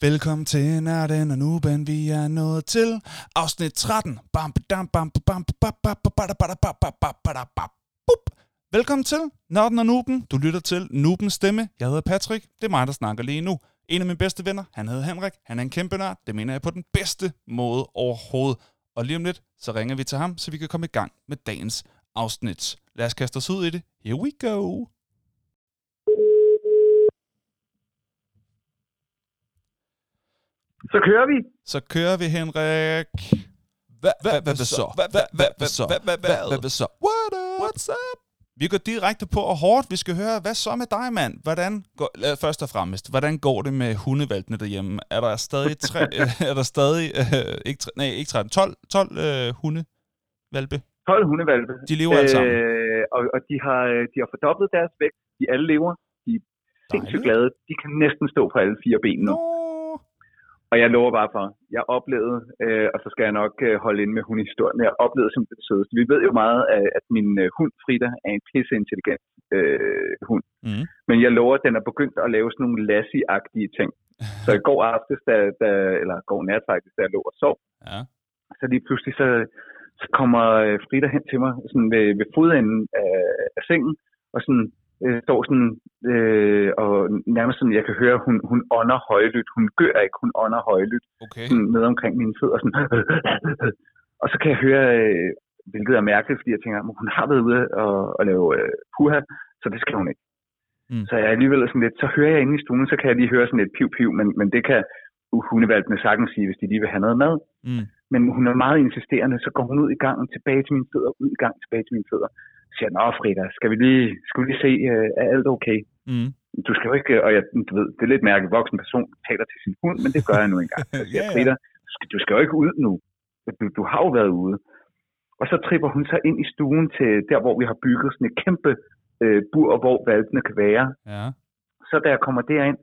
Velkommen til Nørden og Nuben, vi er nået til afsnit 13. Bam, bam, bam, bam, bam, bam, bam, Velkommen til Nørden og Nuben. Du lytter til Nubens stemme. Jeg hedder Patrick. Det er mig, der snakker lige nu. En af mine bedste venner, han hedder Henrik. Han er en kæmpe nørd. Det mener jeg på den bedste måde overhovedet. Og lige om lidt, så ringer vi til ham, så vi kan komme i gang med dagens afsnit. Lad os kaste os ud i det. Here we go. Så kører vi. Så kører vi, Henrik. Hvad hvad hvad så? Hvad hvad hvad hvad så? Hvad hvad hvad hvad så? What up? What's up? Vi går direkte på og hårdt. Vi skal høre, hvad så med dig, mand? Hvordan går, først og fremmest, hvordan går det med hundevalgene derhjemme? Er der stadig, tre, er der stadig øh, ikke, nej, ikke 13, 12, 12 øh, hundevalpe? 12 hundevalpe. De lever alle sammen. Øh, og, og de, har, de har fordoblet deres vægt. De alle lever. De er sindssygt glade. De kan næsten stå på alle fire ben nu. Nå. Og jeg lover bare for, jeg oplevede, øh, og så skal jeg nok øh, holde ind med hundehistorien, jeg oplevede simpelthen det sødeste. Vi ved jo meget, at, at min øh, hund Frida er en pisseintelligent øh, hund. Mm. Men jeg lover, at den er begyndt at lave sådan nogle lassie-agtige ting. Så i går aftes, da, da, eller går nat faktisk, da jeg lå og sov, Ja. så lige pludselig så, så kommer øh, Frida hen til mig sådan ved, ved fodenden af, af sengen, og sådan øh, står sådan, øh, og nærmest sådan, jeg kan høre, hun, hun ånder højlydt. Hun gør ikke, hun ånder højlydt Okay. sådan ned omkring mine fødder. Sådan, og så kan jeg høre, øh, hvilket er mærkeligt, fordi jeg tænker, at hun har været ude og, og lave øh, puha, så det skal hun ikke. Mm. Så jeg alligevel sådan lidt, så hører jeg inde i stuen, så kan jeg lige høre sådan et piv-piv, men, men det kan hundevalgene sagtens sige, hvis de lige vil have noget mad. Mm. Men hun er meget insisterende, så går hun ud i gangen, tilbage til mine fødder, ud i gang, tilbage til mine fødder. Så siger jeg, nå Frida, skal vi lige, skal vi lige se, øh, er alt okay? Mm. Du skal jo ikke, og jeg, du ved, det er lidt mærkeligt, voksen person taler til sin hund, men det gør jeg nu engang. Så siger, ja. Frida, du skal, du skal jo ikke ud nu. Du, du har jo været ude. Og så tripper hun så ind i stuen til der, hvor vi har bygget sådan et kæmpe øh, bur, hvor valpene kan være. Ja. Så da jeg kommer derind,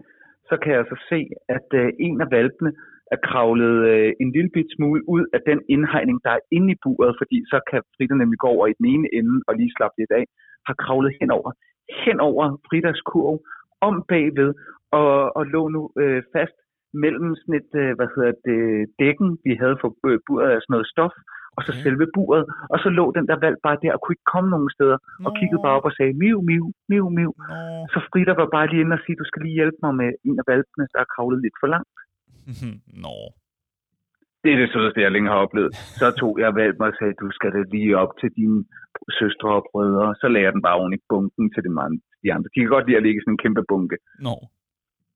så kan jeg så se, at øh, en af valpene er kravlet øh, en lille bit smule ud af den indhegning, der er inde i buret, fordi så kan Frida nemlig gå over i den ene ende og lige slappe lidt af, har kravlet henover, henover Fridas kurv, om bagved, og, og lå nu øh, fast mellem sådan et, øh, hvad hedder det, dækken, vi havde for øh, buret af sådan noget stof, og så Okay. selve buret, og så lå den der valp bare der og kunne ikke komme nogen steder, og kiggede bare op og sagde, miu, miu, miu, miu. Nå. Så Frida var bare lige inde og sige, du skal lige hjælpe mig med en af valpene, der er kravlet lidt for langt. Nå. Det er det sødeste, jeg længe har oplevet. Så tog jeg valgt mig og sagde, du skal da lige op til dine søstre og brødre. Så lagde jeg den bare oven i bunken til de andre. De andre. De kan godt lide at ligge i sådan en kæmpe bunke. Nå.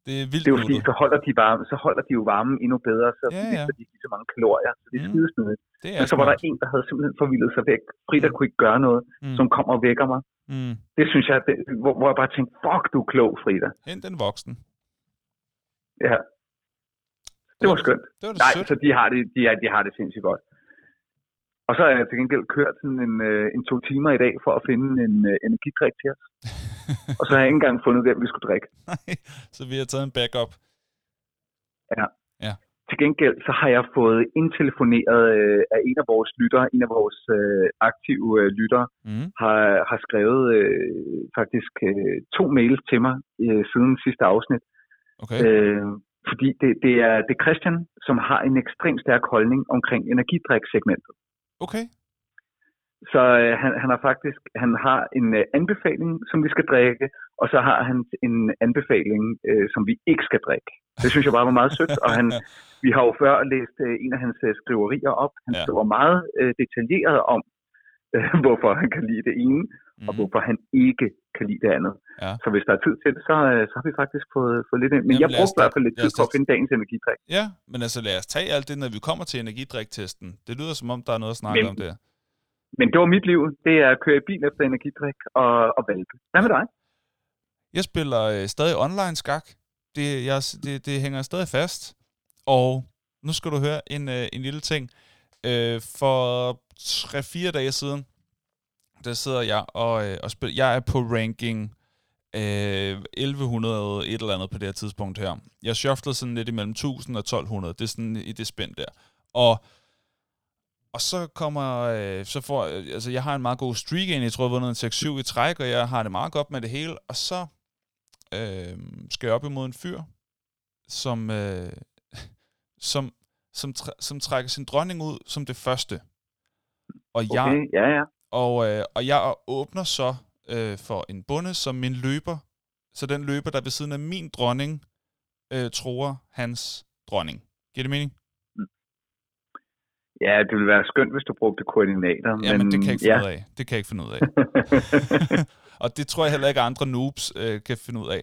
Det er vildt Det er jo fordi, så holder de, varme, så holder de jo varmen endnu bedre, så Ja, ja, de ikke så mange kalorier. Så det er Mm. Det er Men så var der en, der havde simpelthen forvildet sig væk. Frida Mm. kunne ikke gøre noget, Mm. som kommer og vækker mig. Mm. Det synes jeg, det, hvor, hvor jeg bare tænkte, fuck, du er klog, Frida. Hent den voksen. Ja, det var skønt. Det var det Nej, sødt. så de har det, de, de har det sindssygt godt. Og så har jeg til gengæld kørt sådan en, øh, en to timer i dag for at finde en øh, energidrik til os. Og så har jeg ikke engang fundet, hvem vi skulle drikke. Nej, så vi har taget en backup. Til gengæld så har jeg fået indtelefoneret øh, af en af vores lyttere, en af vores øh, aktive øh, lyttere, Mm. har, har skrevet øh, faktisk øh, to mails til mig øh, siden sidste afsnit. Okay. Øh, fordi det, det, er, det er Christian, som har en ekstremt stærk holdning omkring energidriksegmentet. Okay. Så øh, han, han har faktisk han har en øh, anbefaling, som vi skal drikke, og så har han en anbefaling, øh, som vi ikke skal drikke. Det synes jeg bare var meget sødt, og han, vi har jo før læst øh, en af hans øh, skriverier op. Han Ja. ja. skriver meget øh, detaljeret om, øh, hvorfor han kan lide det ene, mm. og Mm. hvorfor han ikke kan lide det andet. Ja. Så hvis der er tid til det, så, øh, så har vi faktisk fået, fået lidt ind. Men Jamen, jeg brugte i hvert fald lidt tid på at finde dagens energidrik. Ja, men altså lad os tage alt det, når vi kommer til energidriktesten. Det lyder som om, der er noget at snakke Men- om der. Men det var mit liv. Det er at køre i bil efter energidrik og, og valpe. Hvad med dig? Jeg spiller øh, stadig online skak. Det, jeg, det, det hænger stadig fast. Og nu skal du høre en, øh, en lille ting. Øh, for 3-4 dage siden, der sidder jeg og, øh, og spiller. Jeg er på ranking øh, 1100 et eller andet på det her tidspunkt her. Jeg shufflede sådan lidt imellem 1000 og 1200. Det er sådan i det spænd der. Og og så kommer, øh, så får, øh, altså jeg har en meget god streak ind, jeg tror jeg har vundet en 6-7 i træk, og jeg har det meget godt med det hele, og så øh, skal jeg op imod en fyr, som, øh, som, som, tr- som trækker sin dronning ud som det første. Og jeg, Okay, ja, ja. og, øh, og jeg åbner så øh, for en bonde som min løber. Så den løber, der ved siden af min dronning, øh, tror hans dronning. Giver det mening? Ja, det ville være skønt, hvis du brugte koordinater. Ja, men, men det kan jeg ikke finde ja. ud af. Det kan jeg ikke finde ud af. og det tror jeg heller ikke, andre noobs øh, kan finde ud af.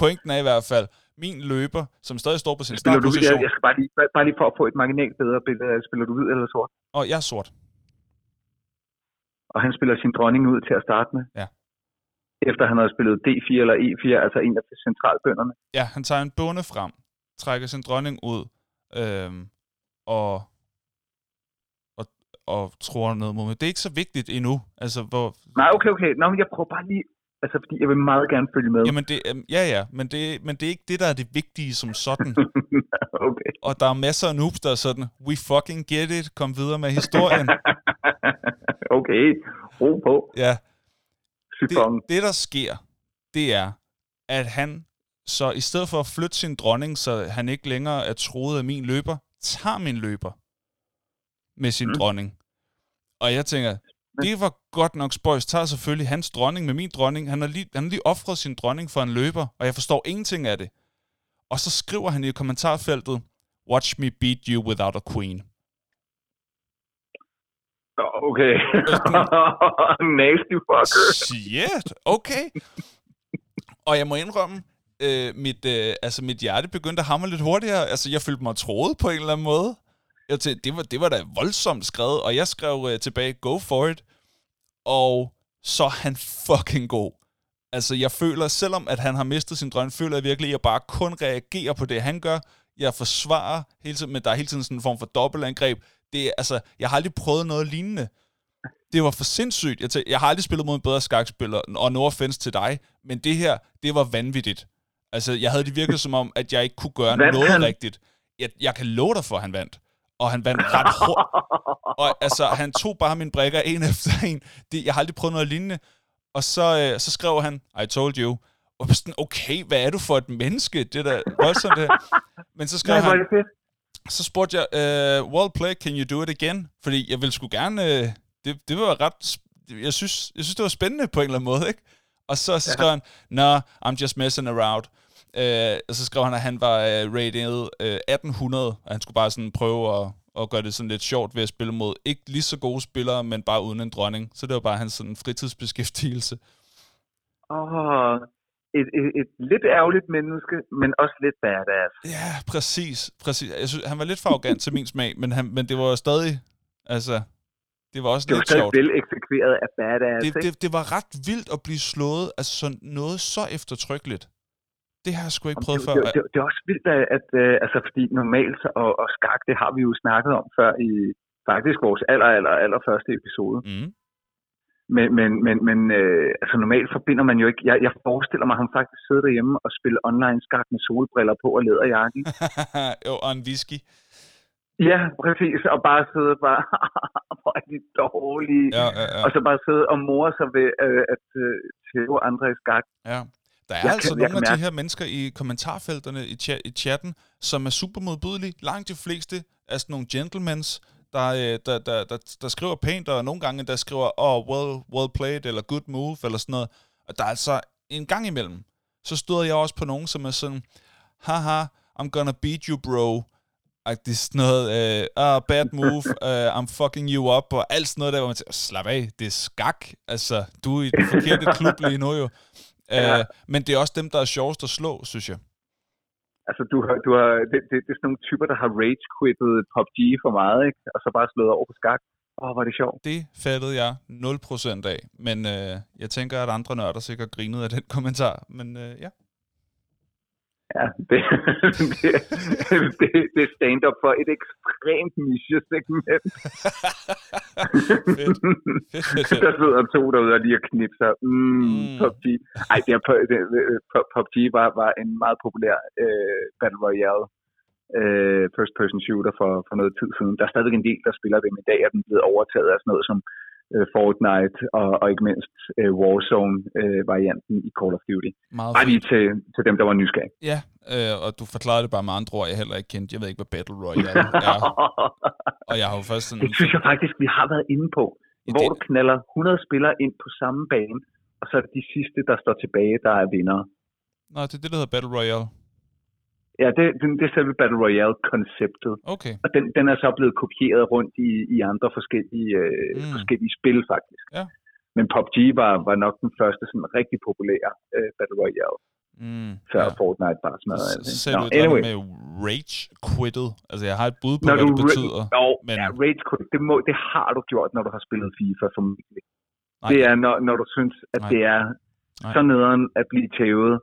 Pointen er i hvert fald, min løber, som stadig står på sin Spiller du, jeg, startposition, jeg skal bare lige, bare- bare lige for at få et marginalt bedre billede. af, Spiller du hvid eller sort? og jeg er sort. Og han spiller sin dronning ud til at starte med? Ja. Efter han har spillet D4 eller E4, altså en af centralbønderne? Ja, han tager en bonde frem, trækker sin dronning ud, øhm, og, og, og tror noget mod mig. Det er ikke så vigtigt endnu. Altså, hvor, Nej, okay, okay. Nå, men jeg prøver bare lige... Altså, fordi jeg vil meget gerne følge med. jamen det, øhm, ja, ja, men det, men det er ikke det, der er det vigtige som sådan. okay. og der er masser af noobs, der er sådan, we fucking get it, kom videre med historien. okay, ro på. ja, Syfong. det, det, der sker, det er, at han så i stedet for at flytte sin dronning, så han ikke længere er troet af min løber, tager min løber med sin Mm. mm. dronning. Og jeg tænker, det var godt nok spøjs. Tager selvfølgelig hans dronning med min dronning. Han har lige, han har lige offret sin dronning for en løber, og jeg forstår ingenting af det. Og så skriver han i kommentarfeltet, Watch me beat you without a queen. Okay. Nasty fucker. Shit, okay. Og jeg må indrømme, øh, mit, øh, altså mit hjerte begyndte at hamre lidt hurtigere. Altså, jeg følte mig troet på en eller anden måde. Jeg tænkte, det var, det var da voldsomt skrevet, og jeg skrev øh, tilbage, go for it. Og så er han fucking god. Altså, jeg føler, selvom at han har mistet sin drøm, føler jeg virkelig, at jeg bare kun reagerer på det, han gør. Jeg forsvarer hele tiden, men der er hele tiden sådan en form for dobbeltangreb. Det altså, jeg har aldrig prøvet noget lignende. Det var for sindssygt. Jeg, tænkte, jeg har aldrig spillet mod en bedre skakspiller, og no offense til dig, men det her, det var vanvittigt. Altså, jeg havde det virkelig som om, at jeg ikke kunne gøre Vandt noget han? rigtigt. Jeg, jeg kan love dig for, at han vandt. Og han vandt ret hurtigt. Og altså, han tog bare mine brækker en efter en. Det, jeg har aldrig prøvet noget lignende. Og så, øh, så skrev han, I told you. Og sådan, okay, hvad er du for et menneske? Det er da voldsomt det. Men så skrev Nej, han. Så spurgte jeg, uh, well played, can you do it again? Fordi jeg ville sgu gerne, uh, det, det var ret, jeg synes, jeg synes, det var spændende på en eller anden måde, ikke? Og så, så skrev han, no, I'm just messing around. Uh, og så skrev han, at han var uh, rated uh, 1800, og han skulle bare sådan prøve at, at gøre det sådan lidt sjovt ved at spille mod ikke lige så gode spillere, men bare uden en dronning. Så det var bare hans sådan fritidsbeskæftigelse. Åh, et, et, et lidt ærgerligt menneske, men også lidt badass. Ja, præcis. præcis. Jeg synes, han var lidt for arrogant til min smag, men, han, men det var stadig, altså, det var også Det var lidt stadig sjovt. vel eksekveret af badass, Det, det, det var ret vildt at blive slået af sådan noget så eftertrykkeligt. Det har jeg sgu ikke prøvet det, før. det, det, det er også vildt, at, at øh, altså, fordi normalt og, og skak, det har vi jo snakket om før i faktisk vores aller, aller, aller første episode. Mm. Men, men, men, men øh, altså normalt forbinder man jo ikke... Jeg, jeg forestiller mig, at han faktisk sidder derhjemme og spiller online skak med solbriller på og læderjakke. jo, og en whisky. ja, præcis. Og bare sidde bare... Hvor er de dårlige. Ja, ja, ja. Og så bare sidde og more sig ved øh, at øh, tæve andre i skak. ja. Der er Jeg altså kan- nogle af de mærke- her mennesker i kommentarfelterne i, cha- i chatten, som er super modbydelige. Langt de fleste er sådan nogle gentlemans, der, øh, der, der, der, der skriver pænt, og nogle gange der skriver, oh, well, well played, eller good move, eller sådan noget. Og der er altså en gang imellem, så støder jeg også på nogen, som er sådan, haha, I'm gonna beat you, bro. Det er sådan noget, uh, ah, bad move, uh, I'm fucking you up, og alt sådan noget der, hvor man tænker, slap af, det er skak. Altså, du er i den forkerte klub lige nu jo. Ja. Uh, men det er også dem, der er sjovest at slå, synes jeg. Altså, du har, du har, det, det, det er sådan nogle typer, der har rage-quittet PUBG for meget, ikke? Og så bare slået over på skak. Åh, oh, var det sjovt. Det fattede jeg 0% af, men øh, jeg tænker, at andre nørder sikkert grinede af den kommentar. Men øh, ja. Ja, det, det, det, det er stand-up for et ekstremt niche-segment. Der sidder to derude og lige og knipser. Mm, Mm. mm. PUBG. Ej, det er, det, var, var en meget populær øh, Battle Royale øh, first person shooter for, for noget tid siden. Der er stadigvæk en del, der spiller det, men i dag er den blevet overtaget af sådan noget som øh, Fortnite og, og ikke mindst øh, Warzone-varianten i Call of Duty. Meget Bare lige til, til dem, der var nysgerrige. Ja, øh, og du forklarede det bare med andre ord, jeg heller ikke kendte. Jeg ved ikke, hvad Battle Royale er. Og jeg har jo først sådan... det synes jeg faktisk, vi har været inde på. Ja, Hvor det- du knaller 100 spillere ind på samme bane, og så er det de sidste, der står tilbage, der er vindere. Nå, det er det, der hedder Battle Royale. Ja, det, det, det er selve Battle Royale-konceptet. Okay. Og den, den er så blevet kopieret rundt i, i andre forskellige, øh, Mm. forskellige spil, faktisk. Ja. Men PUBG var, var nok den første sådan rigtig populære øh, Battle Royale, Mm, før ja. Fortnite bare alt. ikke? Selv Nå, Nå, anyway. med rage quittet. Altså, jeg har et bud på, Når hvad du det betyder. Jo, men- men... ja, rage quit, det, må, det har du gjort, når du har spillet FIFA formentlig. Nej. Det er, når, når du synes, at Nej. det er Nej. så nederen at blive tævet,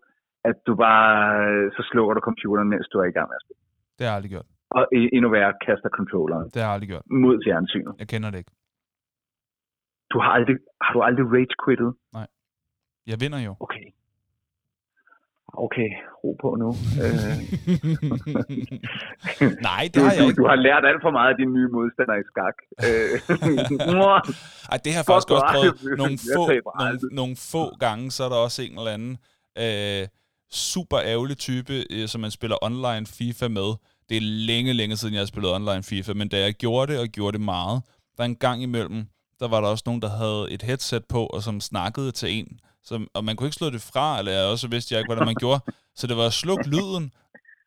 at du bare, øh, så slukker du computeren, mens du er i gang med at spille. Det har jeg aldrig gjort. Og endnu værre, kaster controlleren Det har jeg aldrig gjort. mod fjernsynet. Jeg kender det ikke. Du har aldrig, har du aldrig rage quittet? Jeg vinder jo. Okay. Okay, ro på nu. Øh, Nej, det har jeg ikke. du har lært alt for meget af dine nye modstandere i skak. Øh. Ej, det har jeg faktisk også prøvet nogle få, nogle, nogle få gange, så er der også en eller anden øh, super ærgerlig type, øh, som man spiller online FIFA med. Det er længe, længe siden, jeg har spillet online FIFA, men da jeg gjorde det, og gjorde det meget, der en gang imellem, der var der også nogen, der havde et headset på, og som snakkede til en, som, og man kunne ikke slå det fra, eller jeg også vidste jeg ikke, hvordan man gjorde. Så det var at slukke lyden,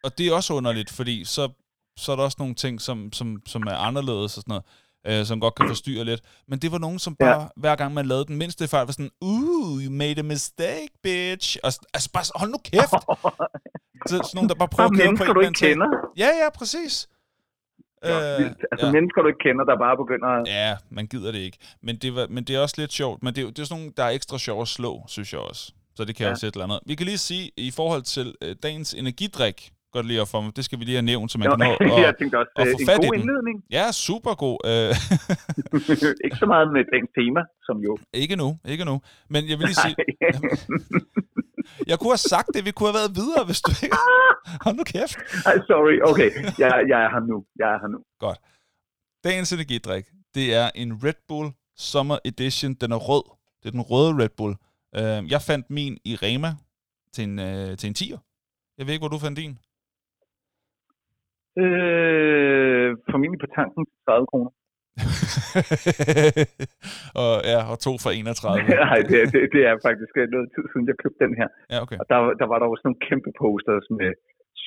og det er også underligt, fordi så, så er der også nogle ting, som, som, som er anderledes og sådan noget, øh, som godt kan forstyrre lidt. Men det var nogen, som bare, ja. hver gang man lavede den mindste fejl, var sådan, uh, you made a mistake, bitch. Og, altså bare, hold nu kæft. så, sådan nogen, der bare prøver Bare at køre på en du ikke kender. Ja, ja, præcis. Øh, altså ja. mennesker, du ikke kender, der bare begynder at... Ja, man gider det ikke. Men det, var, men det er også lidt sjovt. Men det er, det er sådan nogle, der er ekstra sjov at slå, synes jeg også. Så det kan. Ja. også et eller andet. Vi kan lige sige, i forhold til øh, dagens energidrik, godt lige at få det skal vi lige have nævnt, så man kan nå at, jeg tænkte også, at øh, få en fat i god den. indledning. Ja, super god. Øh, ikke så meget med dagens tema, som jo... ikke nu, ikke nu. Men jeg vil lige sige, jeg kunne have sagt det, vi kunne have været videre, hvis du ikke... Hold nu kæft. Ej, sorry, okay. Jeg, jeg er her nu. Jeg er her nu. Godt. Dagens energidrik, det er en Red Bull Summer Edition. Den er rød. Det er den røde Red Bull. Øh, jeg fandt min i Rema til en, til en 10'er. Jeg ved ikke, hvor du fandt din. Øh, formentlig på tanken til 30 kroner. og, ja, og to for 31. Nej, det, det, det er faktisk noget tid siden, jeg købte den her. Ja, okay. Og der, der var der også nogle kæmpe posters med,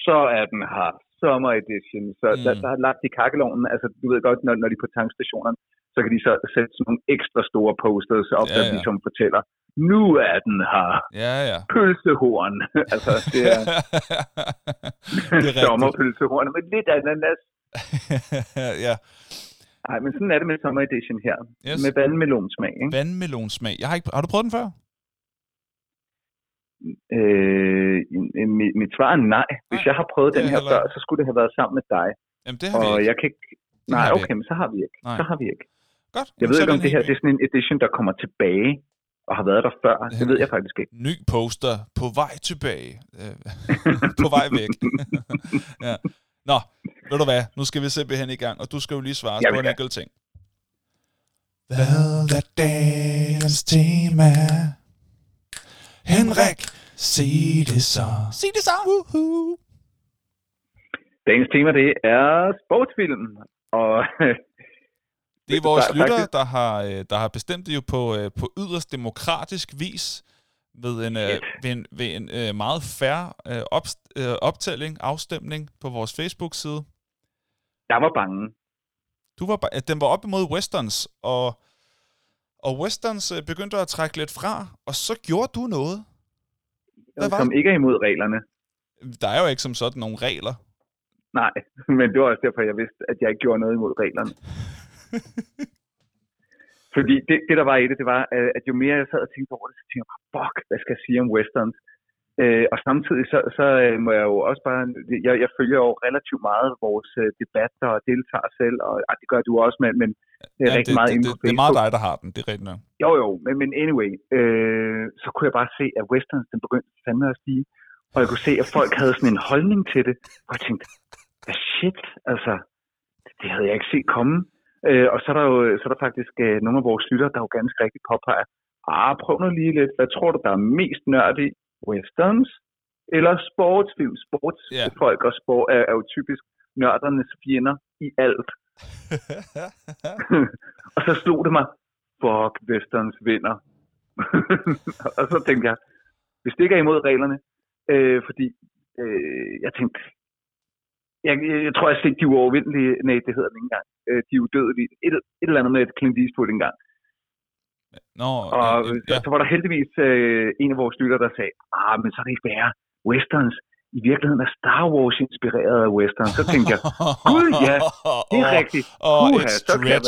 så er den her Summer Edition. Så mm. der, der er lagt i kakkelovnen. Altså, du ved godt, når, når de er på tankstationerne, så kan de så sætte sådan nogle ekstra store posters op, Ja, der ja. ligesom fortæller, nu er den her. Ja, ja. Pølsehorn. altså, det er det er sommerpølsehorn med lidt ananas. ja, Nej, men sådan er det med Summer Edition her. Yes. Med vandmelonsmag, ikke? vandmelonsmag. Jeg har, ikke, har du prøvet den før? Øh, mit, mit svar er nej. Hvis Nej, jeg har prøvet det den er her heller før, så skulle det have været sammen med dig. Jamen, det har vi Og ikke. jeg kan ikke... Det Nej, vi okay, men så har vi ikke. Nej. Så har vi ikke. Godt. Jeg ved ikke, om det her det er sådan en edition, der kommer tilbage og har været der før. Det ved jeg faktisk ikke. ny poster på vej tilbage. Øh, på vej væk. ja. Nå, ved du hvad? Nu skal vi simpelthen i gang, og du skal jo lige svare Ja, på vi en enkelt ting. Hvad er dagens tema? Henrik, sig det så. Sig det så. Woohoo. Dagens tema, det er sportsfilm. Og Det er vores Der er lyttere, der har, øh, der har bestemt det jo på, øh, på yderst demokratisk vis ved en, øh, Fedt. ved en, ved en øh, meget færre øh, øh, optælling, afstemning på vores Facebook-side. jeg var bange. Du var, ba- den var op imod westerns, og, og westerns øh, begyndte at trække lidt fra, og så gjorde du noget. Hvad var Som det? ikke er imod reglerne. Der er jo ikke som sådan nogle regler. Nej, men det var også derfor, jeg vidste, at jeg ikke gjorde noget imod reglerne. Fordi det, det, der var i det, det var, at jo mere jeg sad og tænkte over det, så tænkte jeg bare, fuck, hvad skal jeg sige om westerns? Øh, og samtidig så, så øh, må jeg jo også bare, jeg, jeg følger jo relativt meget vores øh, debatter og deltager selv, og ah, det gør du også, men, men det er Ja, rigtig det, meget det, det, det er meget dig, der har den. Det er rigtigt nok. Jo, jo, men, men anyway, øh, så kunne jeg bare se, at westerns, den begyndte fandme at stige. Og jeg kunne se, at folk havde sådan en holdning til det. Og jeg tænkte, hvad shit, altså, det havde jeg ikke set komme. Øh, og så er, der jo så er der faktisk øh, nogle af vores lytter, der jo ganske rigtigt påpeger, ah, prøv nu lige lidt, hvad tror du, der er mest nørd i? Westerns eller sportsfilm? Sportsfolk Ja. og sport er, er jo typisk nørdernes fjender i alt. og så slog det mig, fuck, westerns vinder. og så tænkte jeg, hvis det ikke er imod reglerne, øh, fordi øh, jeg tænkte, jeg, jeg, tror, jeg set de uovervindelige, nej, det hedder det ikke engang, øh, de udødelige, et, et eller andet med et Clint Eastwood engang. Nå, Og øh, så, ja. så var der heldigvis øh, en af vores lytter, der sagde, ah, men så er det ikke værre. Westerns i virkeligheden er Star Wars inspireret af westerns. Så tænkte jeg, Gud, ja, det er rigtigt. Åh, Puha, et så kan jeg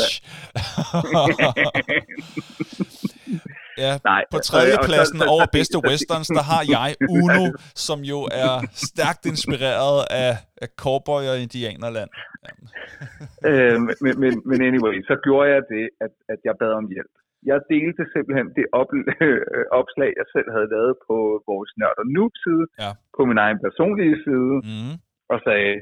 ja, nej. på tredje og- og så- pladsen så- så- over så- bedste så- westerns, der har jeg Uno, som jo er stærkt inspireret af, af cowboy og indianerland. øh, men, men, men anyway, så gjorde jeg det, at, at jeg bad om hjælp. Jeg delte simpelthen det op, øh, opslag, jeg selv havde lavet på vores Nørd og Noob-side, Ja. på min egen personlige side, Mm, og sagde,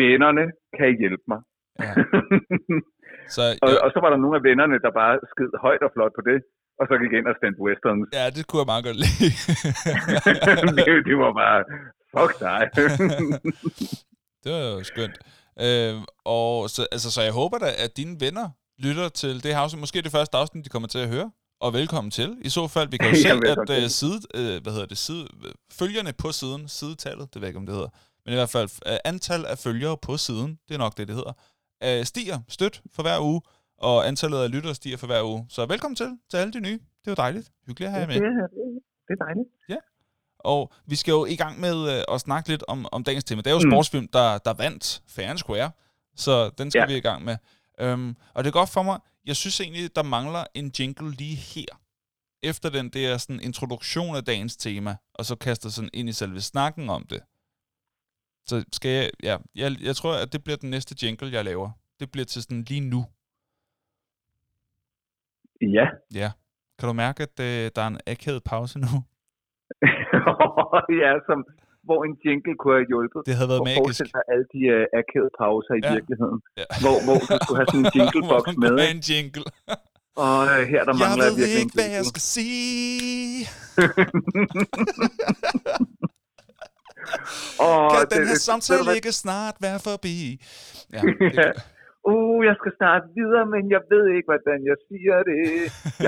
vennerne, kan I hjælpe mig? ja. Så og, og så var der nogle af vennerne, der bare sked højt og flot på det, og så gik ind og stemte westerns. ja, det kunne jeg meget godt lide. det, det var bare, fuck dig. det var jo skønt. Øh, og så, altså, så jeg håber da, at dine venner lytter til det her afsnit. Måske det første afsnit, de kommer til at høre. Og velkommen til. I så fald, vi kan jo Ja, se, at uh, side, uh, hvad hedder det, side, følgerne på siden, sidetallet, det ved jeg ikke, om det hedder, men i hvert fald uh, antal af følgere på siden, det er nok det, det hedder, uh, stiger stødt for hver uge, og antallet af lyttere stiger for hver uge. Så velkommen til, til alle de nye. Det er jo dejligt. Hyggeligt at have jer med. det, er- dejligt. Og vi skal jo i gang med at snakke lidt om, om dagens tema. Det er jo Mm. sportsfilm, der, der vandt Fair Square, så den skal Ja. vi i gang med. Um, og det er godt for mig, jeg synes egentlig, der mangler en jingle lige her. Efter den der sådan, introduktion af dagens tema, og så kaster sådan ind i selve snakken om det. Så skal jeg, ja, jeg, jeg tror, at det bliver den næste jingle, jeg laver. Det bliver til sådan lige nu. Ja. Ja. Kan du mærke, at øh, der er en akavet pause nu? ja, som, hvor en jingle kunne have hjulpet. Det havde været og magisk. dig alle de uh, akavede pauser i Ja. virkeligheden, Ja. hvor, hvor du skulle have sådan en jinglebox Hvor med. ikke? en jingle. Og øh, her der Jeg mangler ved virkelig ikke, hvad jeg skal sige. Og Kan det- den her det- samtale hvad? ikke snart være forbi? Ja, Ja. Uh, jeg skal snart videre, men jeg ved ikke, hvordan jeg siger det.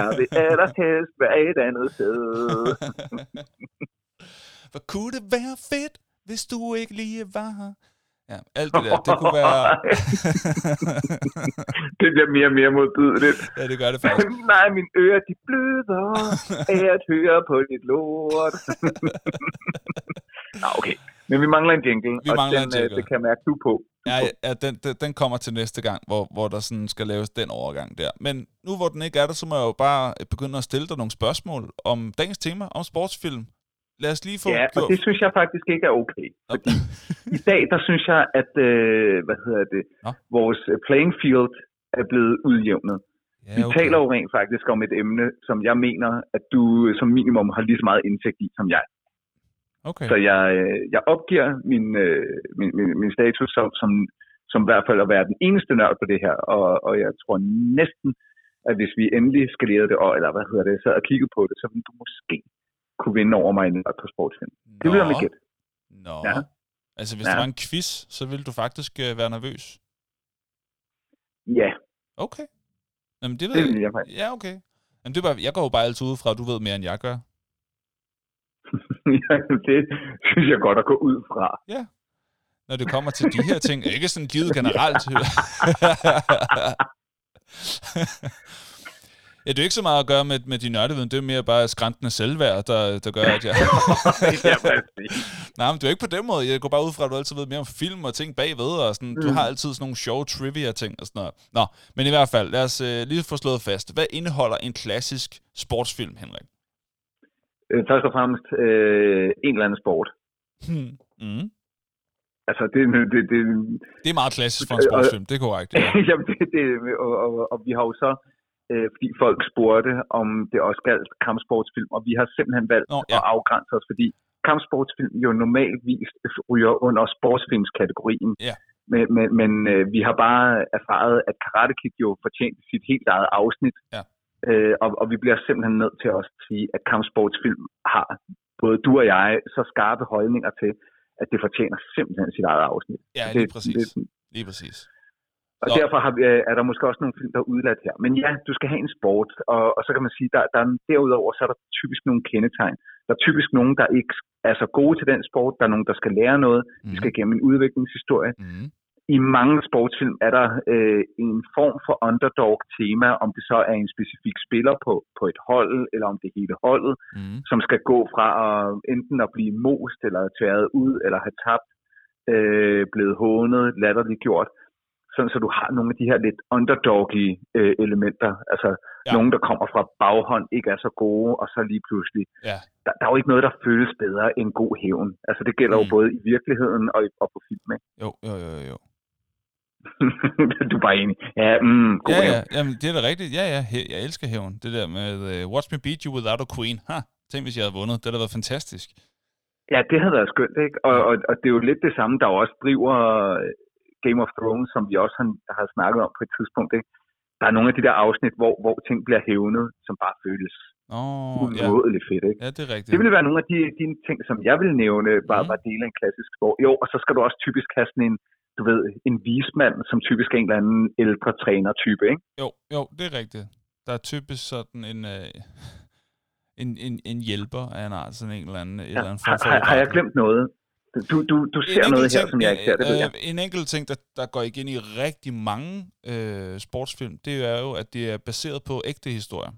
Jeg vil allerhelst være et andet sted. Hvor kunne det være fedt, hvis du ikke lige var her? Ja, alt det der, det kunne være... det bliver mere og mere modbydeligt. ja, det gør det faktisk. Nej, mine ører, de bløder af at høre på dit lort. Nå, okay. Men vi mangler en jingle, Vi og mangler den, en øh, jingle. det kan jeg mærke, du på. Ja, ja den, den, den kommer til næste gang, hvor, hvor der sådan skal laves den overgang der. Men nu hvor den ikke er der, så må jeg jo bare begynde at stille dig nogle spørgsmål om dagens tema, om sportsfilm. Lad os lige få... Ja, og det synes jeg faktisk ikke er okay. Fordi i dag, der synes jeg, at øh, hvad hedder det, Nå. vores øh, playing field er blevet udjævnet. ja, Vi taler jo rent faktisk om et emne, som jeg mener, at du som minimum har lige så meget indsigt i som jeg. Okay. Så jeg, øh, jeg opgiver min, øh, min, min, min status som, som, som i hvert fald at være den eneste nørd på det her, og, og jeg tror næsten, at hvis vi endelig skalerede det, eller hvad hedder det, så og kigge på det, så ville du måske kunne vinde over mig i nørd på sportsfilm. Det vil jeg med gæt. Nå. Ja. Altså, hvis Ja. der var en quiz, så ville du faktisk øh, være nervøs. Ja, Okay. Jamen, det ved det jeg. faktisk. Ja, okay. Jamen, det er bare, jeg går jo bare altid ud fra, at du ved mere, end jeg gør. Ja, det synes jeg godt at gå ud fra. Når det kommer til de her ting. Ikke sådan givet generelt. ja, det er jo ikke så meget at gøre med, med din nørdeviden. Det er mere bare skræntende selvværd, der, der gør, at jeg... ja. Nej, men det er jo ikke på den måde. Jeg går bare ud fra, at du altid ved mere om film og ting bagved, og sådan, mm. du har altid sådan nogle sjove trivia-ting og sådan noget. Nå, men i hvert fald, lad os øh, lige få slået fast. Hvad indeholder en klassisk sportsfilm, Henrik? Øh, Først og fremmest øh, en eller anden sport. Hmm. Mm. Altså, det, det, det, Det er meget klassisk for en Øh, og- sportsfilm, det er korrekt. Ja. Jamen, det, det og, og, og vi har jo så, øh, fordi folk spurgte, om det også galt kampsportsfilm, og vi har simpelthen valgt Nå, ja. at afgrænse os, fordi kampsportsfilm jo normalvis ryger under sportsfilmskategorien. Ja. Men, men, men øh, vi har bare erfaret, at Karate Kid jo fortjente sit helt eget afsnit. Ja. Øh, og, og vi bliver simpelthen nødt til også at sige, at kampsportsfilm har både du og jeg så skarpe holdninger til, at det fortjener simpelthen sit eget afsnit. Ja, lige præcis. Det, Lige præcis. Og Nå. derfor har øh, er der måske også nogle film, der er udladt her. Men ja, du skal have en sport, og, og så kan man sige, der, der er, derudover så er der typisk nogle kendetegn. Der er typisk nogen, der ikke er så gode til den sport. Der er nogen, der skal lære noget. De Mhm. skal igennem en udviklingshistorie. Mm. I mange sportsfilm er der øh, en form for underdog-tema, om det så er en specifik spiller på, på et hold, eller om det er hele holdet, Mm. som skal gå fra at, enten at blive most, eller tværet ud, eller have tabt, øh, blevet hånet, latterligt gjort, sådan så du har nogle af de her lidt underdoggy øh, elementer, altså Ja. nogen, der kommer fra baghånd, ikke er så gode, og så lige pludselig, Ja. der, der er jo ikke noget, der føles bedre end god hævn. Altså det gælder Mm. jo både i virkeligheden og, og på film, ikke? Jo, jo, jo, jo. du er bare enig. Ja, mm, god Ja, hævn. ja, jamen, det er da rigtigt. Ja, ja, jeg elsker hævn. Det der med, uh, watch me beat you without a queen. Ha, tænk, hvis jeg havde vundet. Det havde været fantastisk. Ja, det havde været skønt, ikke? Og, og, og det er jo lidt det samme, der også driver Game of Thrones, som vi også har, har snakket om på et tidspunkt, ikke? Der er nogle af de der afsnit, hvor, hvor ting bliver hævnet, som bare føles oh, ja. umådeligt fedt, ikke? ja, det er rigtigt. Det ville være nogle af de, de ting, som jeg vil nævne, bare, Mhm. bare dele af en klassisk sport. Jo, og så skal du også typisk have sådan en, du ved, en vismand, som typisk er en eller anden ældre træner-type, ikke? Jo, jo, det er rigtigt. Der er typisk sådan en, øh, en, en, en hjælper af en art, sådan en eller anden, Ja. eller andet Har, har, har jeg glemt noget? Du, du, du En ser noget enkelt her, som jeg ikke ser, det ved jeg. øh, En enkelt ting, der, der går igen i rigtig mange øh, sportsfilm, det er jo, at det er baseret på ægte historier.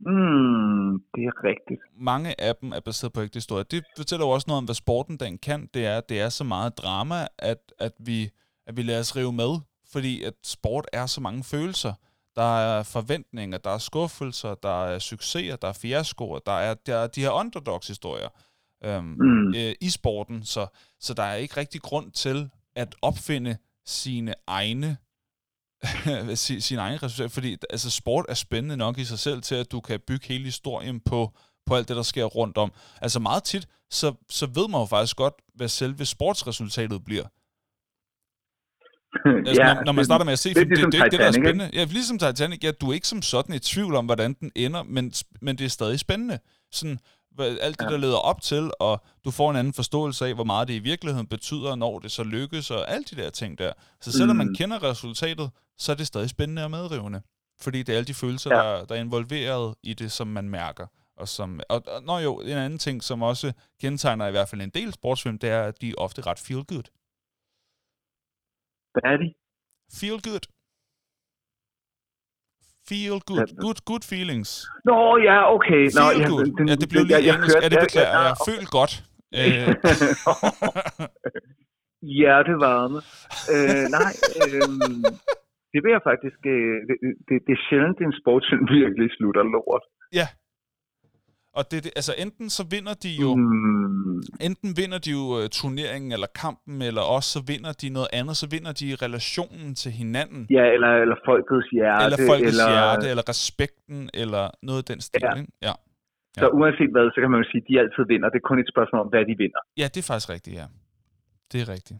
Mm, det er rigtigt. Mange af dem er baseret på ægte historier. Det fortæller jo også noget om, hvad sporten den kan. Det er, at det er så meget drama, at, at, vi, at vi lader os rive med. Fordi at sport er så mange følelser. Der er forventninger, der er skuffelser, der er succeser, der er fiaskoer, der er, der er de her underdogs-historier øhm, Mm. øh, i sporten. Så, så der er ikke rigtig grund til at opfinde sine egne si- sine egne resultater, fordi altså, sport er spændende nok i sig selv til, at du kan bygge hele historien på, på alt det, der sker rundt om. Altså meget tit, så, så ved man jo faktisk godt, hvad selve sportsresultatet bliver. Altså, ja, når, når man starter med at se det film, det, ligesom det, det, er det, der er ikke? spændende. Ja, ligesom Titanic, ja, du er ikke som sådan i tvivl om, hvordan den ender, men, men det er stadig spændende. Sådan, alt det, Ja. der leder op til, og du får en anden forståelse af, hvor meget det i virkeligheden betyder, når det så lykkes, og alle de der ting der. Så selvom man Mm. kender resultatet, så er det stadig spændende og medrivende. Fordi det er alle de følelser, Ja. der, der er involveret i det, som man mærker. Og, som, og, og nå jo, en anden ting, som også kendetegner i hvert fald en del sportsfilm, det er, at de er ofte ret feel good. Hvad er de? Feel good. Feel good. Ja. Good, good feelings. Nå, ja, okay. Feel ja, good. den, Ja, det blev lige jeg, jeg engelsk. hørte- Ja, det jeg- beklager jeg- jeg. Føl godt. Øh, Hjertevarme. øh, nej, øh, det vil jeg faktisk... Øh, det, det, det er sjældent, at en sportsfilm virkelig slutter lort. Og det, det, altså enten så vinder de jo, Mm, enten vinder de jo uh, turneringen eller kampen, eller også så vinder de noget andet, så vinder de relationen til hinanden. ja, eller, eller folkets hjerte. eller folkets eller, hjerte, eller respekten, eller noget af den stil. Ja. Ikke? Ja. Så uanset hvad, så kan man jo sige, at de altid vinder. Det er kun et spørgsmål om, hvad de vinder. ja, det er faktisk rigtigt, ja. Det er rigtigt.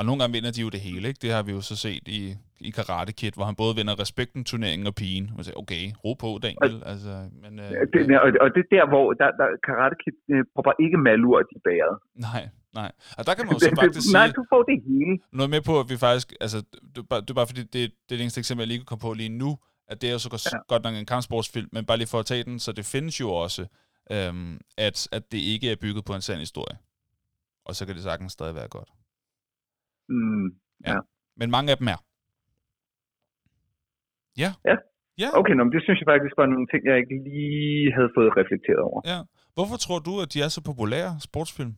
Og nogle gange vinder de jo det hele, ikke? Det har vi jo så set i, i Karate Kid, hvor han både vinder respekten, turneringen og pigen. Og siger, okay, ro på, Daniel. Altså, men, øh, Det, og, og det er der, hvor der, der, Karate Kid øh, propper ikke malurt i bæret. nej, nej. Og der kan man jo så faktisk Nej, sige, du får det hele. noget med på, at vi faktisk, altså, det, er bare- det er bare fordi, det, det er det eneste eksempel, jeg lige kan komme på lige nu, at det er jo så godt, Ja. godt nok en kampsportsfilm, men bare lige for at tage den, så det findes jo også, øhm, at, at det ikke er bygget på en sand historie. Og så kan det sagtens stadig være godt. Mm, Men mange af dem er. Ja. Ja. Ja. okay, nå, men det synes jeg faktisk var nogle ting, jeg ikke lige havde fået reflekteret over. ja. Hvorfor tror du, at de er så populære, sportsfilm?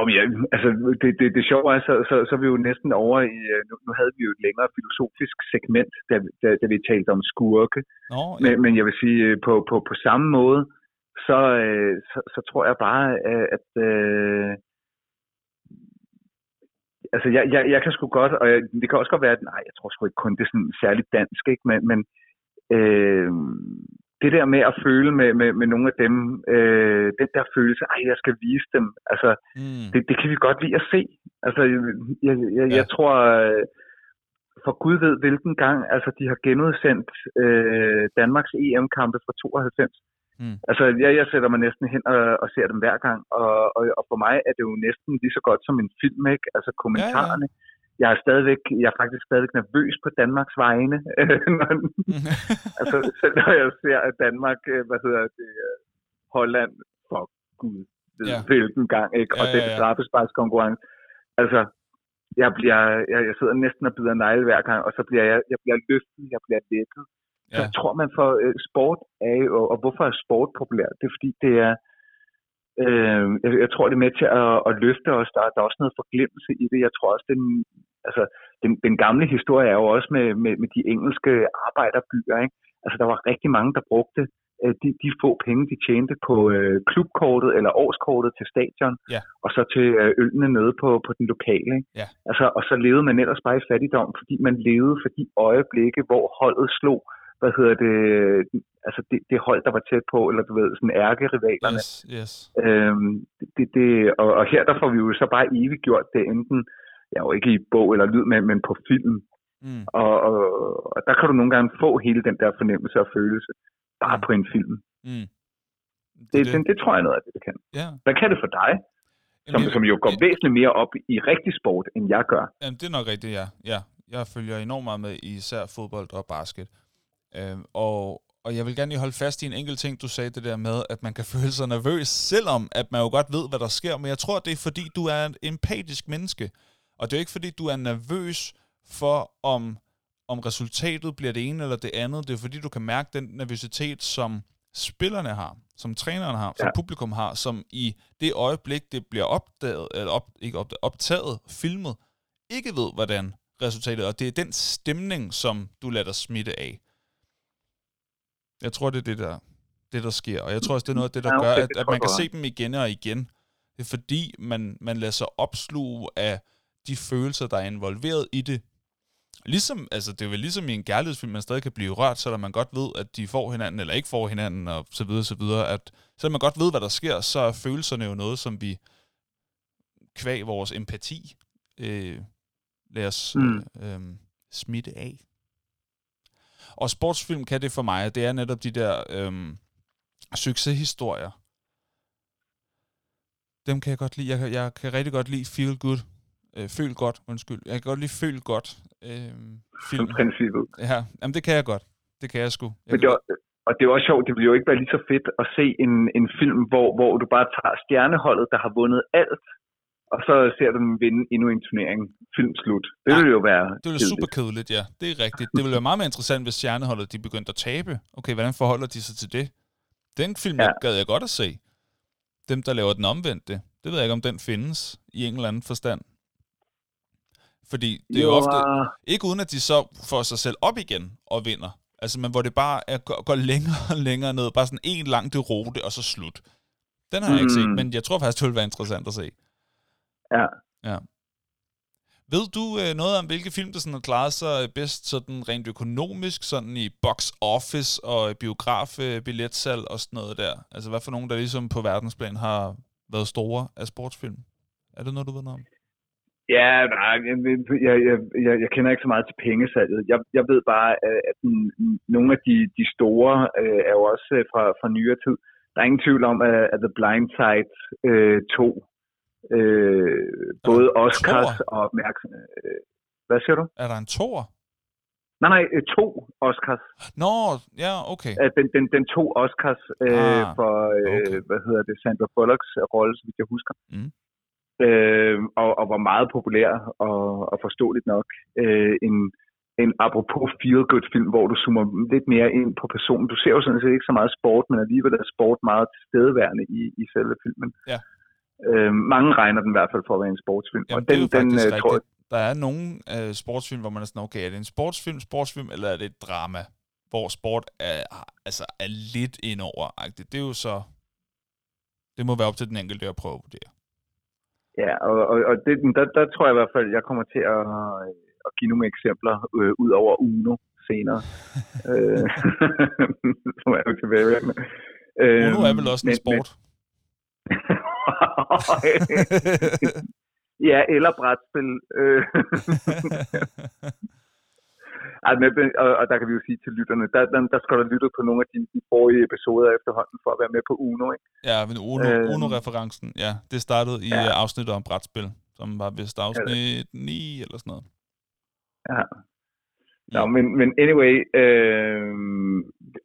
Om ja, altså, det, det, det sjove er, så, så, så er vi jo næsten over i, øh, nu, nu havde vi jo et længere filosofisk segment, da, da, da vi talte om skurke, Nå, ja. men, men jeg vil sige, øh, på, på, på samme måde, så, øh, så, så tror jeg bare, at øh, altså jeg, jeg, jeg kan sgu godt, og jeg, det kan også godt være, at nej, jeg tror sgu ikke kun, det er sådan særligt dansk, ikke? men, men øh, det der med at føle med, med, med nogle af dem, øh, den der følelse, ej, jeg skal vise dem, altså Mm. det, det kan vi godt lide at se. Altså, jeg, jeg, ja. jeg tror, øh, for Gud ved hvilken gang, altså de har genudsendt øh, Danmarks EM-kampe fra 92. Mm. Altså, jeg, jeg sætter mig næsten hen og, og ser dem hver gang, og, og, og for mig er det jo næsten lige så godt som en film, ikke? Altså kommentarerne. Ja, ja. Jeg er stadigvæk, jeg er faktisk stadigvæk nervøs på Danmarks vegne. altså, selv når jeg ser, at Danmark, øh, hvad hedder det, øh, Holland, for Gud, ja. hvilken gang, ikke? Og ja, ja, ja. den straffesparkskonkurrence. Altså, jeg, bliver, jeg, jeg sidder næsten og bider negle hver gang, og så bliver jeg, jeg bliver løftet, jeg bliver lettet. Ja. Så jeg tror, man får øh, sport af, og, og hvorfor er sport populært? Det er fordi, det er, øh, jeg, jeg tror, det er med til at, at løfte os. Der, der er også noget forglemmelse i det. Jeg tror også, den, altså, den, den gamle historie er jo også med, med, med de engelske arbejderbyer. Ikke? Altså, der var rigtig mange, der brugte øh, de, de få penge, de tjente på øh, klubkortet eller årskortet til stadion, ja. og så til øh, ølene nede på, på den lokale. Ikke? Ja. Altså, og så levede man ellers bare i fattigdom, fordi man levede for de øjeblikke, hvor holdet slog hvad hedder det, altså det, det hold, der var tæt på, eller du ved, sådan ærkerivalerne. Yes, yes. Øhm, det, det, og, og her der får vi jo så bare evigt gjort det, enten, ja jo ikke i bog eller lyd, men, men på film. Mm. Og, og, og der kan du nogle gange få hele den der fornemmelse og følelse, bare mm. på en film. Mm. Det, det, det, det tror jeg noget af det, det kan. Yeah. Hvad kan det for dig? Som, som jo går væsentligt mere op i rigtig sport, end jeg gør. Jamen, det er nok rigtigt, ja. ja. Jeg følger enormt meget med i især fodbold og basket. Øh, og, og jeg vil gerne lige holde fast i en enkelt ting, du sagde det der med, at man kan føle sig nervøs, selvom at man jo godt ved, hvad der sker. Men jeg tror, det er fordi, du er et empatisk menneske. Og det er ikke fordi, du er nervøs for, om, om resultatet bliver det ene eller det andet. Det er fordi, du kan mærke den nervøsitet, som spillerne har, som trænerne har, som ja. publikum har, som i det øjeblik, det bliver opdaget, eller op, ikke opdaget, optaget, filmet, ikke ved, hvordan resultatet er. Og det er den stemning, som du lader dig smitte af. Jeg tror, det er det, der, det, der sker. Og jeg tror også, det er noget af det, der gør, at, at man kan se dem igen og igen. Det er fordi, man, man lader sig opsluge af de følelser, der er involveret i det. Ligesom, altså det er vel ligesom i en kærlighedsfilm, man stadig kan blive rørt, selvom man godt ved, at de får hinanden, eller ikke får hinanden, og så videre, så videre. At, selvom man godt ved, hvad der sker, så er følelserne jo noget, som vi kvæg vores empati øh, lader os mm. øh, øh, smitte af. Og sportsfilm kan det for mig, det er netop de der øhm, succeshistorier. Dem kan jeg godt lide. Jeg kan, jeg kan rigtig godt lide Feel Good. Øh, føl godt, undskyld. Jeg kan godt lide Føl godt. Øh, film. Som princippet. Ja, jamen det kan jeg godt. Det kan jeg sgu. Jeg Men det var, og det er også sjovt, det ville jo ikke være lige så fedt at se en, en film, hvor, hvor du bare tager stjerneholdet, der har vundet alt, og så ser du dem vinde endnu en turnering. Film slut. Det ja, vil jo være Det ville super kedeligt, ja. Det er rigtigt. Det ville være meget mere interessant, hvis stjerneholdet de begyndte at tabe. Okay, hvordan forholder de sig til det? Den film ja. gad jeg godt at se. Dem, der laver den omvendte. Det ved jeg ikke, om den findes i en eller anden forstand. Fordi det er jo, jo ofte... Ikke uden, at de så får sig selv op igen og vinder. Altså, men hvor det bare er, går, går længere og længere ned. Bare sådan en lang derote, og så slut. Den har jeg mm. ikke set, men jeg tror faktisk, det ville være interessant at se. Ja. ja. Ved du øh, noget om, hvilke film, der sådan har klaret sig bedst sådan rent økonomisk, sådan i box office og biograf, øh, billetsalg og sådan noget der? Altså hvad for nogen, der ligesom på verdensplan har været store af sportsfilm? Er det noget, du ved noget om? Ja, nej, jeg, jeg, jeg, jeg kender ikke så meget til pengesalget. Jeg, jeg ved bare, at nogle af de, de store øh, er jo også øh, fra, fra nyere tid. Der er ingen tvivl om, at, at The Blind Side øh, 2 Øh, både Oscars tor? og opmærksomhed. Øh, hvad siger du? Er der en tor? Nej, nej, øh, to Oscars. Nå, ja, okay. Den, den, den to Oscars øh, ah, for, øh, okay. hvad hedder det, Sandra Bullocks rolle, vidt jeg husker. Mm. Øh, og, og var meget populær og, og forståeligt nok. Øh, en, en apropos feel-good film, hvor du zoomer lidt mere ind på personen. Du ser jo sådan set ikke så meget sport, men alligevel er sport meget tilstedeværende i, i selve filmen. Ja. Øh, mange regner den i hvert fald for at være en sportsfilm. Jamen, og den, det er den, øh, tror jeg, Der er nogle øh, sportsfilm, hvor man er sådan, okay, er det en sportsfilm, sportsfilm, eller er det et drama, hvor sport er, altså, er lidt indover -agtigt. Det er jo så... Det må være op til den enkelte at prøve at vurdere. Ja, og, og, og det, der, der tror jeg i hvert fald, jeg kommer til at, at give nogle eksempler øh, ud over Uno senere. øh, som er jo tilbage. Uno er vel også men, en sport? Men, Ja, eller brætspil. Ej, men, og, og, der kan vi jo sige til lytterne, der, der, der skal du lytte på nogle af de, de forrige episoder efterhånden for at være med på Uno. Ikke? Ja, men Uno, øh, Uno-referencen, ja, det startede i ja. afsnittet om brætspil, som var vist afsnit ja. 9 eller sådan noget. Ja. Nå, men, men anyway, øh,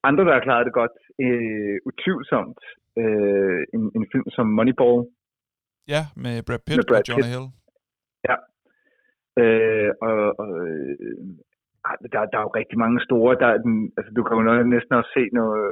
andre, der har klaret det godt, øh, utvivlsomt, øh, en, en film som Moneyball. Ja, med Brad Pitt med Brad og Jonah Pitt. Hill. Ja. Øh, og, og øh, der, der er jo rigtig mange store. Der er den, altså, du kan jo næsten også se noget...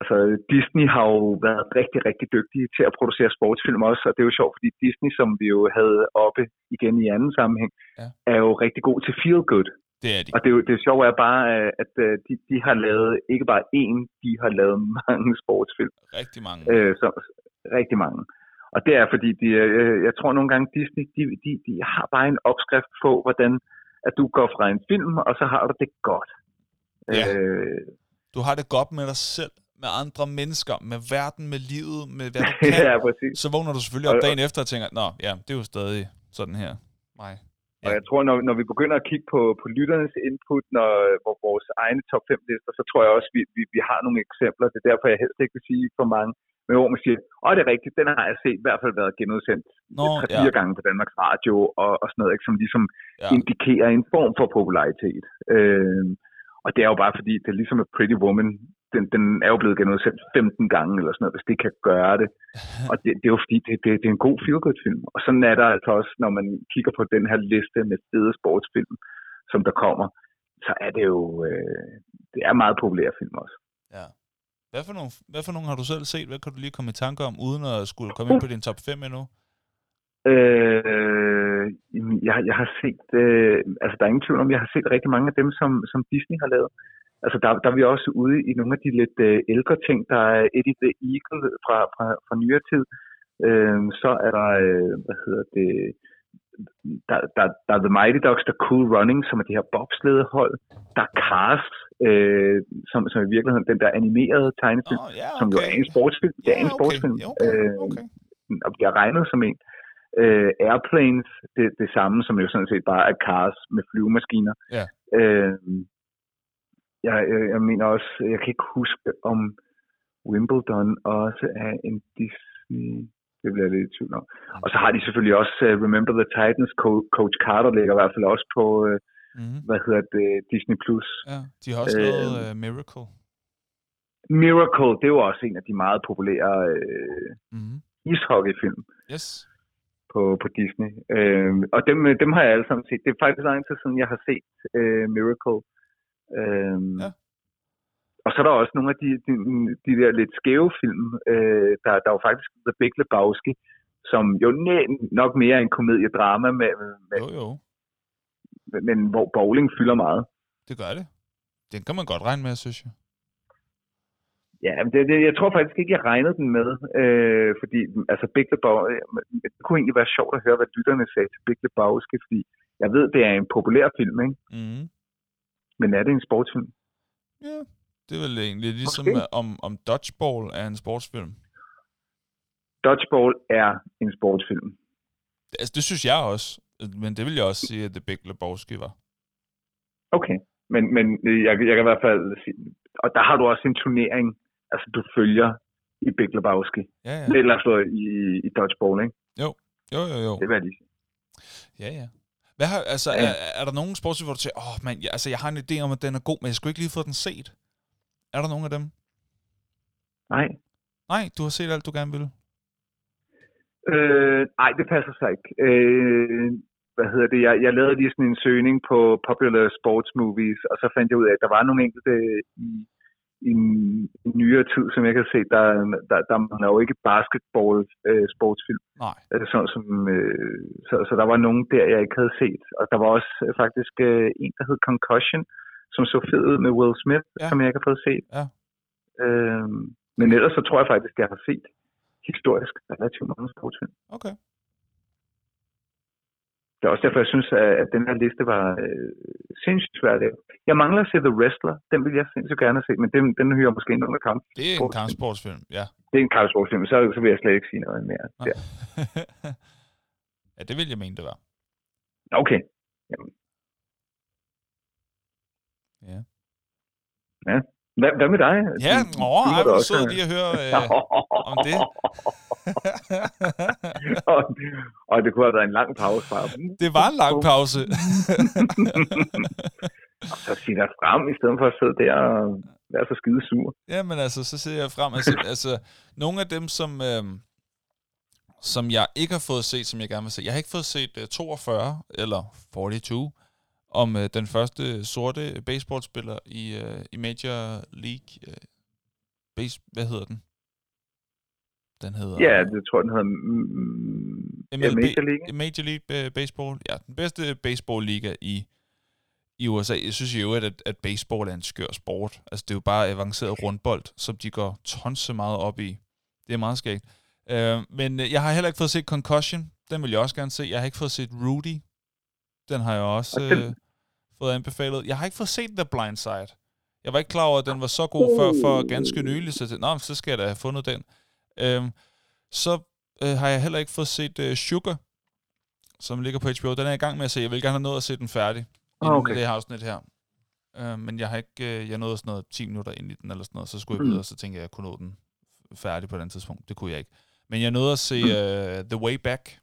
Altså, Disney har jo været rigtig, rigtig dygtige til at producere sportsfilm også, og det er jo sjovt, fordi Disney, som vi jo havde oppe igen i anden sammenhæng, ja. er jo rigtig god til feel good. Det er de. Og det, det sjove er bare, at øh, de, de har lavet ikke bare én, de har lavet mange sportsfilm. Rigtig mange. Øh, så, rigtig mange. Og det er fordi, de, øh, jeg tror nogle gange, Disney, de, de, de har bare en opskrift på, hvordan at du går fra en film, og så har du det godt. Ja. Øh, du har det godt med dig selv, med andre mennesker, med verden, med livet, med hvad du kan. ja, præcis. Så vågner du selvfølgelig op dagen efter og tænker, nå, ja, det er jo stadig sådan her. Nej. Ja. Og jeg tror, når, når vi begynder at kigge på, på lytternes input, når hvor vores egne top 5 lister, så tror jeg også, vi, vi, vi har nogle eksempler. Det er derfor, jeg helst ikke vil sige for mange. Men hvor man siger, åh, det er rigtigt, den har jeg set i hvert fald været genudsendt Nå, tre-fire ja. gange på Danmarks Radio og, og sådan noget, ikke, som ligesom ja. indikerer en form for popularitet. Øh, og det er jo bare fordi, det ligesom er ligesom et Pretty Woman, den, den er jo blevet genudsendt 15 gange eller sådan noget, hvis det kan gøre det. Og det, det er jo fordi, det, det, det er en god feel film. Og sådan er der altså også, når man kigger på den her liste med fede sportsfilm, som der kommer, så er det jo, øh, det er meget populære film også. Ja. Hvad for, nogle, hvad for nogle har du selv set? Hvad kan du lige komme i tanke om, uden at skulle komme ind på din top 5 endnu? Øh, jeg, jeg har set, øh, altså der er ingen tvivl om, jeg har set rigtig mange af dem, som, som Disney har lavet. Altså der, der er vi også ude i nogle af de lidt øh, ældre ting. Der er Eddie the Eagle fra, fra, fra nyere tid. Øh, så er der, øh, hvad hedder det, der, der, der er The Mighty Ducks, der Cool Running, som er det her bobsledehold. Der er Cars, øh, som, som i virkeligheden den der animerede tegnefilm, oh, yeah, okay. som jo er en sportsfilm. Det er en okay. sportsfilm. Okay. Okay. Øh, og bliver regnet som en. Øh, Airplanes, det, det samme, som jo sådan set bare er Cars med flyvemaskiner. Yeah. Øh, jeg, jeg, jeg mener også, jeg kan ikke huske om Wimbledon også er en Disney det bliver jeg lidt i tvivl om. Og så har de selvfølgelig også uh, Remember the Titans, Co- Coach Carter ligger i hvert fald også på, uh, mm-hmm. hvad hedder det, Disney+. Plus. Ja, de har også lavet uh, Miracle. Miracle, det jo også en af de meget populære uh, mm-hmm. ishockeyfilm. Yes. På, på Disney. Uh, og dem, dem har jeg alle sammen set. Det er faktisk lang tid siden, jeg har set uh, Miracle. Uh, ja. Og så er der også nogle af de, de, de der lidt skæve film. Øh, der, der er jo faktisk The Big Lebowski, som jo nok mere er en komediedrama, med, med, jo, jo. men hvor bowling fylder meget. Det gør det. Den kan man godt regne med, synes jeg. Ja, det, det, jeg tror faktisk ikke, jeg regnede den med, øh, fordi altså Big Lebowski, det kunne egentlig være sjovt at høre, hvad lytterne sagde til Big Lebowski, fordi jeg ved, det er en populær film, ikke? Mm. Men er det en sportsfilm? Ja, det er vel egentlig ligesom, okay. om, om Dodgeball er en sportsfilm. Dodgeball er en sportsfilm. Altså, det synes jeg også. Men det vil jeg også sige, at The Big Lebowski var. Okay. Men, men jeg, jeg kan i hvert fald sige, og der har du også en turnering, altså du følger i Big Lebowski. Ja, ja. Eller så i, i Dodgeball, ikke? Jo, jo, jo. jo. Det jeg lige sige. Ja, ja. Hvad har, altså, ja. er, er, der nogen sportsfilm, hvor du siger, åh, oh, man, ja, altså, jeg har en idé om, at den er god, men jeg skulle ikke lige få den set? Er der nogen af dem? Nej. Nej, du har set alt, du gerne vil? Øh, nej, det passer sig ikke. Øh, hvad hedder det? Jeg, jeg lavede lige sådan en søgning på popular sports movies, og så fandt jeg ud af, at der var nogle enkelte i, i nyere tid, som jeg kan se, der, der, der er jo ikke basketball øh, sportsfilm. Nej. Altså, sådan, som, øh, så, så der var nogen der, jeg ikke havde set. Og der var også øh, faktisk øh, en, der hed Concussion, som så fed ud med Will Smith, ja. som jeg ikke har fået set. Ja. Øhm, men ellers så tror jeg faktisk, at jeg har set historisk relativt mange sportsfilm. Okay. Det er også derfor, jeg synes, at den her liste var øh, sindssygt svær at Jeg mangler at se The Wrestler. Den vil jeg sindssygt gerne se, men den, den hører måske ind under kamp. Det er en kampsportsfilm, ja. Det er en kampsportsfilm, så, så vil jeg slet ikke sige noget mere. Ja. Ja, det vil jeg mene, det var. Okay. Jamen. Ja. Ja. Hvad, hvad med dig? Ja, åh, ej, hvor sød lige at høre øh, om det. og, og det kunne have været en lang pause dem. det var en lang pause. Og så sig dig frem, i stedet for at sidde der og være så skide sur. Ja, men altså, så ser jeg frem. Altså, altså nogle af dem, som, øhm, som jeg ikke har fået set, som jeg gerne vil se. Jeg har ikke fået set uh, 42 eller 42 om uh, den første sorte baseballspiller i, uh, i Major League. Uh, base, hvad hedder den? Den hedder... Ja, det tror den hedder mm, MLB, Major League. Major League øh, Baseball. Ja, den bedste baseballliga i, i USA. Jeg synes jo, at, at baseball er en skør sport. Altså, det er jo bare avanceret rundbold, som de går tonse meget op i. Det er meget skægt. Øh, men øh, jeg har heller ikke fået set Concussion. Den vil jeg også gerne se. Jeg har ikke fået set Rudy. Den har jeg også Og den- øh, fået anbefalet. Jeg har ikke fået set The Blind Side. Jeg var ikke klar over, at den var så god før for ganske nylig, så jeg Nå, så skal jeg da have fundet den. Øhm, så øh, har jeg heller ikke fået set øh, Sugar, som ligger på HBO. Den er jeg i gang med at se. Jeg vil gerne have nået at se den færdig, inden Okay. det her afsnit her. Øh, men jeg har ikke, øh, jeg nåede sådan noget 10 minutter ind i den, eller sådan noget, så skulle jeg Mm. videre, så tænkte jeg, at jeg kunne nå den færdig på den tidspunkt. Det kunne jeg ikke. Men jeg nåede at se Mm. uh, The Way Back.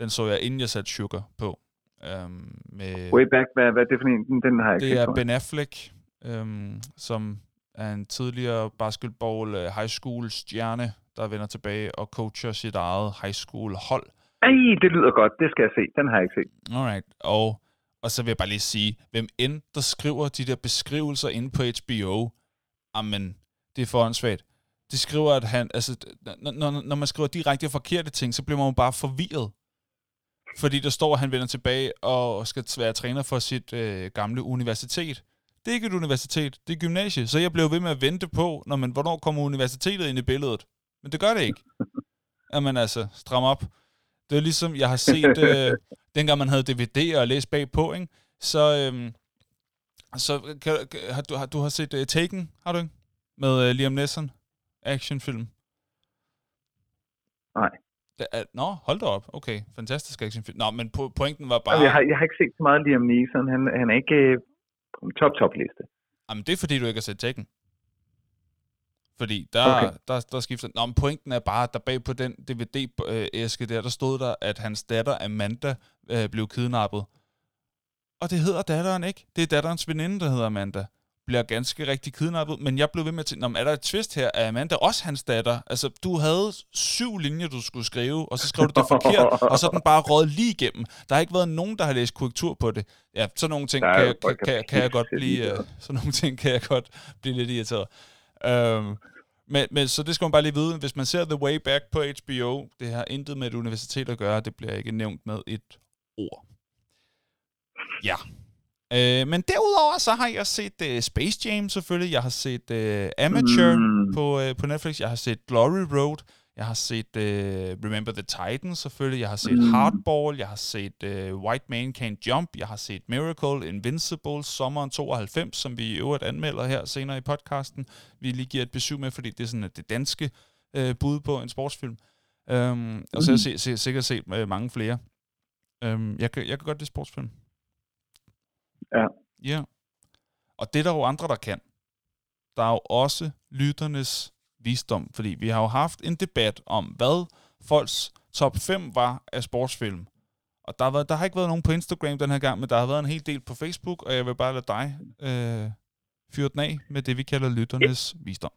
Den så jeg, inden jeg satte Sugar på. Um, med, Way back, hvad, hvad er det for en? Den, den har jeg ikke det er jeg. Ben Affleck, øhm, som er en tidligere basketball øh, high school stjerne, der vender tilbage og coacher sit eget high school hold. Ej, det lyder godt. Det skal jeg se. Den har jeg ikke set. Alright. Og, og så vil jeg bare lige sige, hvem end der skriver de der beskrivelser inde på HBO, amen, det er for åndssvagt. De skriver, at han, altså, når, når, når man skriver direkte forkerte ting, så bliver man jo bare forvirret. Fordi der står, at han vender tilbage og skal være træner for sit øh, gamle universitet. Det er ikke et universitet, det er gymnasie. Så jeg blev ved med at vente på, når man, hvornår kommer universitetet ind i billedet. Men det gør det ikke. Jamen altså, stram op. Det er ligesom, jeg har set, øh, dengang man havde DVD'er og læst bagpå, ikke? Så, øhm, så kan, kan, har, du, har, du har set uh, Taken, har du ikke? Med uh, Liam Neeson. Actionfilm. Nej. Nå, hold da op. Okay, fantastisk actionfilm. Nå, men po- pointen var bare... Jeg, har, jeg har ikke set så meget Liam Neeson. Han, han er ikke øh, top-top-liste. Jamen, det er fordi, du ikke har set Taken. Fordi der, Okay. okay. der, der skifter... Nå, men pointen er bare, at der bag på den DVD-æske der, der stod der, at hans datter Amanda øh, blev kidnappet. Og det hedder datteren ikke. Det er datterens veninde, der hedder Amanda. Bliver ganske rigtig kidnappet. Men jeg blev ved med at tænke, "Nå, men er der et twist her? Er Amanda også hans datter? Altså, du havde syv linjer, du skulle skrive, og så skrev du det forkert, og så er den bare røget lige igennem. Der har ikke været nogen, der har læst korrektur på det. Ja, sådan nogle ting kan, kan, kan, kan jeg godt blive... Øh, sådan nogle ting kan jeg godt blive lidt irriteret. Øhm, men, men så det skal man bare lige vide. Hvis man ser The Way Back på HBO, det har intet med et universitet at gøre. Det bliver ikke nævnt med et ord. Ja. Øh, men derudover så har jeg set uh, Space Jam selvfølgelig. Jeg har set uh, Amateur Mm. på, uh, på Netflix. Jeg har set Glory Road. Jeg har set uh, Remember the Titans selvfølgelig. Jeg har set Mm. Hardball. Jeg har set uh, White Man Can't Jump. Jeg har set Miracle, Invincible, Sommeren 92, som vi i øvrigt anmelder her senere i podcasten. Vi lige giver et besøg med, fordi det er sådan det danske uh, bud på en sportsfilm. Um, og så har jeg se, se, sikkert set uh, mange flere. Um, jeg, kan, jeg kan godt lide sportsfilm. Ja. Ja. Og det er der jo andre, der kan. Der er jo også lytternes visdom, fordi vi har jo haft en debat om, hvad folks top 5 var af sportsfilm. Og der har, været, der har ikke været nogen på Instagram den her gang, men der har været en hel del på Facebook, og jeg vil bare lade dig øh, fyre den af med det, vi kalder lytternes visdom.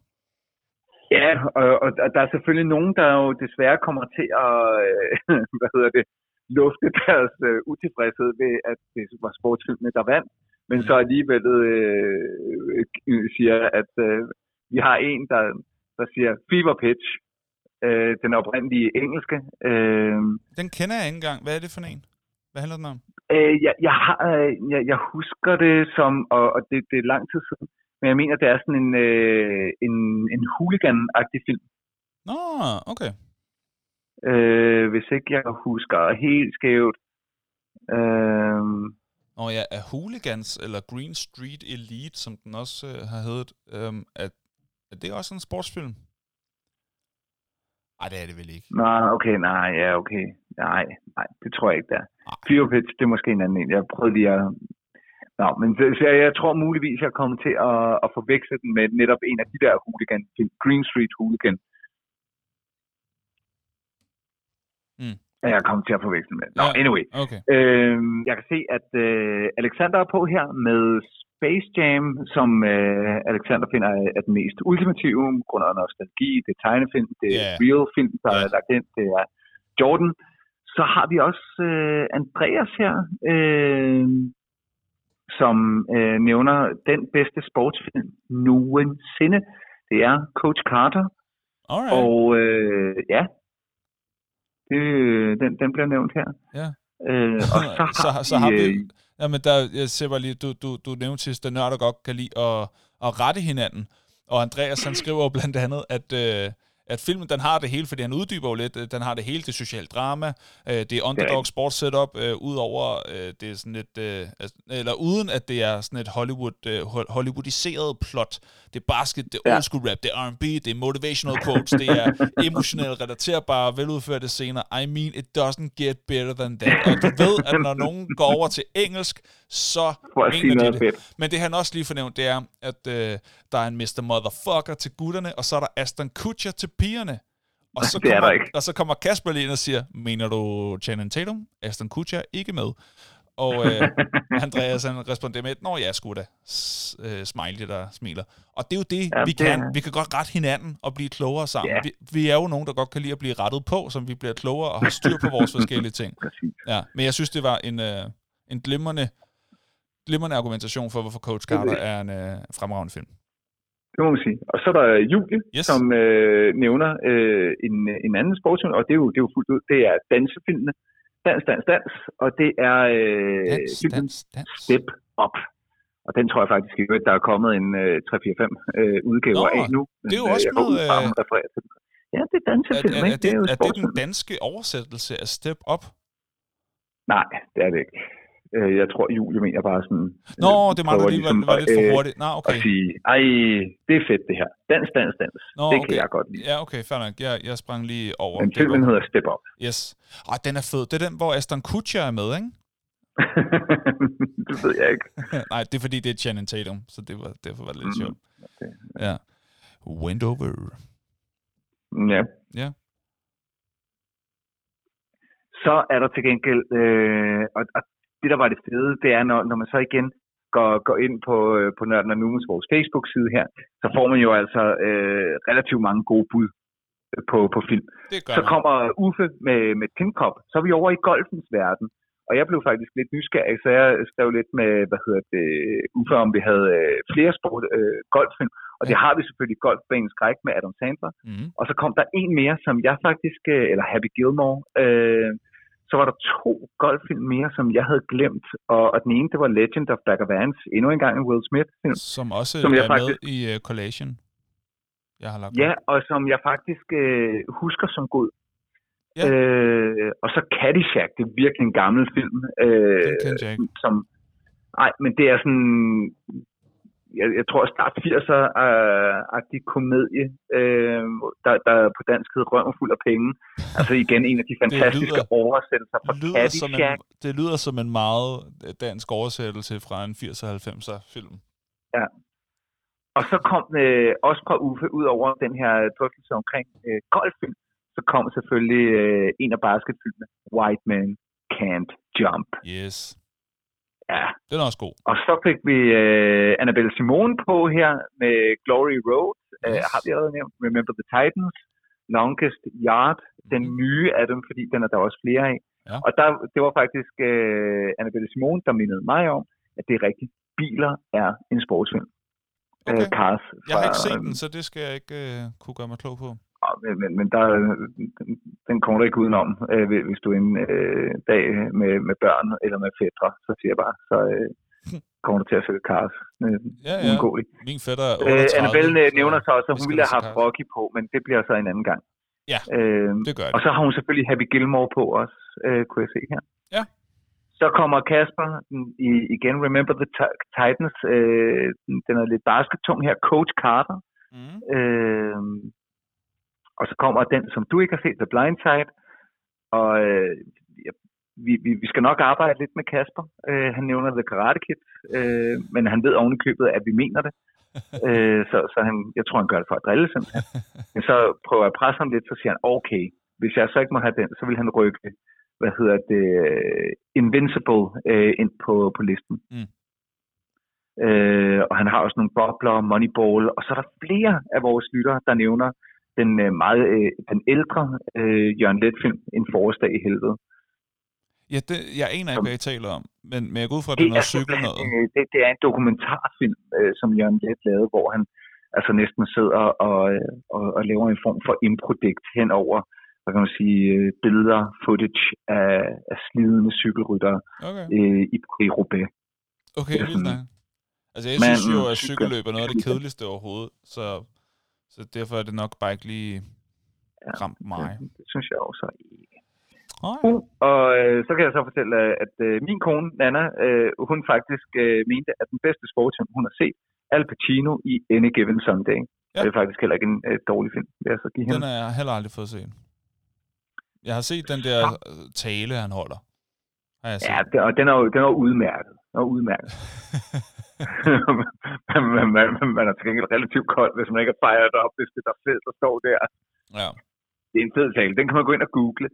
Ja, og, og der er selvfølgelig nogen, der jo desværre kommer til at, øh, hvad hedder det, lufte deres øh, utilfredshed ved, at det var sportsfilmene, der vandt, men så alligevel øh, øh, siger, at øh, vi har en, der, der siger Fever Pitch, øh, den oprindelige engelske. Øh, Den kender jeg ikke engang. Hvad er det for en? Hvad handler den om? øh, jeg, jeg, har, øh, jeg, jeg husker det som, og, og det, det er lang tid siden, men jeg mener, det er sådan en, øh, en, en hooligan-agtig film. Nå, okay. Øh, hvis ikke jeg husker helt skævt. Øh, Nå ja, er Hooligans, eller Green Street Elite, som den også øh, har heddet, øhm, at, er det også en sportsfilm? Nej, det er det vel ikke. Nej, okay, nej, ja, okay. Nej, nej, det tror jeg ikke, der. Fever Pitch, det er måske en anden en. Jeg prøvede lige at... Nå, men så, så jeg, jeg tror muligvis, jeg kommer til at, at forveksle den med netop en af de der hooligan, Green Street Hooligan. Mm. Ja, jeg kommer til at forveksle med. Nå, Ja, anyway. Okay. Øhm, jeg kan se, at øh, Alexander er på her med Space Jam, som øh, Alexander finder er, er den mest ultimative, grund af nostalgi, det er tegnefilm, det er Ja. real film, der Ja. er lagt ind, det er Jordan. Så har vi også øh, Andreas her, øh, som øh, nævner den bedste sportsfilm nogensinde. Det er Coach Carter, Alright. og øh, ja, det, den, den bliver nævnt her. Ja. Øh, og så har, så, så har vi... øh, Jamen, der, jeg ser bare lige, du, du, du nævnte sidst, at nørder godt kan lide at, at rette hinanden. Og Andreas, han skriver blandt andet, at, øh, at filmen, den har det hele, fordi han uddyber jo lidt, øh, den har det hele, det er social drama, øh, det er underdog sports setup, øh, udover, øh, det er sådan et, øh, altså, eller uden at det er sådan et Hollywood, øh, hol- Hollywoodiseret plot. Det er basket, det er old school rap, det er R&B, det er motivational quotes, det er emotionelt relaterbare, veludførte scener. I mean, it doesn't get better than that. Og du ved, at når nogen går over til engelsk, så mener de det. fedt. Men det han også lige fornævnt, det er, at øh, der er en Mr. Motherfucker til gutterne, og så er der Aston Kutcher til pigerne. Og så, er kommer, og så kommer Kasper lige ind og siger, mener du Channing Tatum? Aston Kutcher er ikke med. Og øh, Andreas han responderer med, Nå ja, sgu da. S- øh, smiley, der smiler. Og det er jo det, Ja, vi det kan. er- Vi kan godt rette hinanden og blive klogere sammen. Ja. Vi, vi er jo nogen, der godt kan lide at blive rettet på, som vi bliver klogere og har styr på vores forskellige ting. Præcis. Ja, men jeg synes, det var en, øh, en glimrende, glimrende argumentation for, hvorfor Coach Carter er en øh, fremragende film. Det må man sige. Og så er der Julie, Yes. yes. som øh, nævner øh, en, en anden sportsfilm, og det er, jo, det er jo fuldt ud, det er dansefilmene. Dans, dans, dans, og det er øh, Dans, dans, dans. Step Up. Og den tror jeg faktisk ikke, at der er kommet en øh, 3-4-5 øh, udgaver Nå, af nu. det er jo øh, også øh, hun refererer til den. Ja, det er Er, dansefilm, er, er, ikke? det, jo er det den danske oversættelse af Step Up? Nej, det er det ikke. Øh, Jeg tror, Julie mener bare sådan... Nå, øh, det prøver lige, var, ligesom var at, lidt for øh, hurtigt. Nå, At okay. sige, ej, det er fedt det her. Dans, dans, dans. Nå, det okay. kan jeg godt lide. Ja, okay, fair nok. Jeg, jeg sprang lige over. Men filmen hedder Step Up. Yes. Ej, den er fed. Det er den, hvor Aston Kutcher er med, ikke? det ved jeg ikke. Nej, det er fordi, det er Channing Tatum, så det var, derfor var det lidt Mm, sjovt. okay. Ja. Wendover. Ja. Ja. Så er der til gengæld, øh, og, og det der var det fede, det er, når, når man så igen går, går ind på, øh, på Nørden og Numens vores Facebook-side her, så får man jo altså øh, relativt mange gode bud øh, på, på film. Så kommer Uffe med, med Tin Cup. Så er vi over i golfens verden. Og jeg blev faktisk lidt nysgerrig, så jeg skrev lidt med, hvad hedder det, Uffe, om vi havde øh, flere sport, øh, golffilm. Og det har vi selvfølgelig Golfbanens Skræk med Adam Sandler. Mm. Og så kom der en mere, som jeg faktisk, øh, eller Happy Gilmore, øh, så var der to golffilm mere, som jeg havde glemt. Og, og den ene, det var Legend of Bagger Vance, endnu en gang en Will Smith-film. Som også Som jeg er faktisk- med i uh, Collation. Jeg har lagt Ja, op. og som jeg faktisk øh, husker som god. Ja. Øh, og så Caddyshack, det er virkelig en gammel film. Øh, Den jeg ikke. Som, nej, men det er sådan, jeg, jeg tror start 80'er-agtig komedie, øh, der, der på dansk hedder Rømmer fuld af penge. Altså igen en af de fantastiske lyder- oversættelser fra lyder som en, det lyder som en meget øh, dansk oversættelse fra en 80'er 90'er film. Og så kom øh, også fra Uffe, ud over den her drøftelse omkring øh, golffilm, så kom selvfølgelig øh, en af basketfilmene, White Man Can't Jump. Yes. Ja, Den er også god. og så fik vi øh, Annabelle Simone på her med Glory Road, yes. øh, Yes. har vi allerede nævnt, Remember the Titans, Longest Yard, den Mhm. nye af dem, fordi den er der også flere af. Ja. Og der, det var faktisk øh, Annabelle Simone, der mindede mig om, at det er rigtigt. Biler er en sportsfilm. Okay. Øh, Cars Jeg har ikke fra- set den, så det skal jeg ikke øh, kunne gøre mig klog på. Men, men, men der, den- kommer du ikke udenom, øh, hvis- du er en øh, dag med, med børn eller med fædre, så siger jeg bare, så øh, kommer du til at følge Cars. Øh, Ja, ja. uundgåeligt. Min fætter er Øh, 38. Annabelle øh, så nævner så også, at hun ville have haft. Rocky på, men det bliver så en anden gang. Ja, Øh, Det gør og det. så har hun selvfølgelig Happy Gilmore på også, øh, kunne jeg se her. Ja. Så kommer Kasper i, igen, Remember the Ti- Titans, øh, den er lidt baskettung her, Coach Carter. Mm. Øh, Og så kommer den, som du ikke har set, The Blind Side. Og øh, vi, vi, vi skal nok arbejde lidt med Kasper. Øh, han nævner The Karate Kid, øh, men han ved oven i købet, at vi mener det. øh, så så han, jeg tror, han gør det for at drille simpelthen. Men så prøver jeg at presse ham lidt, så siger han, okay, hvis jeg så ikke må have den, så vil han rykke, hvad hedder det, Invincible øh, ind på, på listen. Mm. Øh, og han har også nogle bobler, Moneyball, og så er der flere af vores lyttere, der nævner den øh, meget øh, den ældre øh, Jørgen Let-film, En forårsdag i helvede. Ja, det, jeg aner ikke, hvad I taler om, men, men jeg går ud fra, at det, det er noget cykel noget. Det, det er en dokumentarfilm, øh, som Jørgen Let lavede, hvor han altså næsten sidder og, øh, og, og laver en form for improdigt hen over hvad kan man sige, øh, billeder, footage af, af slidende cykelryttere okay. øh, i, i Roubaix. Okay, vildt nok. Altså, jeg synes jo, at cykelløb er noget af det kedeligste overhovedet, så, så derfor er det nok bare ikke lige ramt mig. Det, det synes jeg også ikke. Uh, og øh, så kan jeg så fortælle, at øh, min kone, Nana, øh, hun faktisk øh, mente, at den bedste sportsfilm, hun har set, Al Pacino i Any Given Sunday. Ja. Det er faktisk heller ikke en øh, dårlig film, vil jeg så give Den har jeg heller aldrig fået set. Jeg har set den der øh, tale, han holder. Har jeg set. Ja, og den er jo den er udmærket. Den er udmærket. man, man, man, man er til gengæld relativt kold, hvis man ikke har fejret op, hvis det der fed, der står der. Ja. Det er en fed tale. Den kan man gå ind og google.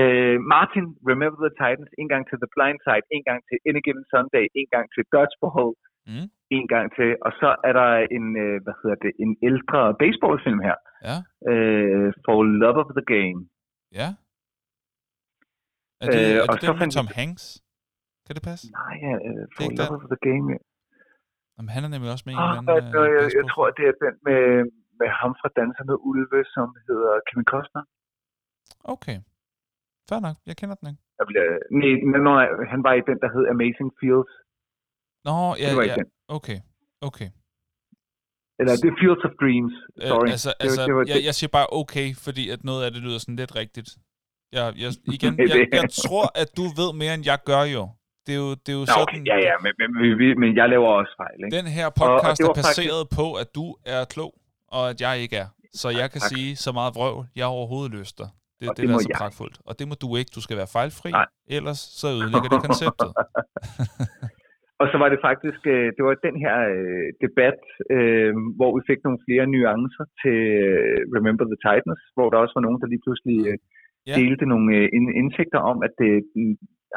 Uh, Martin, Remember the Titans, en gang til The Blind Side, en gang til Any Given Sunday, en gang til Dodgeball, mm. en gang til, og så er der en, uh, hvad hedder det, en ældre baseballfilm her. Ja. Uh, For Love of the Game. Ja. Er det, uh, er det den med Tom Hanks? Kan det passe? Nej, uh, For Love den. of the Game. Jamen, han er nemlig også med i en eller anden... Jeg, jeg tror, det er den med, med ham fra Danser med Ulve, som hedder Kevin Costner. Okay. Fair nok, jeg kender den ikke. Jeg bliver, nej, nej, han var i den, der hed Amazing Fields. Nå, ja, ja. Okay, okay. Eller det er Fields of Dreams, øh, sorry. Øh, altså, det, altså det var, jeg, jeg siger bare okay, fordi at noget af det lyder sådan lidt rigtigt. Jeg, jeg, igen, jeg, jeg tror, at du ved mere, end jeg gør jo. Det er jo, det er jo Nå, sådan... Ja, ja, men, men, men, men jeg laver også fejl, ikke? Den her podcast og, og er baseret faktisk... på, at du er klog, og at jeg ikke er. Så jeg kan tak. sige så meget vrøvl, jeg overhovedet lyster. Det, det, det, det er så jeg. pragtfuldt. Og det må du ikke. Du skal være fejlfri, Nej. ellers så ødelægger det konceptet. og så var det faktisk, øh, det var den her øh, debat, øh, hvor vi fik nogle flere nuancer til Remember the Titans, hvor der også var nogen, der lige pludselig ja. delte nogle indsigter om, at det,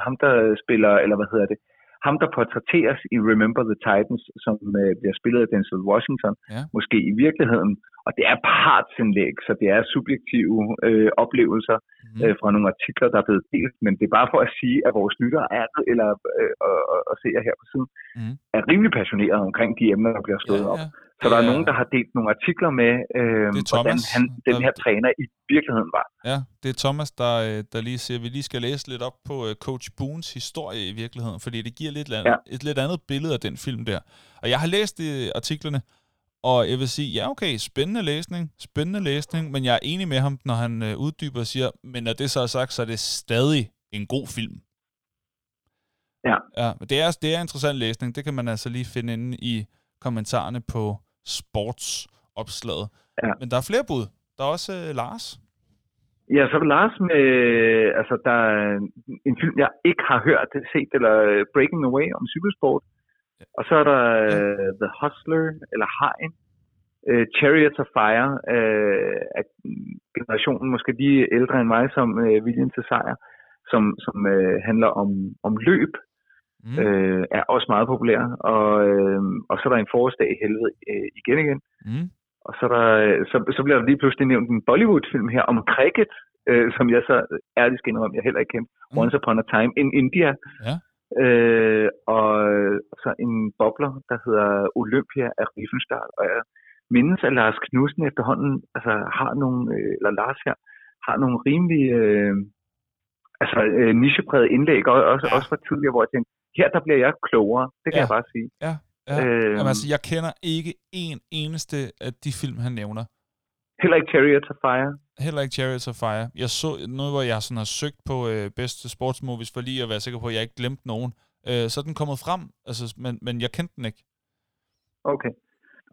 ham, der spiller, eller hvad hedder det, ham, der portrætteres i Remember the Titans, som øh, bliver spillet af Denzel Washington, ja. måske i virkeligheden, og det er partsindlæg, så det er subjektive øh, oplevelser mm. øh, fra nogle artikler, der er blevet delt, men det er bare for at sige, at vores lyttere er, eller øh, og, og, og ser her på siden, mm. er rimelig passionerede omkring de emner, der bliver slået ja, op. Ja. Så der er nogen, der har delt nogle artikler med, øh, hvordan han, den her træner i virkeligheden var. Ja, det er Thomas, der, øh, der lige siger, at vi lige skal læse lidt op på uh, Coach Boons historie i virkeligheden, fordi det giver lidt, ja. et lidt andet billede af den film der. Og jeg har læst de artiklerne, og jeg vil sige, ja okay, spændende læsning, spændende læsning, men jeg er enig med ham, når han uddyber og siger, men når det så er sagt, så er det stadig en god film. Ja. ja det, er, det er interessant læsning, det kan man altså lige finde inde i kommentarerne på sportsopslaget. Ja. Men der er flere bud. Der er også uh, Lars. Ja, så er Lars med, altså der er en film, jeg ikke har hørt, set, eller øh, Breaking Away om cykelsport. Ja. Og så er der ja. uh, The Hustler, eller Hein. Uh, Chariots of Fire, uh, af generationen måske lige ældre end mig, som uh, Viljen til Sejr, som, som uh, handler om, om løb, mm. øh, er også meget populær. Og, øh, og så er der en forårsdag i helvede øh, igen igen. Mm. Og så, der, så, så bliver der lige pludselig nævnt en Bollywood-film her om cricket, øh, som jeg så ærligt skal indrømme, jeg heller ikke kendte. Mm. Once Upon a Time in India. Ja. Øh, og så en bobler, der hedder Olympia af Riefenstahl. Og jeg mindes, at Lars Knudsen efterhånden altså, har nogle, øh, eller Lars her, har nogle rimelig øh, altså, øh, nichepræget indlæg, og også, ja. også fra tidligere, hvor jeg tænkte, her der bliver jeg klogere, det kan ja. jeg bare sige. Ja, ja. Øhm, Jamen, altså, jeg kender ikke en eneste af de film, han nævner. Heller ikke Chariots of Fire? Heller ikke Chariots of Fire. Jeg så noget, hvor jeg sådan har søgt på øh, bedste sportsmovies, for lige at være sikker på, at jeg ikke glemte nogen. Øh, så er den kommet frem, altså, men, men jeg kendte den ikke. Okay.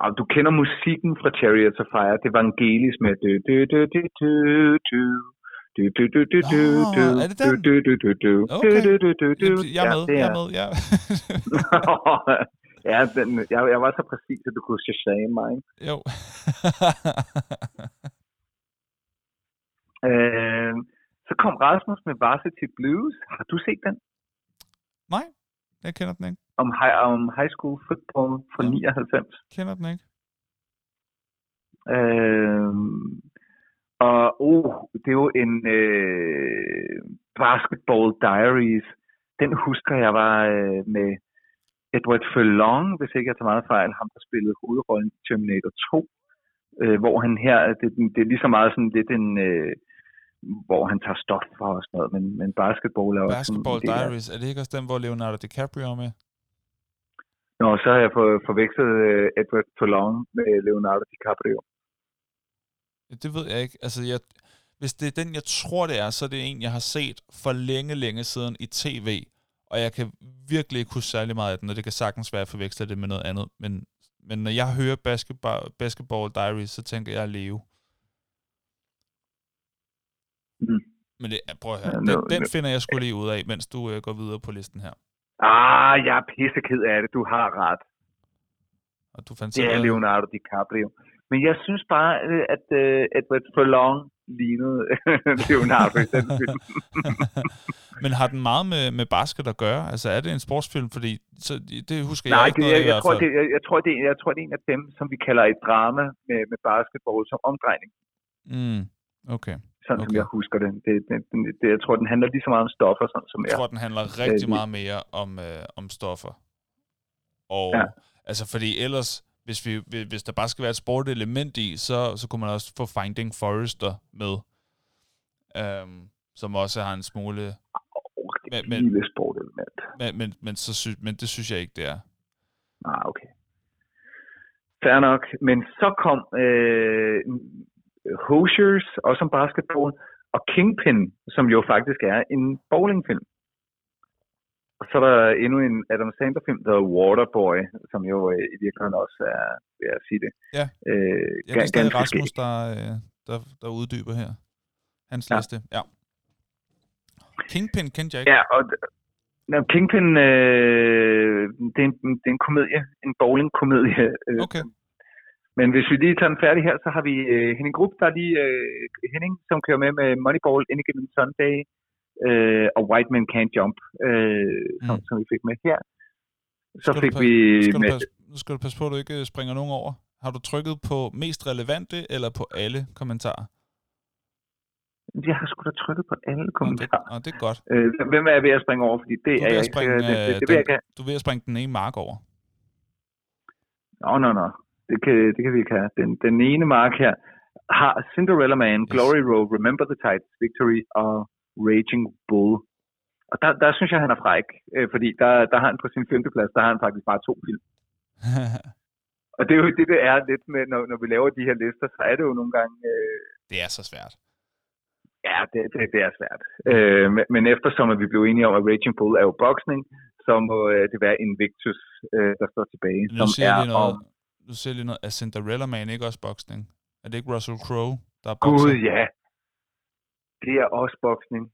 Og du kender musikken fra Chariots of Fire. Det var Angelis med... Du, du, du, du, du, du. Du, du, du, du, du, du, er det den? du, du, du, du, Okay. du, du, du, du. Jeg er Ja, med, det jeg er med, ja. ja, den, jeg, jeg var så præcis, at du kunne shazame mig. jo. Øh, så kom Rasmus med Varsity Blues. Har du set den? Nej, jeg kender den ikke. Om high, om high school football fra Ja. 99. Kender den ikke. Øh, og oh, det er jo en øh, Basketball Diaries. Den husker jeg var øh, med Edward Furlong, hvis ikke jeg tager meget fejl, ham der spillede hovedrollen i Terminator 2. Øh, hvor han her, det, det er lige så meget sådan lidt en, øh, hvor han tager stof for og sådan noget, men, men basketball er også sådan Basketball af- Diaries, er det ikke også den, hvor Leonardo DiCaprio er med? Nå, så har jeg for, forvekslet øh, Edward Furlong med Leonardo DiCaprio. Det ved jeg ikke. Altså, jeg, hvis det er den, jeg tror, det er, så er det en, jeg har set for længe, længe siden i tv. Og jeg kan virkelig ikke huske særlig meget af den, og det kan sagtens være, at jeg forveksler det med noget andet. Men, men når jeg hører Basketball, basketball Diaries, så tænker jeg at leve. Mm. Men det, prøv at høre, den, den finder jeg skulle lige ud af, mens du øh, går videre på listen her. Ah, jeg er pisseked af det. Du har ret. Og du fandt Det er Leonardo DiCaprio. Men jeg synes bare, øh, at uh, Edward Furlong lignede Leonardo i den film. Men har den meget med, med basket at gøre? Altså er det en sportsfilm? Fordi så, det husker jeg Nej, ikke det, noget jeg, jeg, tror, det, jeg, jeg, tror, det, jeg tror, det er en af dem, som vi kalder et drama med, med basketball som omdrejning. Mm, okay. Sådan som Okay. jeg husker det. Det, det, det, det. Jeg tror, den handler lige så meget om stoffer, sådan som Jeg jeg. tror, den handler rigtig Øh, meget mere om, øh, om stoffer. Og Ja. altså, fordi ellers, hvis, vi, hvis- der bare skal være et sportelement i, så, så kunne man også få Finding Forrester med. Øhm, som også har en smule... Men- men- lille sportelement. Men, men, men, så sy, men det synes jeg ikke, det er. Ah, okay. Fair nok. Men så kom øh, Hoosiers, også om basketball, og Kingpin, som jo faktisk er en bowlingfilm. Og så er der endnu en Adam Sandler-film, der hedder Waterboy, som jo øh, i virkeligheden også er, vil jeg sige det, Ja. øh, Jeg kan stadig Rasmus, der, øh, der, der uddyber her. Hans Ja. liste, ja. Kingpin kendte jeg ikke. Ja, og Nå, Kingpin, øh, det, er en, det er en komedie, en bowling-komedie. Øh, Okay. Men hvis vi lige tager den færdig her, så har vi øh, Henning Grupp, der er lige øh, Henning, som kører med med Moneyball, Any Given Sunday øh, og White Man Can't Jump, øh, som, Mm. som vi fik med her. Så Skal fik vi Skal du med, passe, nu skal du passe på, at du ikke øh, springer nogen over. Har du trykket på mest relevante, eller på alle kommentarer? jeg har sgu da trykket på alle Nå, det, kommentarer. nå, det er godt. Øh, hvem er jeg ved at springe over? Fordi det Du er er jeg ikke. springe, Det, det, det, øh, det jeg. Du er ved at springe den ene mark over. Nå, nå, nå. Det kan, det kan vi ikke have. Den, den ene mark her har Cinderella Man, Yes. Glory Road, Remember the Titans, Victory og Raging Bull. Og der, der synes jeg, han er fræk, øh, fordi der, der har han på sin femteplads, der har han faktisk bare to film. Og det er jo det, det er lidt med, når, når vi laver de her lister, så er det jo nogle gange, øh, det er så svært. ja, det, det, det er svært. Øh, men, men eftersom at vi blev enige om, at Raging Bull er jo boksning, så må øh, det være Invictus, øh, der står tilbage, Nu som jeg er lige noget, om... nu jeg lige noget. Er Cinderella Man ikke også boksning? Er det ikke Russell Crowe, der er Gud, bokser? ja. Det er også boksning.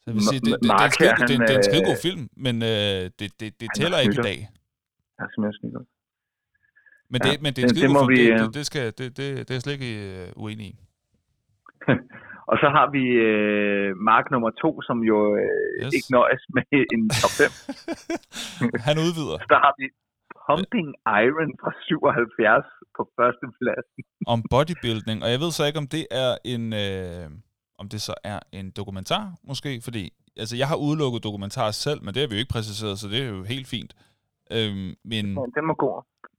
Så jeg vil sige, det, det, det, er Mark en skide, her, det, er en- han, det er en øh, skidegod film, men øh, det, det, det tæller ikke i dag. Simpelthen snydt. Men Ja, det, men det er en det- det skidegod film. vi, Det, øh, det, det, skal, det, det, det er jeg slet ikke øh, uenig i. Og så har vi øh, mark nummer to, som jo øh, Yes. ikke nøjes med en top 5. Han udvider Så der har vi Pumping Iron fra 77 på første plads. om bodybuilding, og jeg ved så ikke, om det er en... Øh, om det så er en dokumentar, måske, fordi altså, jeg har udelukket dokumentarer selv, men det har vi jo ikke præciseret, så det er jo helt fint. Øhm, men, Ja, den må gå.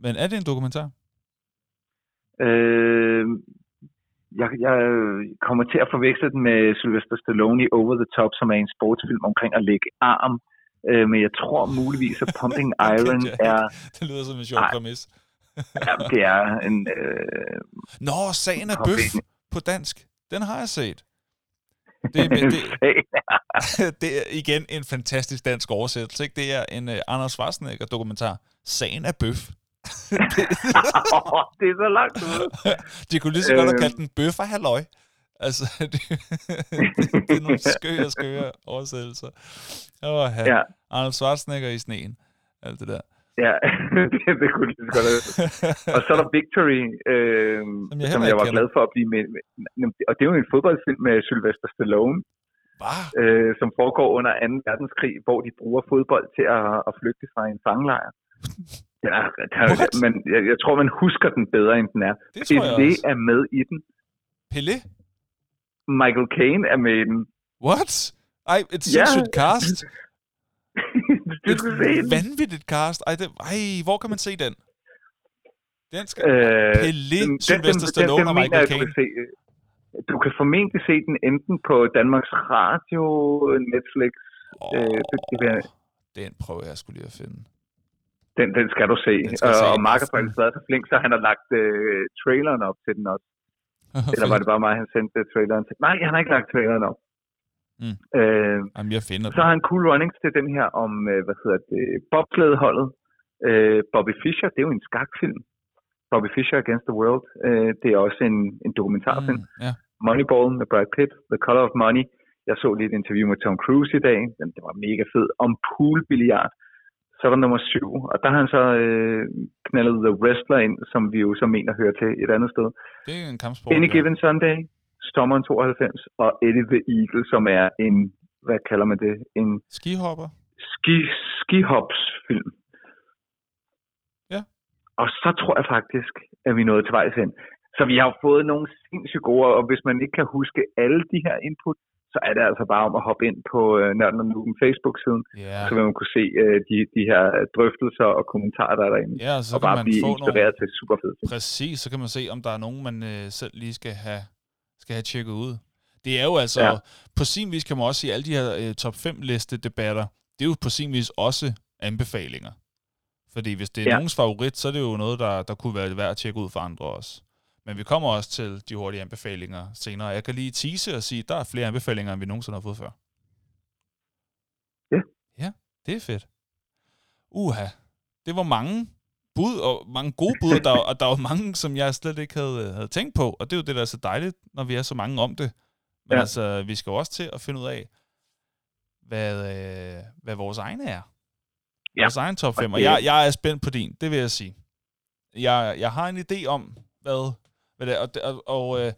men er det en dokumentar? Øh, jeg, jeg kommer til at forveksle den med Sylvester Stallone i Over the Top, som er en sportsfilm omkring at lægge arm. Øh, men jeg tror muligvis, at Pumping Iron Jack. er, Det lyder som en sjov præmis. ja, det er en... Øh, Nå, sagen er bøf på dansk. Den har jeg set. Det, men en det, det er igen en fantastisk dansk oversættelse. Ikke? Det er en uh, Anders Schwarzenegger dokumentar. Sagen er bøf. det er så langt ude. De kunne lige så godt have Øhm. kaldt den bøffer halløj. Altså, det, det er nogle skøre, skøre oversættelser. Åh, ja. Ja, Arnold Schwarzenegger i sneen. Alt det der. ja. det, det kunne det lige godt have. Og så er der Victory, øh, Som jeg som jeg var glad for at blive med. med. Og det er jo en fodboldfilm med Sylvester Stallone, Hvad? øh, som foregår under 2. verdenskrig, hvor de bruger fodbold til at, at flygte fra en fangelejr. Ja, der, men jeg, jeg tror, man husker den bedre, end den er. Det Pelé er med i den. Pelé? Michael Caine er med i den. What? Ej, et sindssygt cast. du skal se Et den. vanvittigt cast. Ej, det, ej, hvor kan man se den? Den skal... Øh, Pelé, den- den- Sylvester den- Stallone den og mener Michael du Caine. kan se. Du kan formentlig se den enten på Danmarks Radio, Netflix. Åh, øh, det- det den prøver jeg skulle lige at finde. Den, den skal du se. Den skal se og Mark er aften. faktisk været så flink, så han har lagt øh, traileren op til den også. Eller var det bare mig, han sendte traileren til? Nej, han har ikke lagt traileren op. Mm. Øh, Jamen, jeg finder så har han cool runnings til den her om, øh, hvad hedder det, bobslædeholdet. Øh, Bobby Fischer, det er jo en skakfilm. Bobby Fischer Against the World. Øh, det er også en, en dokumentarfilm. Mm, ja. Moneyball med Brad Pitt, The Color of Money. Jeg så lige et interview med Tom Cruise i dag. Den, det var mega fed. Om poolbilliard. Så er der nummer syv, og der har han så øh, knaldet The Wrestler ind, som vi jo så mener hører til et andet sted. Det er en kampsport. Any ja. Given Sunday, Stormeren 92, og Eddie the Eagle, som er en, hvad kalder man det, en Skihopper. ski, skihops-film. Ja. Og så tror jeg faktisk, at vi nået til vejs hen. Så vi har fået nogle sindssygt gode, og hvis man ikke kan huske alle de her input, så er det altså bare om at hoppe ind på øh, Nørden og Nuben Facebook-siden, Ja. så vil man kunne se øh, de, de her drøftelser og kommentarer, der er derinde. Ja, og så og bare man blive inspireret nogle... til super fede ting. Præcis, så kan man se, om der er nogen, man øh, selv lige skal have, skal have tjekket ud. Det er jo altså, Ja. på sin vis kan man også sige, alle de her øh, top 5 liste debatter, det er jo på sin vis også anbefalinger. Fordi hvis det er ja. nogens favorit, så er det jo noget, der, der kunne være værd at tjekke ud for andre også. Men vi kommer også til de hurtige anbefalinger senere. Jeg kan lige tease og sige, at der er flere anbefalinger, end vi nogensinde har fået før. Ja. Ja, det er fedt. Uha, det var mange bud, og mange gode bud, og der, og der var mange, som jeg slet ikke havde, havde tænkt på, og det er jo det, der er så dejligt, når vi er så mange om det. Men Ja. altså, vi skal jo også til at finde ud af, hvad, øh, hvad vores egne er. Ja. Vores egen top 5, og jeg, jeg er spændt på din, det vil jeg sige. Jeg, jeg har en idé om, hvad, det er, og, og, og øh,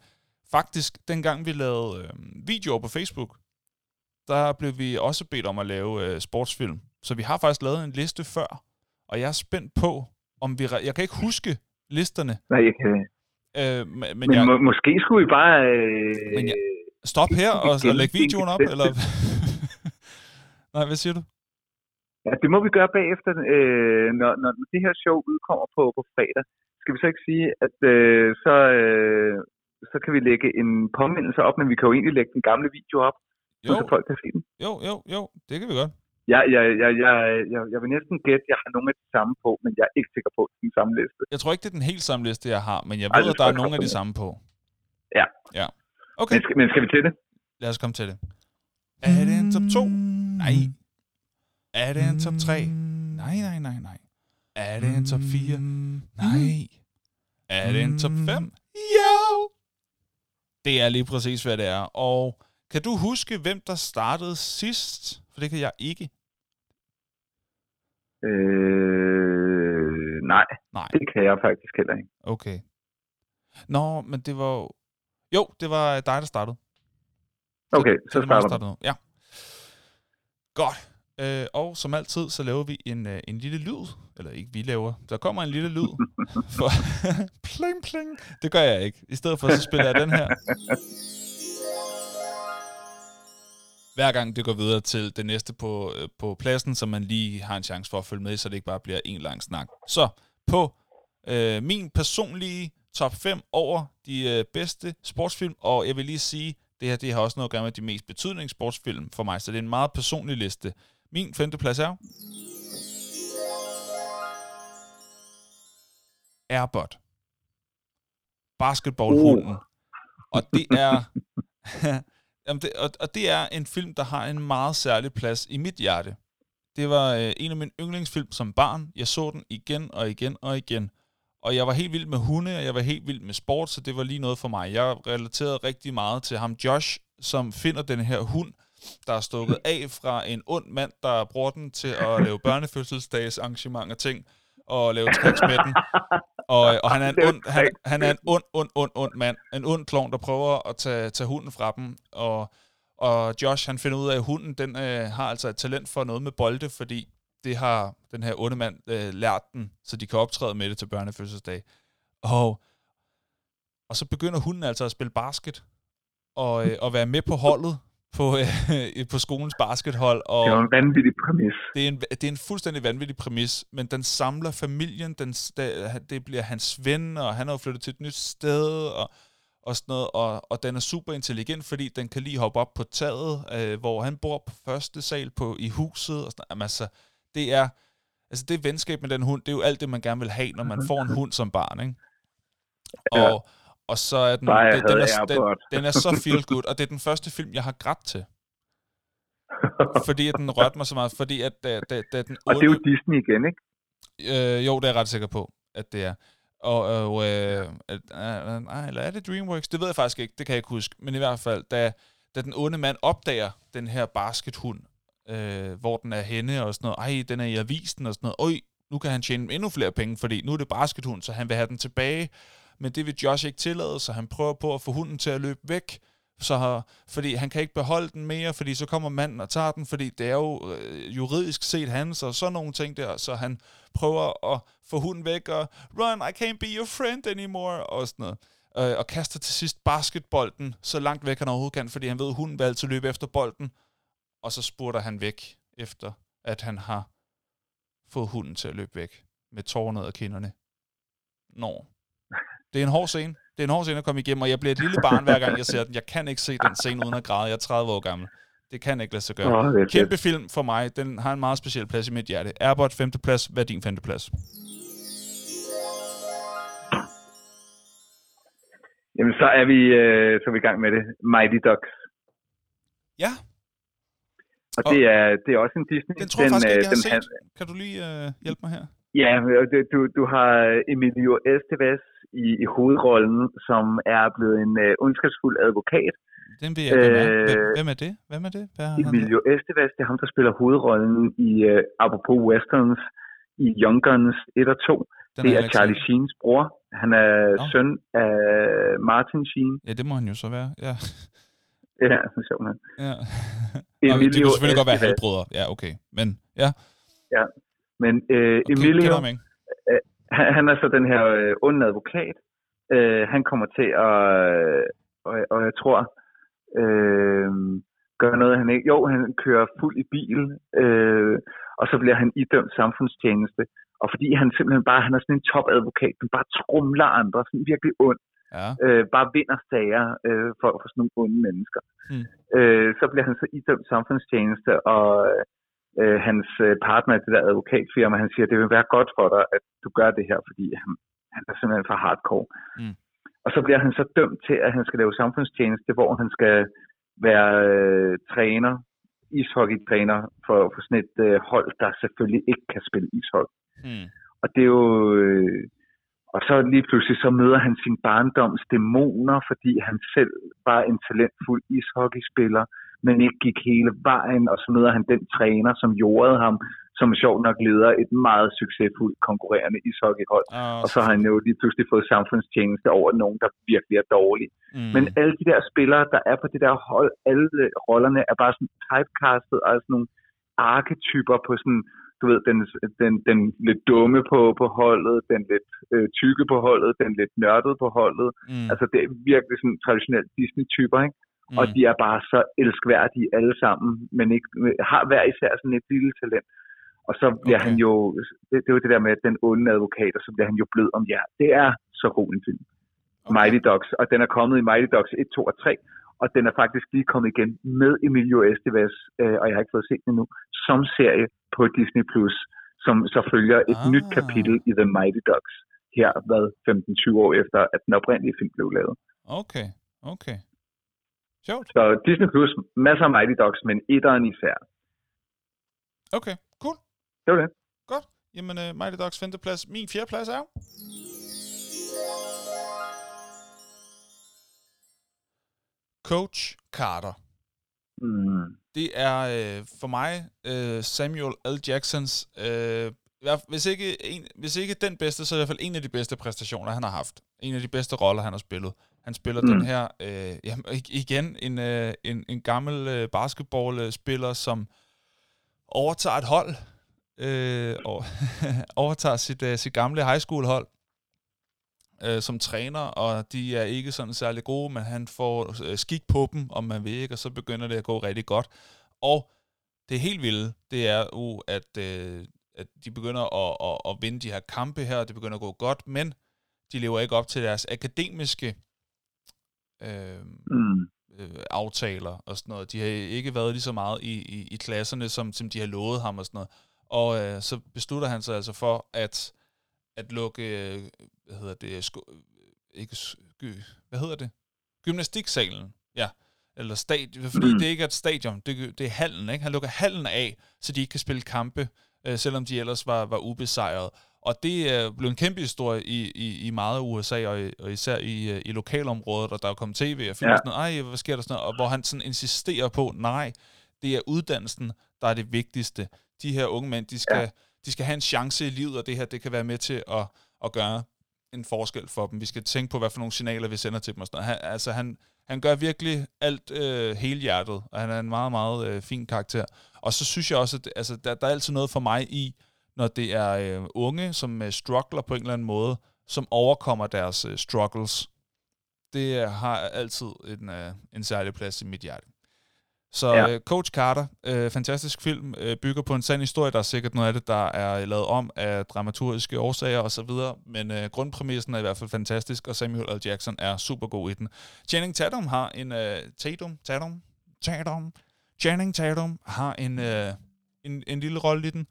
faktisk, dengang vi lavede øh, videoer på Facebook, der blev vi også bedt om at lave øh, sportsfilm. Så vi har faktisk lavet en liste før, og jeg er spændt på, om vi... Jeg kan ikke huske listerne, Nej, jeg kan, øh, men, men men jeg... må, måske skulle vi bare... Øh, Men jeg- Stop her og, og Gennem- læg videoen op, eller... Nej, hvad siger du? Ja, det må vi gøre bagefter, øh, når, når det her show udkommer på, på fredag. Skal vi så ikke sige, at øh, så, øh, så kan vi lægge en påmindelse op, men vi kan jo egentlig lægge den gamle video op, Jo, så folk kan se den. jo, jo, jo, det kan vi godt. Jeg, jeg, jeg, jeg, jeg, jeg vil næsten gætte, at jeg har nogle af de samme på, men jeg er ikke sikker på, at det er den samme liste. Jeg tror ikke, det er den helt samme liste, jeg har, men jeg Ej, ved, det at der er nogle af de samme på. Ja. Ja. Okay, Men skal, men skal vi til det? lad os komme til det. Er det en top 2? Nej. Er det en top 3? Nej, nej, nej, nej. Er det en top 4? Nej. Er det en top 5? Jo! Det er lige præcis, hvad det er. Og kan du huske, hvem der startede sidst? For det kan jeg ikke. Øh, nej, Nej, det kan jeg faktisk heller ikke. okay. Nå, men det var jo... Det var dig, der startede. Okay, Så så er starter nu. Ja. Godt. Øh, og som altid, så laver vi en, øh, en lille lyd. Eller ikke vi laver. Der kommer en lille lyd. For pling, pling. Det gør jeg ikke. I stedet for, så spiller jeg den her. Hver gang det går videre til det næste på, øh, på pladsen, så man lige har en chance for at følge med, så det ikke bare bliver en lang snak. Så på øh, min personlige top 5 over de øh, bedste sportsfilm, og jeg vil lige sige, det her det har også noget at gøre med de mest betydning sportsfilm for mig, så det er en meget personlig liste. Min femte plads er Airbot. Basketballhunden. Og det er... Jamen det, og, og det er en film, der har en meget særlig plads i mit hjerte. Det var øh, en af mine yndlingsfilm som barn. Jeg så den igen og igen og igen. Og jeg var helt vild med hunde, og jeg var helt vild med sport, så det var lige noget for mig. Jeg relaterede rigtig meget til ham, Josh, som finder den her hund, der er stukket af fra en ond mand, der bruger den til at lave børnefødselsdags arrangementer ting, og lave tricks med den. Og, og han er en ond, han, han er en ond, ond, ond, ond mand. En ond klovn, der prøver at tage, tage hunden fra dem. Og, og Josh, han finder ud af, at hunden den, øh, har altså et talent for noget med bolde, fordi det har den her onde mand øh, lært den, så de kan optræde med det til børnefødselsdag. Og, og så begynder hunden altså at spille basket, og, øh, og være med på holdet, på, øh, på skolens baskethold. Og det er en vanvittig præmis. Det er en, det er en fuldstændig vanvittig præmis, men den samler familien, den, det bliver hans ven, og han har flyttet til et nyt sted, og, og sådan noget, og, og den er super intelligent, fordi den kan lige hoppe op på taget, øh, hvor han bor på første sal på, i huset, og sådan Jamen, altså, det er, altså det venskab med den hund, det er jo alt det, man gerne vil have, når man får en hund som barn, ikke? Ja. Og, så er den, det, den, er, den, den er så feel good, og det er den første film, jeg har grædt til. fordi at den rørte mig så meget, fordi at da, da, da den Og det er jo Disney igen, ikke? Øh, jo, det er jeg ret sikker på, at det er. Og, og øh, øh, nej, eller er det DreamWorks? Det ved jeg faktisk ikke, det kan jeg ikke huske. Men i hvert fald, da, da den onde mand opdager den her baskethund, øh, hvor den er henne og sådan noget, ej, den er i avisen og sådan noget, øj, nu kan han tjene endnu flere penge, fordi nu er det baskethund, så han vil have den tilbage men det vil Josh ikke tillade, så han prøver på at få hunden til at løbe væk, så, fordi han kan ikke beholde den mere, fordi så kommer manden og tager den, fordi det er jo øh, juridisk set hans, og sådan nogle ting der, så han prøver at få hunden væk, og run, I can't be your friend anymore, og sådan noget. Øh, og kaster til sidst basketbolden så langt væk han overhovedet kan, fordi han ved, at hunden vil altid løbe efter bolden, og så spurter han væk, efter at han har fået hunden til at løbe væk, med tårnet og kinderne. Nå, det er en hård scene. Det er en hård scene at komme igennem, og jeg bliver et lille barn, hver gang jeg ser den. Jeg kan ikke se den scene uden at græde. Jeg er 30 år gammel. Det kan ikke lade sig gøre. Oh, Kæmpe film for mig. Den har en meget speciel plads i mit hjerte. Airbot, femte plads. Hvad er din femte plads? Jamen, så er vi, øh, så er vi i gang med det. Mighty Ducks. Ja. Og, og det, er, det er også en Disney. Den tror jeg den, faktisk ikke, jeg har den, set. Kan du lige øh, hjælpe mig her? Ja, du, du har Emilio Estevez i, i hovedrollen, som er blevet en uh, ondskabsfuld advokat. Den vil jeg, hvem, er. Hvem, øh, hvem er det? Hvem er det? Hvad er Emilio han Estevez, det er ham, der spiller hovedrollen i, uh, apropos westerns, i Young Guns 1 og 2. Den det er, er Charlie Sheens bror. Han er Nå. søn af Martin Sheen. Ja, det må han jo så være, ja. Ja, det er sjovt, Ja. Emilio det kunne selvfølgelig godt være halvbrødre. Ja, okay. Men, ja. Ja, men øh, okay, Emilio, øh, han, han er så den her øh, onde advokat. Øh, han kommer til at, øh, og, og jeg tror, øh, gøre noget, han ikke... Jo, han kører fuld i bil, øh, og så bliver han idømt samfundstjeneste. Og fordi han simpelthen bare, han er sådan en topadvokat, som bare trumler andre, sådan virkelig ond, ja. øh, bare vinder sager øh, for, for sådan nogle onde mennesker. Hmm. Øh, så bliver han så idømt samfundstjeneste, og øh, hans øh, partner i det der advokatfirma, han siger, det vil være godt for dig, at du gør det her, fordi han, han er simpelthen for hardcore. Mm. Og så bliver han så dømt til, at han skal lave samfundstjeneste, hvor han skal være øh, træner, ishockeytræner for, for sådan et øh, hold, der selvfølgelig ikke kan spille ishockey. Mm. Og det er jo... Øh, og så lige pludselig så møder han sin barndoms dæmoner, fordi han selv var en talentfuld ishockeyspiller, men ikke gik hele vejen, og så møder han den træner, som jordede ham, som sjovt nok leder et meget succesfuldt konkurrerende ishockeyhold. Oh, og så har han jo lige pludselig fået samfundstjeneste over nogen, der virkelig er dårlige. Mm. Men alle de der spillere, der er på det der hold, alle rollerne er bare sådan typecastet, altså nogle arketyper på sådan, du ved, den, den, den lidt dumme på, på holdet, den lidt øh, tykke på holdet, den lidt nørdede på holdet. Mm. Altså det er virkelig sådan traditionelt Disney-typer, ikke? Mm. Og de er bare så elskværdige alle sammen, men ikke, har hver især sådan et lille talent. Og så bliver okay. han jo, det, det er jo det der med den onde advokat, og så bliver han jo blød om ja. Det er så god en film. Okay. Mighty Ducks, og den er kommet i Mighty Ducks 1, 2 og 3, og den er faktisk lige kommet igen med Emilio Estevez, øh, og jeg har ikke fået set den endnu, som serie på Disney+, Plus, som så følger et ah. nyt kapitel i The Mighty Ducks, her hvad 15-20 år efter, at den oprindelige film blev lavet. Okay, okay. Sjovt. Så Disney Plus, masser af Mighty Dogs, men etteren især. Okay, cool. Det var det. Godt. Jamen, uh, Mighty Dogs femte plads. Min fjerde plads er. Coach Carter. Mm. Det er øh, for mig øh, Samuel L. Jacksons, øh, hvis, ikke en, hvis ikke den bedste, så i hvert fald en af de bedste præstationer, han har haft. En af de bedste roller, han har spillet. Han spiller mm. den her, øh, jamen, igen, en, øh, en, en gammel øh, basketballspiller, som overtager et hold, øh, og overtager sit, øh, sit gamle high school hold, øh, som træner, og de er ikke sådan særlig gode, men han får øh, skik på dem, om man vil ikke, og så begynder det at gå rigtig godt. Og det helt vilde, det er jo, at, øh, at de begynder at, at, at vinde de her kampe her, det begynder at gå godt, men de lever ikke op til deres akademiske øh, mm. øh, aftaler og sådan noget. De har ikke været lige så meget i, i, i klasserne, som, som de har lovet ham og sådan noget. Og øh, så beslutter han sig altså for at, at lukke, øh, hvad hedder det, sko, øh, ikke, hvad hedder det? Gymnastiksalen, ja. Eller stadion, fordi mm. det ikke er et stadion, det, det er hallen, ikke? Han lukker hallen af, så de ikke kan spille kampe, øh, selvom de ellers var, var ubesejret. Og det er blevet en kæmpe historie i, i, i meget af USA, og, og især i, øh, i lokalområdet, og der er kommet tv og film ja. sådan noget, ej, hvad sker der sådan noget, og hvor han sådan insisterer på, nej, det er uddannelsen, der er det vigtigste. De her unge mænd, de skal, ja. de skal have en chance i livet, og det her, det kan være med til at, at gøre en forskel for dem. Vi skal tænke på, hvad for nogle signaler vi sender til dem og sådan noget. Han, altså, han, han gør virkelig alt øh, helhjertet, og han er en meget, meget øh, fin karakter. Og så synes jeg også, at altså, der, der er altid noget for mig i, når det er øh, unge, som øh, struggler på en eller anden måde, som overkommer deres øh, struggles. Det øh, har altid en, øh, en særlig plads i mit hjerte. Så ja. øh, Coach Carter, øh, fantastisk film, øh, bygger på en sand historie. Der er sikkert noget af det, der er lavet om af dramaturgiske årsager osv., men øh, grundpræmissen er i hvert fald fantastisk, og Samuel L. Jackson er super god i den. Channing Tatum har en... Øh, Tatum? Tatum? Tatum? Channing Tatum har en, øh, en, en lille rolle i den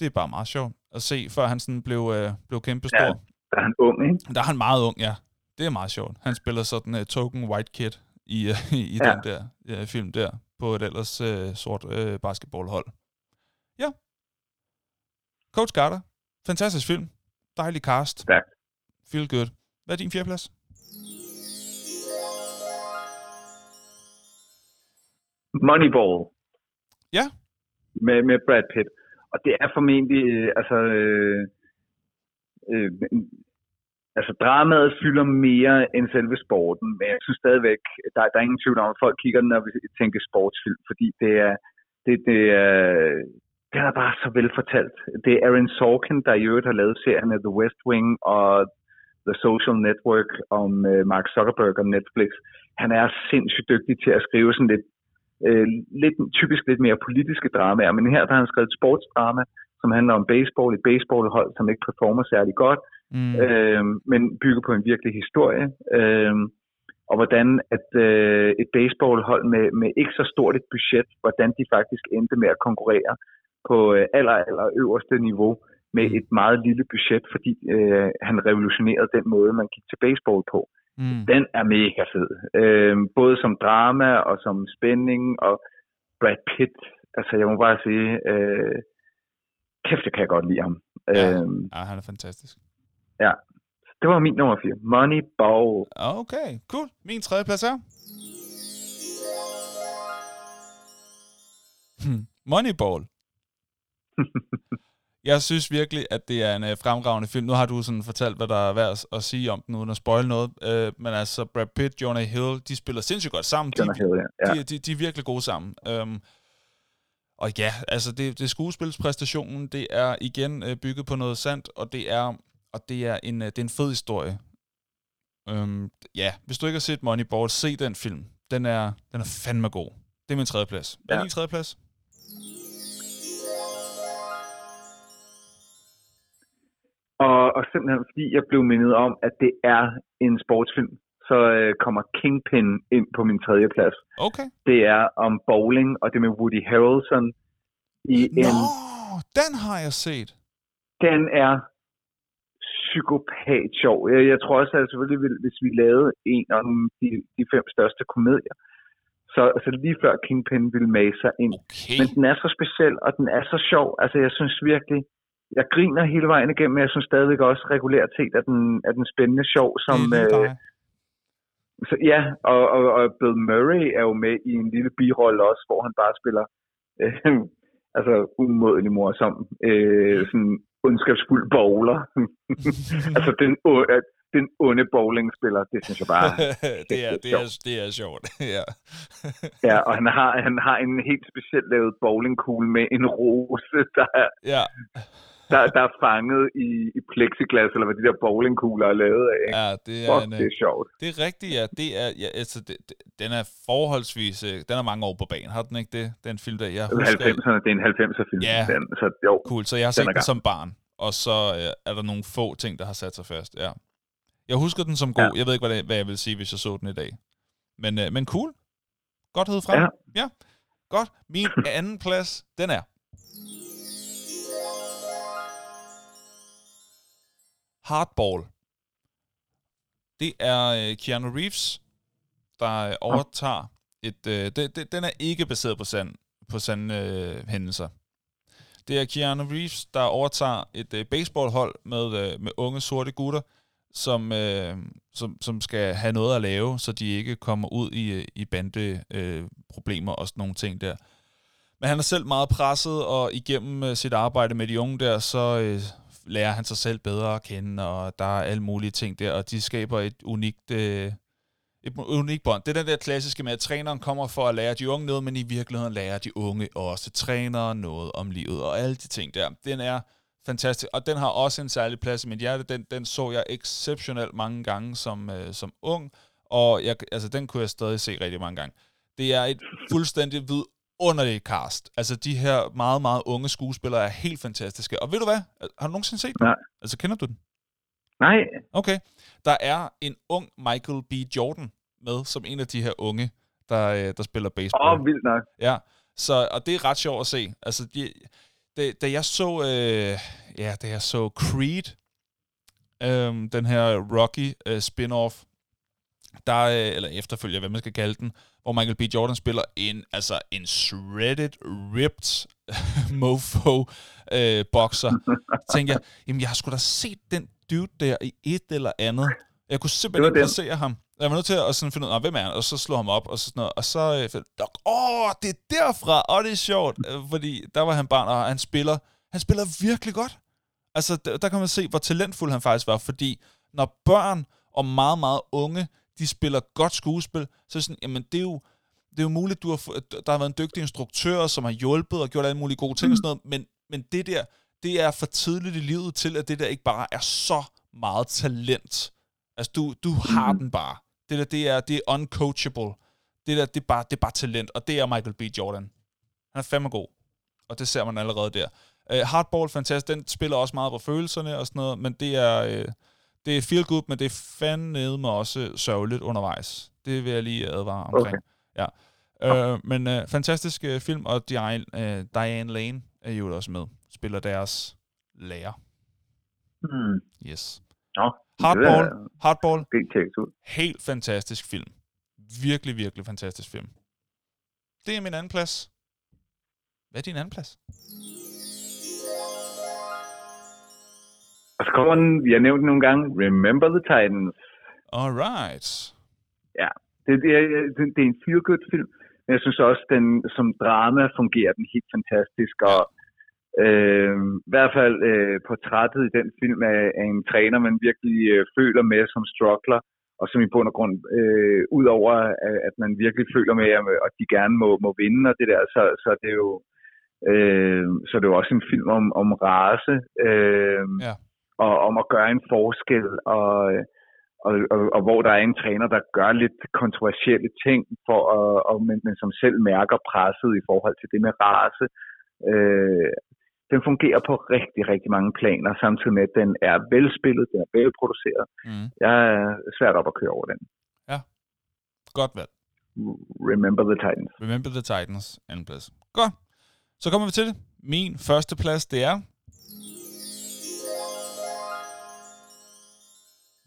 det er bare meget sjovt at se, før han sådan blev, øh, blev kæmpe stor. Ja, der er han ung, ikke? Der er han meget ung, ja. Det er meget sjovt. Han spiller sådan uh, token white kid i, uh, i ja. den der uh, film der, på et ellers uh, sort uh, basketballhold. Ja. Coach Carter. Fantastisk film. Dejlig cast. Ja. Feel good. Hvad er din fjerdeplads? Moneyball. Ja. Med, med Brad Pitt. Og det er formentlig, øh, altså, øh, øh, altså dramaet fylder mere end selve sporten, men jeg synes stadigvæk, der, der er ingen tvivl om, at folk kigger, når vi tænker sportsfilm, fordi det er, det, det er, den er bare så velfortalt. Det er Aaron Sorkin, der i øvrigt har lavet serien The West Wing og The Social Network om øh, Mark Zuckerberg og Netflix. Han er sindssygt dygtig til at skrive sådan lidt øh, lidt, typisk lidt mere politiske dramaer, men her der har han skrevet et sportsdrama, som handler om baseball, et baseballhold, som ikke performer særlig godt, mm. øh, men bygger på en virkelig historie. Øh, og hvordan at øh, et baseballhold med, med ikke så stort et budget, hvordan de faktisk endte med at konkurrere på øh, aller, aller øverste niveau med mm. et meget lille budget, fordi øh, han revolutionerede den måde, man gik til baseball på. Mm. Den er mega fed. Øh, både som drama og som spænding, og Brad Pitt, altså jeg må bare sige, øh, kæft, det kan jeg godt lide ham. Ja, øh, ja han er fantastisk. Ja, det var min nummer 4. Moneyball. Okay, cool. Min tredje plads er? Hmm. Moneyball. Jeg synes virkelig, at det er en øh, fremragende film. Nu har du sådan fortalt, hvad der er værd at sige om den, uden at spoil noget. Øh, men altså, Brad Pitt, Jonah Hill, de spiller sindssygt godt sammen. De, Jonah Hill, ja. De, de, de er virkelig gode sammen. Øhm, og ja, altså det, det skuespilspræstationen, det er igen øh, bygget på noget sandt, og det er, og det er, en, øh, det er en fed historie. Øhm, ja, hvis du ikke har set Moneyball, se den film. Den er, den er fandme god. Det er min tredje plads. Hvad er ja. din tredje plads? Og, og simpelthen fordi jeg blev mindet om, at det er en sportsfilm, så øh, kommer Kingpin ind på min tredje plads. Okay. Det er om bowling, og det med Woody Harrelson i Nå, en... den har jeg set. Den er psykopat sjov. Jeg, jeg tror også, at selvfølgelig, hvis vi lavede en af de, de fem største komedier, så altså lige før Kingpin ville mase sig ind. Okay. Men den er så speciel, og den er så sjov. Altså, jeg synes virkelig, jeg griner hele vejen igennem, men jeg synes stadigvæk også regulært set, at den, er den spændende sjov, som... Øh, så ja, og, og, og Bill Murray er jo med i en lille birolle også, hvor han bare spiller øh, altså umådelig morsom, øh, sådan ondskabsfuld bowler. altså den, øh, den onde bowlingspiller, det synes jeg bare det, er, det, er, det er sjovt. ja. ja, og han har, han har en helt specielt lavet bowlingkugle med en rose, der er, ja. Der, der er fanget i, i plexiglas, eller hvad de der bowlingkugler er lavet af. Ja, det er, Fuck, en, det er sjovt. Det er rigtigt, ja. Det er, ja altså, det, det, den er forholdsvis... øh, Den er mange år på banen, har den ikke det? Den film, der jeg husker. 90'erne, det er en 90'er film. Ja. Den, så jo, Cool, så jeg har Den set den gammel. som barn, og så øh, er der nogle få ting, der har sat sig fast. Ja. Jeg husker den som god. Ja. Jeg ved ikke, hvad, det, hvad jeg vil sige, hvis jeg så den i dag. Men, øh, men cool. Godt hed frem. Ja. ja. Godt. Min anden plads, den er... Hardball. Det er øh, Keanu Reeves, der øh, overtager et... Øh, det, det, den er ikke baseret på sand, på sande øh, hændelser. Det er Keanu Reeves, der overtager et øh, baseballhold med, øh, med unge sorte gutter, som, øh, som, som skal have noget at lave, så de ikke kommer ud i, øh, i bandeproblemer øh, problemer og sådan nogle ting der. Men han er selv meget presset, og igennem øh, sit arbejde med de unge der, så øh, lærer han sig selv bedre at kende, og der er alle mulige ting der, og de skaber et unikt, øh, et unikt bånd. Det er den der klassiske med, at træneren kommer for at lære de unge noget, men i virkeligheden lærer de unge også trænere noget om livet, og alle de ting der. Den er fantastisk, og den har også en særlig plads i mit hjerte. Den, den så jeg exceptionelt mange gange som, øh, som ung, og jeg, altså, den kunne jeg stadig se rigtig mange gange. Det er et fuldstændig vidunderligt cast. Altså, de her meget, meget unge skuespillere er helt fantastiske. Og ved du hvad? Har du nogensinde set den? Nej. Altså, kender du den? Nej, Okay. Der er en ung Michael B. Jordan med, som en af de her unge, der, øh, der spiller baseball. åh, oh, vildt nok. Ja, så, og det er ret sjovt at se. Altså, de, da, da jeg så, øh, ja, da jeg så Creed, øh, den her Rocky øh, spin-off, der, øh, eller efterfølger, hvad man skal kalde den, hvor Michael B. Jordan spiller en, altså en shredded, ripped mofo øh, boxer, tænkte jeg, jamen jeg har sgu da set den dude der i et eller andet. Jeg kunne simpelthen ikke placere ham. Jeg var nødt til at sådan finde ud af, hvem er han, og så slå ham op, og så sådan noget, og så, øh, åh, det er derfra, og det er sjovt, øh, fordi der var han barn, og han spiller, han spiller virkelig godt. Altså, der, der kan man se, hvor talentfuld han faktisk var, fordi når børn og meget, meget unge, de spiller godt skuespil, så er sådan, jamen det er jo, det er jo muligt, du har, der har været en dygtig instruktør, som har hjulpet og gjort alle mulige gode ting og sådan noget, men, men det der, det er for tidligt i livet til, at det der ikke bare er så meget talent. Altså, du, du har den bare. Det der, det er, det er uncoachable. Det der, det er, bare, det er bare talent, og det er Michael B. Jordan. Han er fandme god. Og det ser man allerede der. Uh, Hardball, fantastisk. Den spiller også meget på følelserne og sådan noget, men det er, uh, det er feel good, men det er fandme også sørgeligt undervejs. Det vil jeg lige advare omkring. Ja. Uh, men uh, fantastisk uh, film, og Diane, uh, Diane Lane er jo også med. Spiller deres lærer. Hmm. Yes. Nå, Hardball, det er Hardball, ud. helt fantastisk film. Virkelig, virkelig fantastisk film. Det er min anden plads. Hvad er din anden plads? Og så kommer den, vi har nævnt den nogle gange, Remember the Titans. Alright. Det, det, er, det, det er en feel-good film, men jeg synes også, den som drama fungerer den helt fantastisk, og øh, i hvert fald øh, portrættet i den film af, af en træner, man virkelig øh, føler med som struggler, og som i bund og grund, øh, udover at, at man virkelig føler med, at de gerne må, må vinde og det der, så, så er det jo øh, så er det jo også en film om, om race, øh, Ja. Og om at gøre en forskel, og, og, og, og hvor der er en træner, der gør lidt kontroversielle ting, for at, og, men, men som selv mærker presset i forhold til det med race. Øh, den fungerer på rigtig, rigtig mange planer, samtidig med, at den er velspillet, den er velproduceret. Mm. Jeg er svært op at køre over den. Godt valg. Remember the Titans. Remember the Titans, anden plads. Godt. Så kommer vi til det. Min første plads, det er...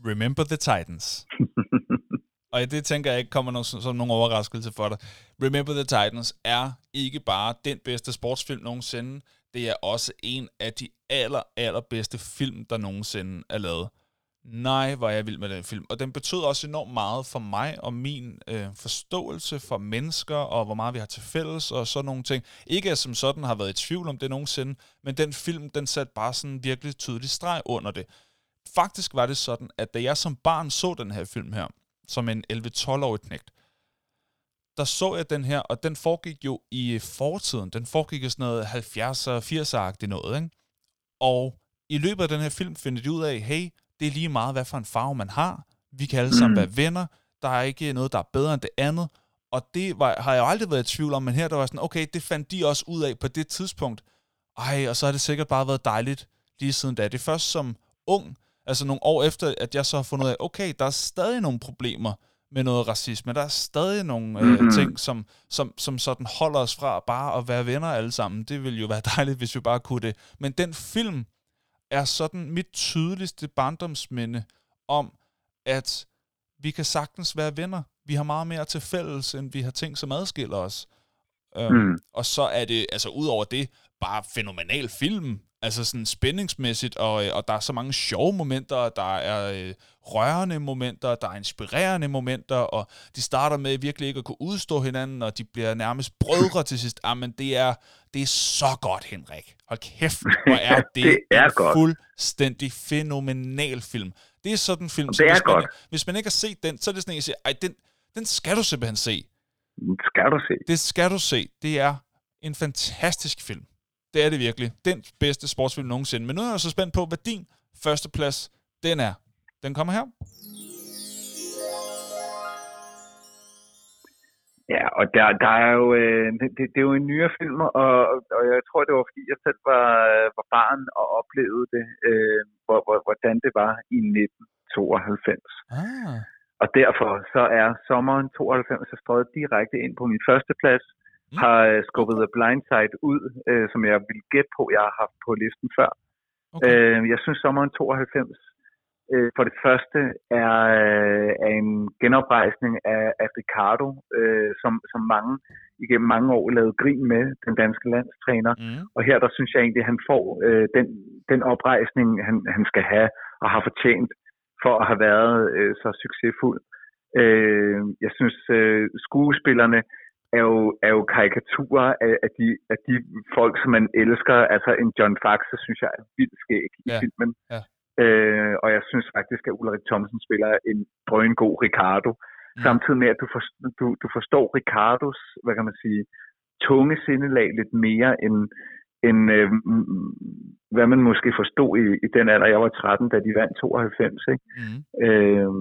Remember the Titans. Og det tænker jeg ikke kommer nogen, som nogen overraskelse for dig. Remember the Titans er ikke bare den bedste sportsfilm nogensinde. Det er også en af de aller, allerbedste film, der nogensinde er lavet. Nej, hvor jeg vild med den film. Og den betød også enormt meget for mig og min øh, forståelse for mennesker, og hvor meget vi har til fælles, og sådan nogle ting. Ikke at som sådan har været i tvivl om det nogensinde, men den film, den satte bare sådan virkelig tydelig streg under det. Faktisk var det sådan, at da jeg som barn så den her film her, som en 11-12-årig knægt, der så jeg den her, og den foregik jo i fortiden. Den foregik i sådan noget 70'er, 80'er-agtigt noget, ikke? Og i løbet af den her film finder de ud af, hey, det er lige meget, hvad for en farve man har. Vi kan alle sammen mm. være venner. Der er ikke noget, der er bedre end det andet. Og det var, har jeg jo aldrig været i tvivl om, men her der var sådan, okay, det fandt de også ud af på det tidspunkt. Ej, og så har det sikkert bare været dejligt lige siden da. Det er først som ung, altså nogle år efter, at jeg så har fundet ud af, okay, der er stadig nogle problemer med noget racisme. Der er stadig nogle mm-hmm. øh, ting, som, som, som sådan holder os fra bare at være venner alle sammen. Det ville jo være dejligt, hvis vi bare kunne det. Men den film er sådan mit tydeligste barndomsminde om, at vi kan sagtens være venner. Vi har meget mere til fælles, end vi har ting, som adskiller os. Øhm, mm. Og så er det, altså ud over det, bare fænomenal film. Altså sådan spændingsmæssigt, og, øh, og der er så mange sjove momenter, der er øh, rørende momenter, der er inspirerende momenter, og de starter med virkelig ikke at kunne udstå hinanden, og de bliver nærmest brødre til sidst. Jamen, det er, det er så godt, Henrik. Hold kæft, hvor er det, det er en godt. fuldstændig fænomenal film. Det er sådan en film, Det er hvis, man, godt. hvis man ikke har set den, så er det sådan en, jeg siger, ej, den, den skal du simpelthen se. Skal du se. Det skal du se. Det er en fantastisk film. Det er det virkelig. Den bedste sportsfilm nogensinde. Men nu er jeg så spændt på, hvad din første plads, den er. Den kommer her. Ja, og der, der er jo, øh, det, det, det er jo en nyere film, og, og jeg tror, det var fordi, jeg selv var, var barn og oplevede det, øh, hvor, hvor, hvordan det var i 1992. Ah. Og derfor så er sommeren 92 så strøget direkte ind på min første plads, Mm. har øh, skubbet The Blind Side ud, øh, som jeg vil gætte på, jeg har haft på listen før. Okay. Øh, jeg synes, sommeren 92 øh, for det første er, øh, er en genoprejsning af, af Ricardo, øh, som, som mange igennem mange år lavede grin med, den danske landstræner. Mm. Og her der synes jeg egentlig, at han får øh, den, den oprejsning, han, han skal have og har fortjent for at have været øh, så succesfuld. Øh, jeg synes, øh, skuespillerne er jo, er jo karikaturer af, af, de, af de folk, som man elsker. Altså en John Faxe, synes jeg er vildt skæg i Ja, filmen. ja. Øh, og jeg synes faktisk, at Ulrik Thomsen spiller en drøn god Ricardo. Mm. Samtidig med, at du, for, du, du forstår Ricardos, hvad kan man sige, tunge sindelag lidt mere end, end øh, hvad man måske forstod i, i den alder, jeg var 13, da de vandt 92. Ikke? Mm. Øh,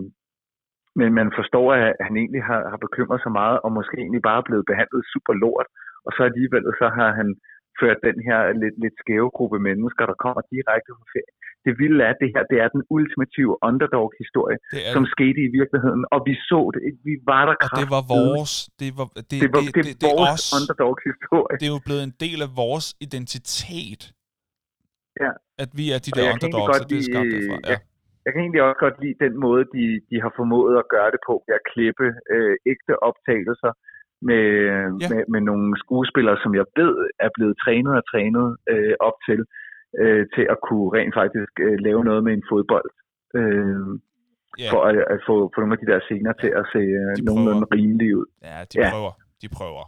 men man forstår, at han egentlig har, har bekymret sig meget, og måske egentlig bare er blevet behandlet super lort. Og så alligevel, så har han ført den her lidt, lidt skæve gruppe mennesker, der kommer direkte fra ferie. Det vilde er, at det her det er den ultimative underdog-historie, Det er som skete i virkeligheden. Og vi så det. Vi var der Og det var vores, det var, det, Det, var, det, det, det, er det vores underdog-historie. Det er jo blevet en del af vores identitet. Ja. At vi er de der underdogs, godt og det er skabt derfra. Ja. jeg- Jeg kan egentlig også godt lide den måde, de, de har formået at gøre det på, ved at klippe øh, ægte optagelser med, Ja. med, med nogle skuespillere, som jeg ved er blevet trænet og trænet øh, op til, øh, til at kunne rent faktisk øh, lave noget med en fodbold. Øh, Ja. For at, at få, få nogle af de der scener til at se øh, De nogenlunde prøver. rimelige ud. ja, de Ja. prøver. De prøver.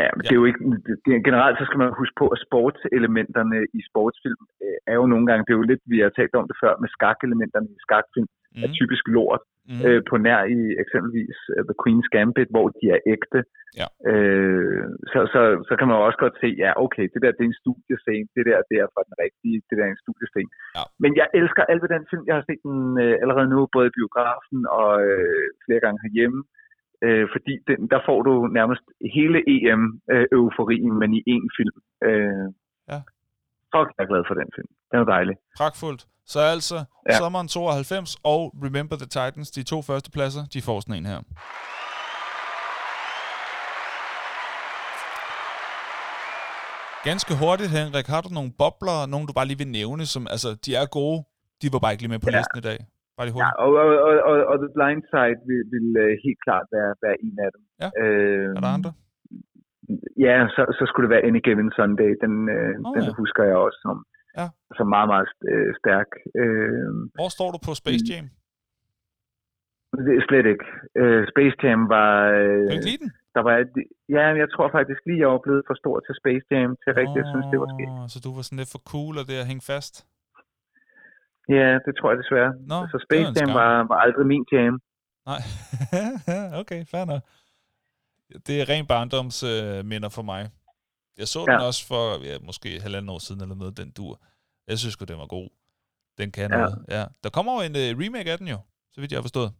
Ja, men Ja. det er jo ikke, det, generelt så skal man huske på, at sportselementerne i sportsfilm øh, er jo nogle gange, det er jo lidt, vi har talt om det før, med skakelementerne i skakfilm, mm. er Mm. typisk lort. Mm. øh, på nær i eksempelvis uh, The Queen's Gambit, hvor de er ægte. Ja. Øh, så, så, så kan man jo også godt se, ja okay, det der det er en studiescene, det der det er fra den rigtige, det der er en studiescene. Ja. Men jeg elsker alt ved den film. Jeg har set den øh, allerede nu, både i biografen og øh, flere gange herhjemme. Øh, fordi den, der får du nærmest hele EM-euforien, men i én film. Øh, Ja. Fuck, jeg er glad for den film. Den er dejlig. Pragtfuldt. Så altså, Ja. sommeren 92 og Remember the Titans, de to første pladser, de får sådan en her. Ganske hurtigt, Henrik, har du nogle bobler, nogle du bare lige vil nævne, som, altså, de er gode, de var bare ikke lige med på Ja. listen i dag. Bare lige Ja, hurtigt. og, og, og, og, og The Blind Side vil, vil øh, helt klart være, være en af dem. Ja. Øh, Er der andre? Ja, så, så skulle det være Any Given Sunday. Den, øh, oh, den ja. husker jeg også som. Ja. Altså meget, meget øh, stærk. Øh, Hvor står du på Space Jam? det slet ikke. Øh, Space Jam var... Øh, du ikke den? der var, ja, jeg tror faktisk lige, jeg var blevet for stor til Space Jam, til rigtigt, jeg synes, det var sket. Så du var sådan lidt for cool og det at hænge fast? Ja, det tror jeg desværre. Nå, så Space Jam var, var aldrig min jam. Nej. okay, fair nok. Det er ren barndomsminder øh, minder for mig. Jeg så ja. Den også for ja, måske halvanden år siden eller noget, den dur. Jeg synes sgu, den var god. Den kan Ja. noget. Ja. Der kommer jo en uh, remake af den jo, så vidt jeg har forstået.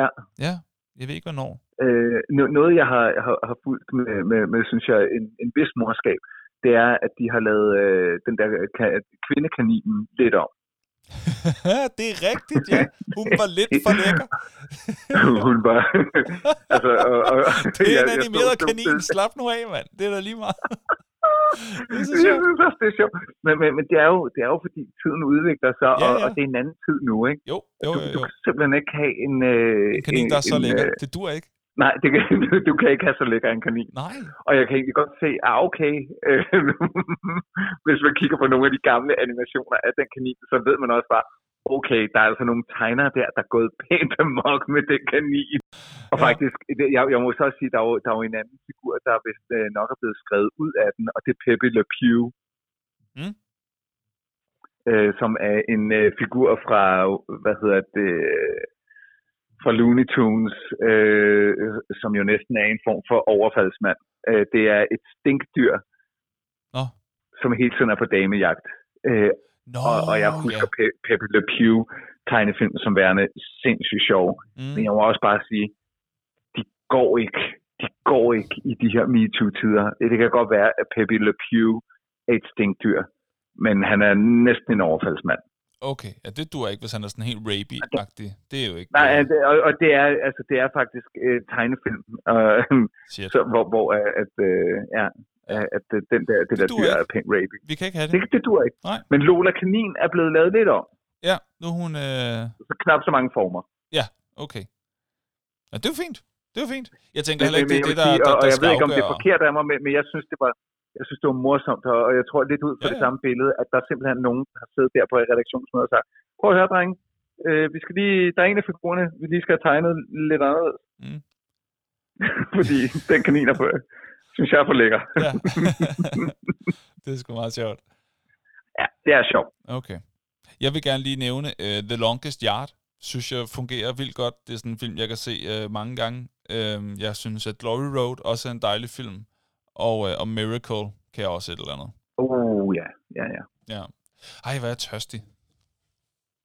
Ja. Ja, jeg ved ikke, hvornår. Øh, no- noget, jeg har, har, har fulgt med, med, med, synes jeg, en, en vis morskab, det er, at de har lavet øh, den der ka- kvindekaninen lidt om. det er rigtigt, ja. Hun var lidt for lækker. Hun var... altså, og, og, Det er jeg- en jeg animeret stod- kanin. Slap nu af, mand. Det er da lige meget. Det er så jeg sjovt. synes også, det er sjovt. Men, men, men det, er jo, det er jo, fordi tiden udvikler sig, Ja, og, ja. og det er en anden tid nu, ikke? Jo, jo, Du, jo. du jo. kan simpelthen ikke have en... Øh, En kanin, der er så en, lækker. øh, Det dur ikke. Nej, det kan, du kan ikke have så lækker en kanin. Nej. Og jeg kan egentlig godt se, ah okay, øh, hvis man kigger på nogle af de gamle animationer af den kanin, så ved man også bare, okay, der er altså nogle tegnere der, der er gået pænt amok med den kanin. Og Ja. ja. faktisk, jeg, jeg må så også sige, der er, jo, der er jo en anden figur, der vist øh, nok er blevet skrevet ud af den, og det er Pepe Le Pew. Mm. Øh, som er en øh, figur fra, hvad hedder det, fra Looney Tunes, øh, som jo næsten er en form for overfaldsmand. Øh, det er et stinkdyr, Nå. som hele tiden er på damejagt. Øh, Nå, og, og jeg husker ja. Pe- Pepe Le Pew tegnefilm som værende sindssygt sjov. Mm. Men jeg må også bare sige, de går ikke. De går ikke i de her MeToo-tider. Det kan godt være, at Pepe Le Pew er et stinkdyr, men han er næsten en overfaldsmand. Okay, ja, det dur ikke, hvis han er sådan helt rapey-agtig. Det er jo ikke... Nej, det- og, og det er altså det er faktisk øh, tegnefilm, øh, så, hvor, hvor øh, at, øh, ja, øh, at øh, den der, det, Det der dyr ikke. er pænt rapey. Vi kan ikke have det. Det, det dur ikke. Nej. Men Lola Kanin er blevet lavet lidt om. Ja, nu er hun... Øh... Så knap så mange former. Ja, okay. Ja, det er fint. Det er fint. Jeg tænker Men, heller ikke, det er det, jeg der, sige, der, og, og der jeg skal ved ikke, om det er forkert af mig, men, men jeg synes, det var jeg synes, det var morsomt, og, og jeg tror lidt ud fra Ja, det samme billede, at der er simpelthen nogen, der har siddet der på et redaktionsmøde og sagt, prøv at høre, drenge, øh, vi skal lige, der er en af figurerne, vi lige skal have tegnet lidt anderledes. Mm. Fordi den kanin er for, synes jeg er for lækker. Ja. det er sgu meget sjovt. ja, det er sjovt. Okay. Jeg vil gerne lige nævne uh, The Longest Yard. Synes jeg fungerer vildt godt. Det er sådan en film, jeg kan se uh, mange gange. Uh, jeg synes, at Glory Road også er en dejlig film. Og, uh, og Miracle kan jeg også et eller andet. Oh, ja, ja, ja. Ja. Ej, hvor er jeg tørstig.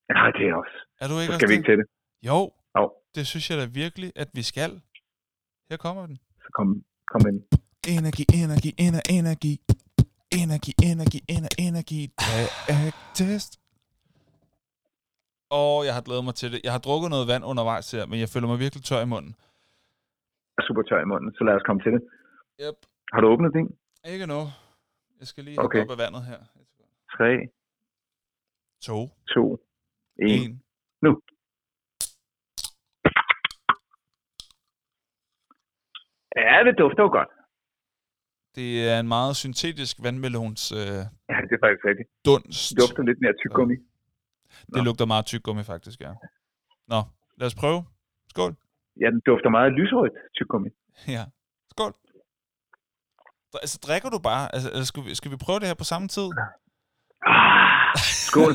Ja, det er også. Er du ikke Så også skal vi det? ikke til det. Jo, Jo, det synes jeg da virkelig, at vi skal. Her kommer den. så kom, kom ind. Energi, energi, ener, energi. Energi, energi, ener, energi. Test. Og jeg har glædet mig til det. Jeg har drukket noget vand undervejs her, men jeg føler mig virkelig tør i munden. Er super tør i munden, så lad os komme til det. Yep. Har du åbnet din? Ikke nu. Jeg skal lige Okay. op af vandet her. 3, To. 2, 1. En. Nu. Ja, det dufter jo godt. Det er en meget syntetisk vandmelons øh, Ja, det er faktisk rigtigt. dunst. Det dufter lidt mere tyggegummi. Det Nå. lugter meget tyggegummi faktisk, ja. Nå, lad os prøve. Skål. Ja, den dufter meget lyserødt tyggegummi. Ja. Altså, drikker du bare? Altså, skal, vi, skal vi prøve det her på samme tid? Ah, skål.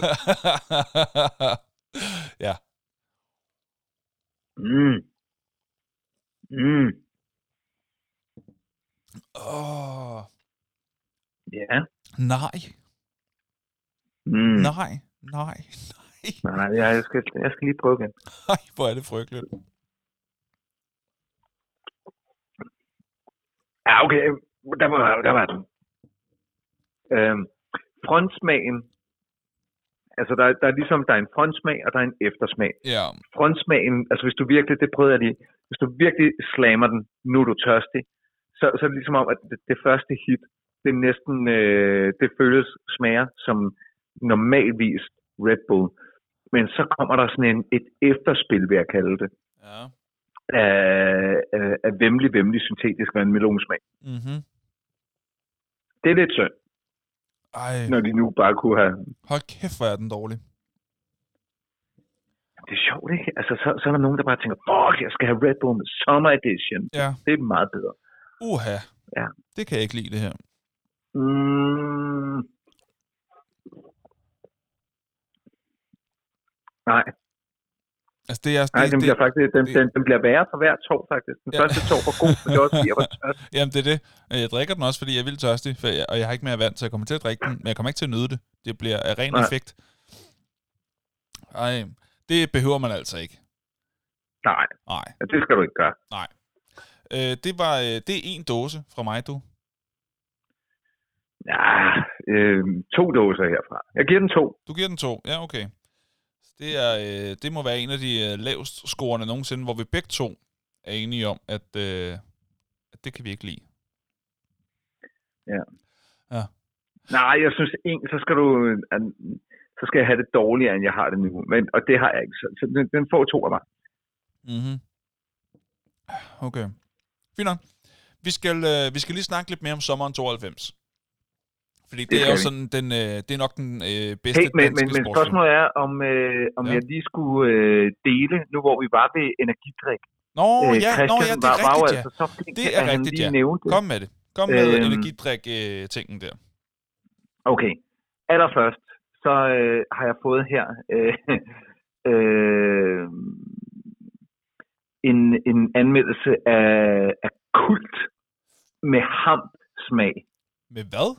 ja. Mm. Mm. Åh, Ja. nej. Mm. Nej. Nej. Nej. Nej, jeg, jeg, skal, jeg skal lige prøve igen. Nej, hvor er det frygteligt. Ja, okay. Der var, der var den. Øhm, frontsmagen. Altså, der, er- der er ligesom, der er en frontsmag, og der er en eftersmag. Ja. Frontsmagen, altså hvis du virkelig, det prøvede jeg lige, hvis du virkelig slammer den, nu er du tørstig, så, så er det ligesom om, at det, det første hit, det er næsten, øh, det føles smager som normalvis Red Bull. Men så kommer der sådan en, et efterspil, vil jeg kalde det, Ja. af, af, af vemmelig, vemmelig syntetisk vandmelonsmag. Mhm. Det er lidt synd. Ej, når de nu bare kunne have... hold kæft, hvor er den dårlig. Det er sjovt, ikke? Altså, så, så er der nogen, der bare tænker, fuck, jeg skal have Red Bull med Summer Edition. Ja. Det er meget bedre. Uha. Ja. Det kan jeg ikke lide, det her. Mm. Nej, Altså, det er... nej, det, den bliver det, faktisk den, det- den, den bliver værre for hver tår, faktisk. Den Ja. første tår var god, men det også fordi, jeg var tørst. Jamen, det er det. Jeg drikker den også, fordi jeg er vildt tørstig, for jeg, og jeg har ikke mere vand, så jeg kommer til at drikke den, men jeg kommer ikke til at nyde det. Det bliver af ren Nej. effekt. Ej, det behøver man altså ikke. Nej, Nej, ja, det skal du ikke gøre. nej. Øh, det var øh, det er en dåse fra mig, du. Ja, øh, to dåser herfra. Jeg giver den to. Du giver den to. Ja, okay. Det, er, øh, det må være en af de øh, lavest scorende nogensinde, hvor vi begge to er enige om, at, øh, at det kan vi ikke lide. Nej, jeg synes en, så skal du... øh, Så skal jeg have det dårligere, end jeg har det nu. Men, og det har jeg ikke. Så, så den, den får to af mig. Mhm. Okay. Fint nok. Vi skal, øh, vi skal lige snakke lidt mere om sommeren 92. Fordi det, Det er jo sådan, den, øh, det er nok den øh, bedste Hey, men, men, men spørgsmålet er, om, øh, om Ja. jeg lige skulle øh, dele, nu hvor vi var ved energidrik. Nå, Øh, ja, nå, ja, det er var, rigtigt, ja. altså så flink, Det er rigtigt, ja. nævnte. Kom med det. Kom med Øhm. energidrik-tingen der. Okay. Allerførst, så øh, har jeg fået her øh, øh, en, en anmeldelse af, af kult med hamp-smag. Med hvad?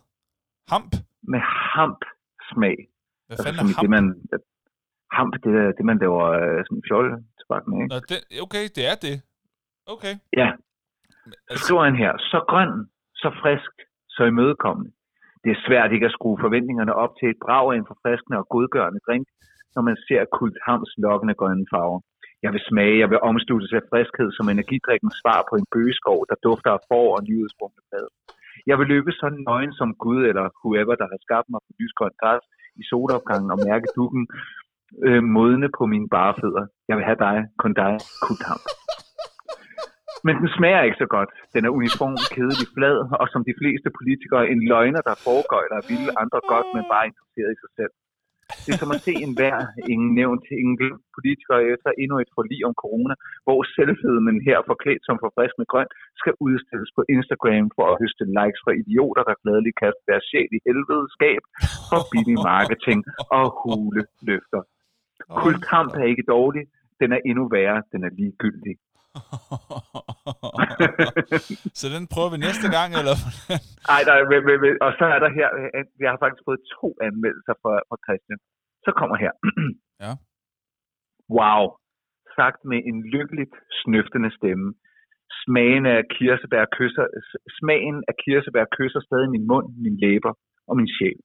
Hamp? Med hamp-smag. Hvad Altså fanden er sådan hamp? det, man, hamp, det er det, man laver øh, sådan fjolle tobak med, ikke? Nå, det, okay, det er det. Okay. Ja, Altså, historien her. Så grøn, så frisk, så imødekommende. Det er svært ikke at skrue forventningerne op til et brag af en forfriskende og godgørende drink, når man ser kult hams lokkende grønne farver. Jeg vil smage, jeg vil omsluttes af friskhed som energidrikkens svar på en bøgeskov, der dufter af for og nyudsprungne blad. Jeg vil løbe så nøgen som Gud eller whoever, der har skabt mig på lysgrøn græs i solopgangen og mærke dukken øh, modne på mine bare fødder. Jeg vil have dig, kun dig, kultham. Men den smager ikke så godt. Den er uniform, kedelig, flad, og som de fleste politikere, en løgner, der foregøjler at ville andre godt, men bare interesseret i sig selv. Det er som at se en hver, ingen nævnt, ingen glemt politiker efter endnu et forlig om corona, hvor selvfedmen her forklædt som forfriskende grøn skal udstilles på Instagram for at høste likes fra idioter, der gladeligt kaster deres sjæl i helvede skab for billig marketing og hule løfter. Kultkamp er ikke dårlig, den er endnu værre, den er ligegyldig. Så den prøver vi næste gang, eller? Ej, der, er- men- men- men- og så er der her, jeg har faktisk fået to anmeldelser fra, fra Christian. Så kommer her. Ja. Wow. Sagt med en lykkeligt snøftende stemme. Smagen af kirsebær kysser, smagen af kirsebær kysser stadig min mund, min læber og min sjæl.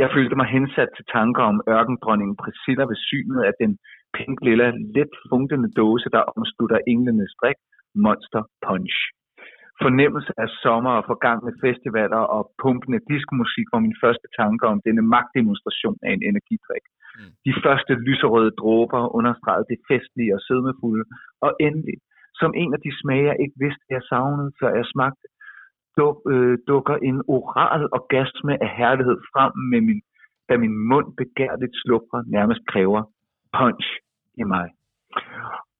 Jeg følte mig hensat til tanker om ørkendronningen Priscilla ved synet af den pink lilla, let funklende dåse, der omslutter englenes strik, Monster Punch. Fornemmelse af sommer og forgangne festivaler og pumpende diskomusik var min første tanker om denne magtdemonstration af en energidrik. Mm. De første lyserøde dråber understregede det festlige og sødmefulde, og endelig, som en af de smage, jeg ikke vidste, jeg savnede, før jeg smagte, duk, øh, dukker en oral orgasme af herlighed frem, med min, da min mund begærligt sluprer nærmest kræver punch i mig.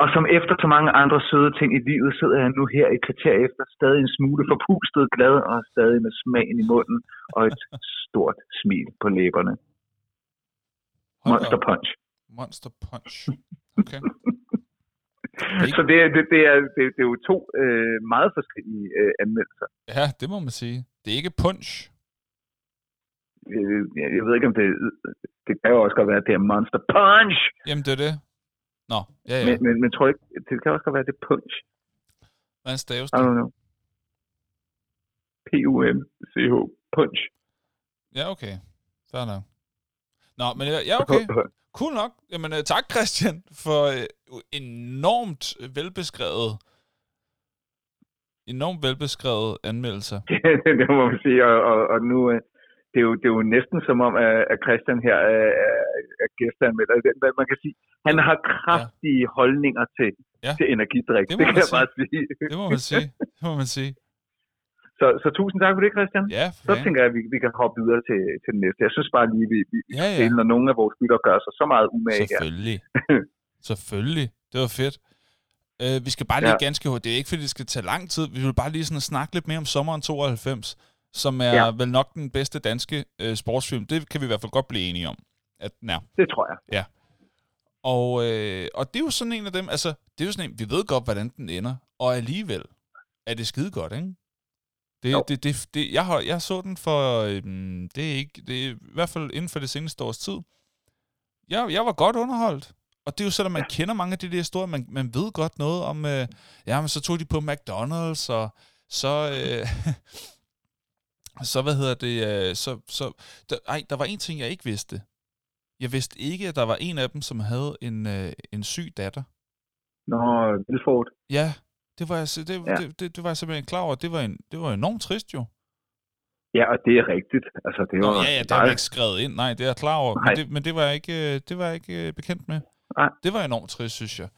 Og som efter så mange andre søde ting i livet, sidder jeg nu her et kvarter efter, stadig en smule forpustet glad, og stadig med smagen i munden, og et stort smil på læberne. Monster. Punch. Monster Punch. Okay. Så det, er- det, det, er, det, det er jo to øh, meget forskellige øh, anmeldelser. Ja, det må man sige. Det er ikke punch. Øh, jeg, jeg ved ikke, om det... Det kan jo også godt være, at det er Monster Punch! Jamen, det er det. Nå, ja, ja. Men, men, men tror ikke, det kan også godt være, at det er Punch. Hvordan staves I det? don't know. P-U-M-C-H. Punch. Ja, okay. Fair nok. Nå, men ja, okay. Cool nok. Jamen, uh, tak Christian for uh, enormt velbeskrevet enormt velbeskrevet anmeldelser. det, det må man sige, og, og, og nu... øh, Det er, jo, det er jo næsten som om, at Christian her er, er- er hvad Man kan sige, han har kraftige ja. holdninger til, Ja. til energidrik. Det Det, kan jeg bare sige. Det må man sige. Det må man sige. Så, så tusind tak for det, Christian. Ja, så tænker jeg, at vi, vi kan hoppe videre til, til den næste. Jeg synes bare lige, vi, vi ja, ja. når nogle af vores lytter gør sig så meget umage Selvfølgelig. Selvfølgelig. Det var fedt. Uh, vi skal bare lige ja. ganske hurtigt. Det er ikke, fordi det skal tage lang tid. Vi vil bare lige sådan snakke lidt mere om sommeren 92, som er ja. vel nok den bedste danske uh, sportsfilm. Det kan vi i hvert fald godt blive enige om. At, ja. Det tror jeg. Ja. Og, øh, og det er jo sådan en af dem, altså, det er jo sådan en, vi ved godt, hvordan den ender, og alligevel er det skide godt, ikke? Det, det, det, det, jeg, har, jeg så den for, øhm, det er ikke, det er i hvert fald inden for det seneste års tid. Jeg, jeg var godt underholdt. Og det er jo selvom man ja. kender mange af de der historier, man, man ved godt noget om, øh, ja, men så tog de på McDonald's, og så, øh, så hvad hedder det, øh, så, så der, ej, der var en ting, jeg ikke vidste. Jeg vidste ikke, at der var en af dem, som havde en, øh, en syg datter. Nå, Vilford. Ja, det var, jeg, det, ja. det, det, det var jeg simpelthen klar over. Det var, en, det var enormt trist jo. Ja, og det er rigtigt. Altså, det var Nå, ja, ja, det har ikke skrevet ind. Nej, det er jeg klar over. Men det, men det var jeg ikke, øh, det var jeg ikke øh, bekendt med. Nej. Det var enormt trist, synes jeg.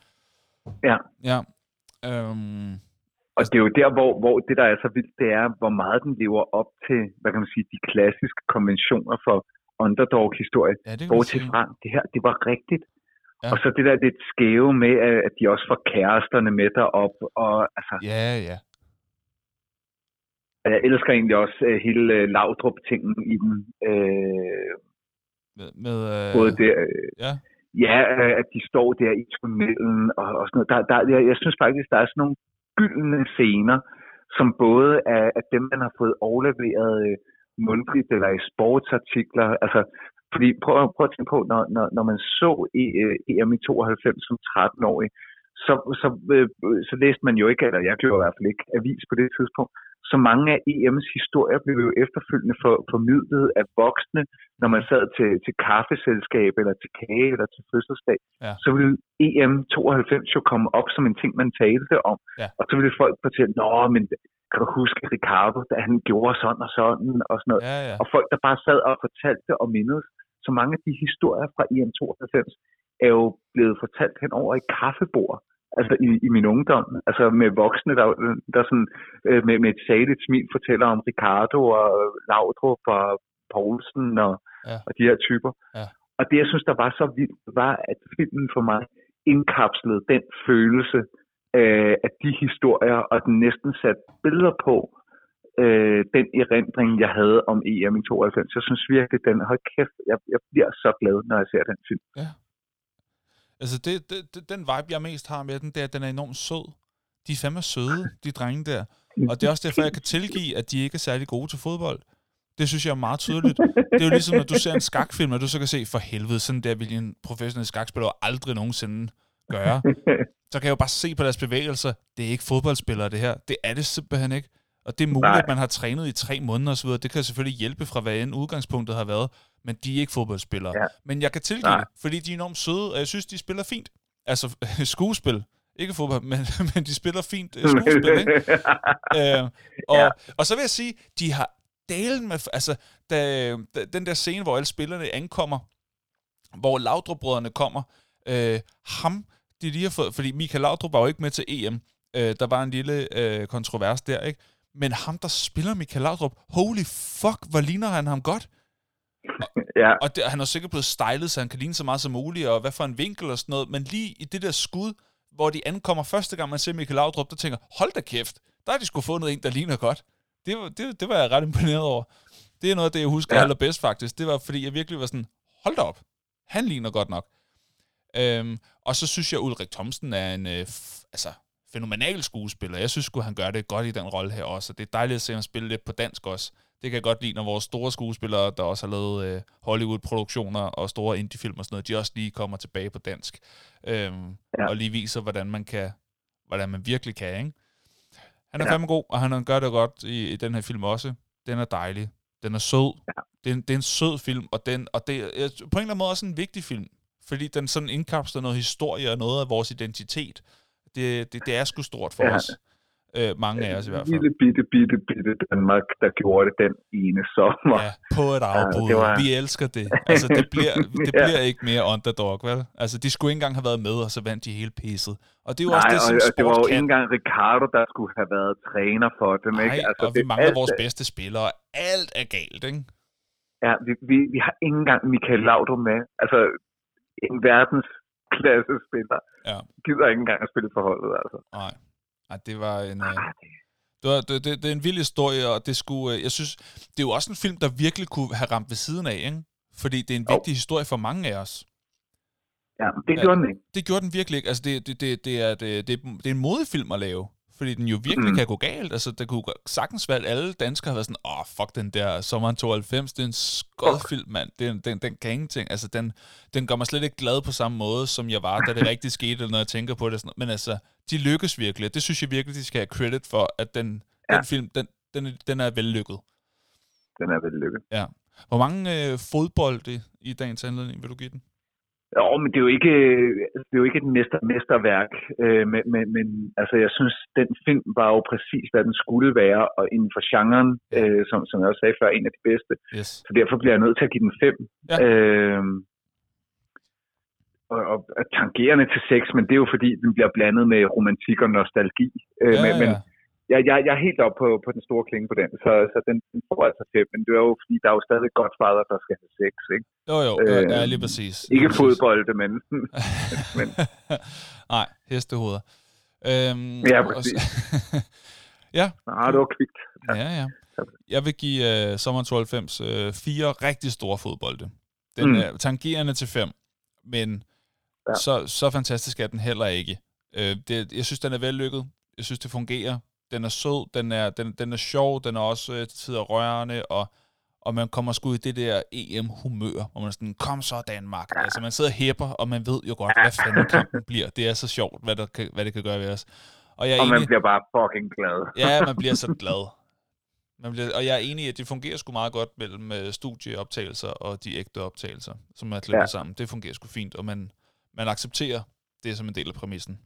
Ja. Ja. Øhm, og det er jo der, hvor, hvor det, der er så vildt, det er, hvor meget den lever op til, hvad kan man sige, de klassiske konventioner for underdog-historie. Ja, det Bortset fra, det her, det var rigtigt. Ja. Og så det der lidt skæve med, at de også får kæresterne med derop. Og, altså, ja, ja. Jeg elsker egentlig også uh, hele uh, Laudrup-tingen i den. Uh, med, med, uh, både der, uh, ja. ja, at de står der i tunnelen og, og sådan noget. Der, der, jeg, jeg synes faktisk, der er sådan nogle gyldne scener, som både er, at dem, man har fået overleveret øh, mundtligt eller i sportsartikler. Altså, fordi prøv, prøv at tænke på, når, når, når man så øh, EM i 92 som 13-årig, så, så, øh, så læste man jo ikke, eller jeg gjorde i hvert fald ikke avis på det tidspunkt, så mange af EM's historier blev jo efterfølgende for, formidlet af voksne, når man sad til, til kaffeselskab, eller til kage, eller til fødselsdag. Ja. Så ville EM 92 jo komme op som en ting, man talte om. Ja. Og så ville folk fortælle, nå, men kan du huske Ricardo, da han gjorde sådan og sådan, og sådan noget. Ja, ja. Og folk, der bare sad og fortalte og mindedes. Så mange af de historier fra EM 92 er jo blevet fortalt hen over i kaffebord altså i, i min ungdom, altså med voksne, der, der sådan, øh, med, med et saligt smil fortæller om Ricardo og Laudrup og Poulsen og, ja. og de her typer. Ja. Og det, jeg synes, der var så vildt, var, at filmen for mig indkapslede den følelse øh, af de historier, og den næsten satte billeder på øh, den erindring, jeg havde om EM i 92. Jeg synes virkelig, den, hold kæft, jeg, jeg bliver så glad, når jeg ser den film. Ja. Altså, det, det, det, den vibe, jeg mest har med den, det er, at den er enormt sød. De er fandme søde, de drenge der. Og det er også derfor, jeg kan tilgive, at de ikke er særlig gode til fodbold. Det synes jeg er meget tydeligt. Det er jo ligesom, når du ser en skakfilm, og du så kan se, for helvede, sådan der vil en professionel skakspiller aldrig nogensinde gøre. Så kan jeg jo bare se på deres bevægelser, det er ikke fodboldspillere, det her. Det er det simpelthen ikke. Og det er muligt, Nej. at man har trænet i tre måneder osv. Det kan selvfølgelig hjælpe fra, hvad end udgangspunktet har været. Men de er ikke fodboldspillere. Ja. Men jeg kan tilgive det, fordi de er enormt søde, og jeg synes, de spiller fint. Altså, skuespil. Ikke fodbold, men, men de spiller fint øh, skuespil, ikke? øh, og, ja. og så vil jeg sige, de har dalen med... Altså, da, da, den der scene, hvor alle spillerne ankommer, hvor Laudrup-brødrene kommer, øh, ham, de lige har fået... Fordi Michael Laudrup var jo ikke med til EM. Øh, der var en lille øh, kontrovers der, ikke? Men ham, der spiller Michael Laudrup, holy fuck, hvor ligner han ham godt. Og, ja. og det, han er sikkert blevet stylet, så han kan ligne så meget som muligt, og hvad for en vinkel og sådan noget. Men lige i det der skud, hvor de ankommer første gang, man ser Michael Laudrup, der tænker, hold da kæft, der har de sgu fundet en, der ligner godt. Det, var, det, det var jeg ret imponeret over. Det er noget af det, jeg husker ja. allerbedst faktisk. Det var, fordi jeg virkelig var sådan, hold da op, han ligner godt nok. Øhm, og så synes jeg, Ulrik Thomsen er en, øh, f- altså, fænomenal skuespiller. Jeg synes han gør det godt i den rolle her også. Og det er dejligt at se ham spille lidt på dansk også. Det kan jeg godt lide, når vores store skuespillere, der også har lavet øh, Hollywood-produktioner og store indie-film og sådan noget, de også lige kommer tilbage på dansk. Øhm, ja. Og lige viser, hvordan man kan, hvordan man virkelig kan, ikke? Han er ja. fandme god, og han gør det godt i, i den her film også. Den er dejlig. Den er sød. Ja. Det, er, det er en sød film, og, den, og det er på en eller anden måde også en vigtig film, fordi den sådan indkapsler noget historie og noget af vores identitet. Det, det, det er sgu stort for ja. os. Øh, mange af os i hvert fald. Lille bitte, bitte, bitte Danmark, der gjorde det den ene sommer. Ja, på et afbud. Ja, var... Vi elsker det. Altså, det bliver, det ja. bliver ikke mere underdog, vel? Altså, de skulle ikke engang have været med, og så vandt de hele pisset. Og det er jo Nej, også det, som og, det var jo ikke engang Ricardo, der skulle have været træner for dem, Nej, ikke? Altså, og vi mangler vores bedste spillere. Alt er galt, ikke? Ja, vi, vi, vi har ikke engang Michael Laudrup med. Altså, en verdens klasse spiller. Ja. Gider ikke engang at spille for holdet, altså. Nej. Ej, det var en... Øh, det, var, det, det, det er en vild historie, og det skulle... Øh, jeg synes, det er jo også en film, der virkelig kunne have ramt ved siden af, ikke? Fordi det er en vigtig oh. historie for mange af os. Ja, det gjorde ja, den ikke. Det gjorde den virkelig ikke. Altså, det, det, det, det, er, det, det, det er en modefilm at lave. Fordi den jo virkelig mm. kan gå galt. Altså, der kunne sagtens være, at alle danskere har været sådan, åh, oh, fuck den der Sommeren 92, det er en skød film, mand. Den, den, den kan ingenting. Altså, den, den gør mig slet ikke glad på samme måde, som jeg var, da det rigtig skete, når jeg tænker på det. Sådan. Men altså, de lykkes virkelig. Det synes jeg virkelig, de skal have credit for, at den, ja. den film, den, den, den er vellykket. Den er vellykket. Ja. Hvor mange øh, fodbolde i dagens anledning vil du give den? Jo, men det er jo ikke, det er jo ikke et mester, mesterværk, øh, men, men, men altså, jeg synes, den film var jo præcis, hvad den skulle være, og inden for genren, øh, som, som jeg også sagde før, en af de bedste. Yes. Så derfor bliver jeg nødt til at give den fem. Ja. Øh, og, og, og tangerende til sex, men det er jo fordi, den bliver blandet med romantik og nostalgi. Øh, ja, men, ja. men jeg, jeg, jeg er helt op på, på den store klinge på den, så, så den, den får altså fem, men det er jo fordi, der er jo stadig godt fader, der skal have sex, ikke? Jo, jo, øh, ja, lige præcis. Lige ikke præcis. fodbold, men... men. Nej, hestehoveder. Øhm, ja, præcis. ja. Ah, det var kvikt. Ja, ja. ja. Jeg vil give uh, Sommer 92 uh, fire rigtig store fodbolde. Den mm. er tangerende til fem, men ja. så, så fantastisk er den heller ikke. Uh, det, jeg synes, den er vellykket. Jeg synes, det fungerer den er sød, den er, den, den er sjov, den er også øh, til tider rørende, og, og man kommer sgu i det der EM-humør, hvor man er sådan, kom så Danmark. Altså man sidder og hæpper, og man ved jo godt, hvad fanden kampen bliver. Det er så sjovt, hvad, der kan, hvad det kan gøre ved os. Og, jeg er og man enig, bliver bare fucking glad. ja, man bliver så glad. Man bliver, og jeg er enig i, at det fungerer sgu meget godt mellem øh, studieoptagelser og de ægte optagelser, som er klippet ja. sammen. Det fungerer sgu fint, og man, man accepterer det som en del af præmissen.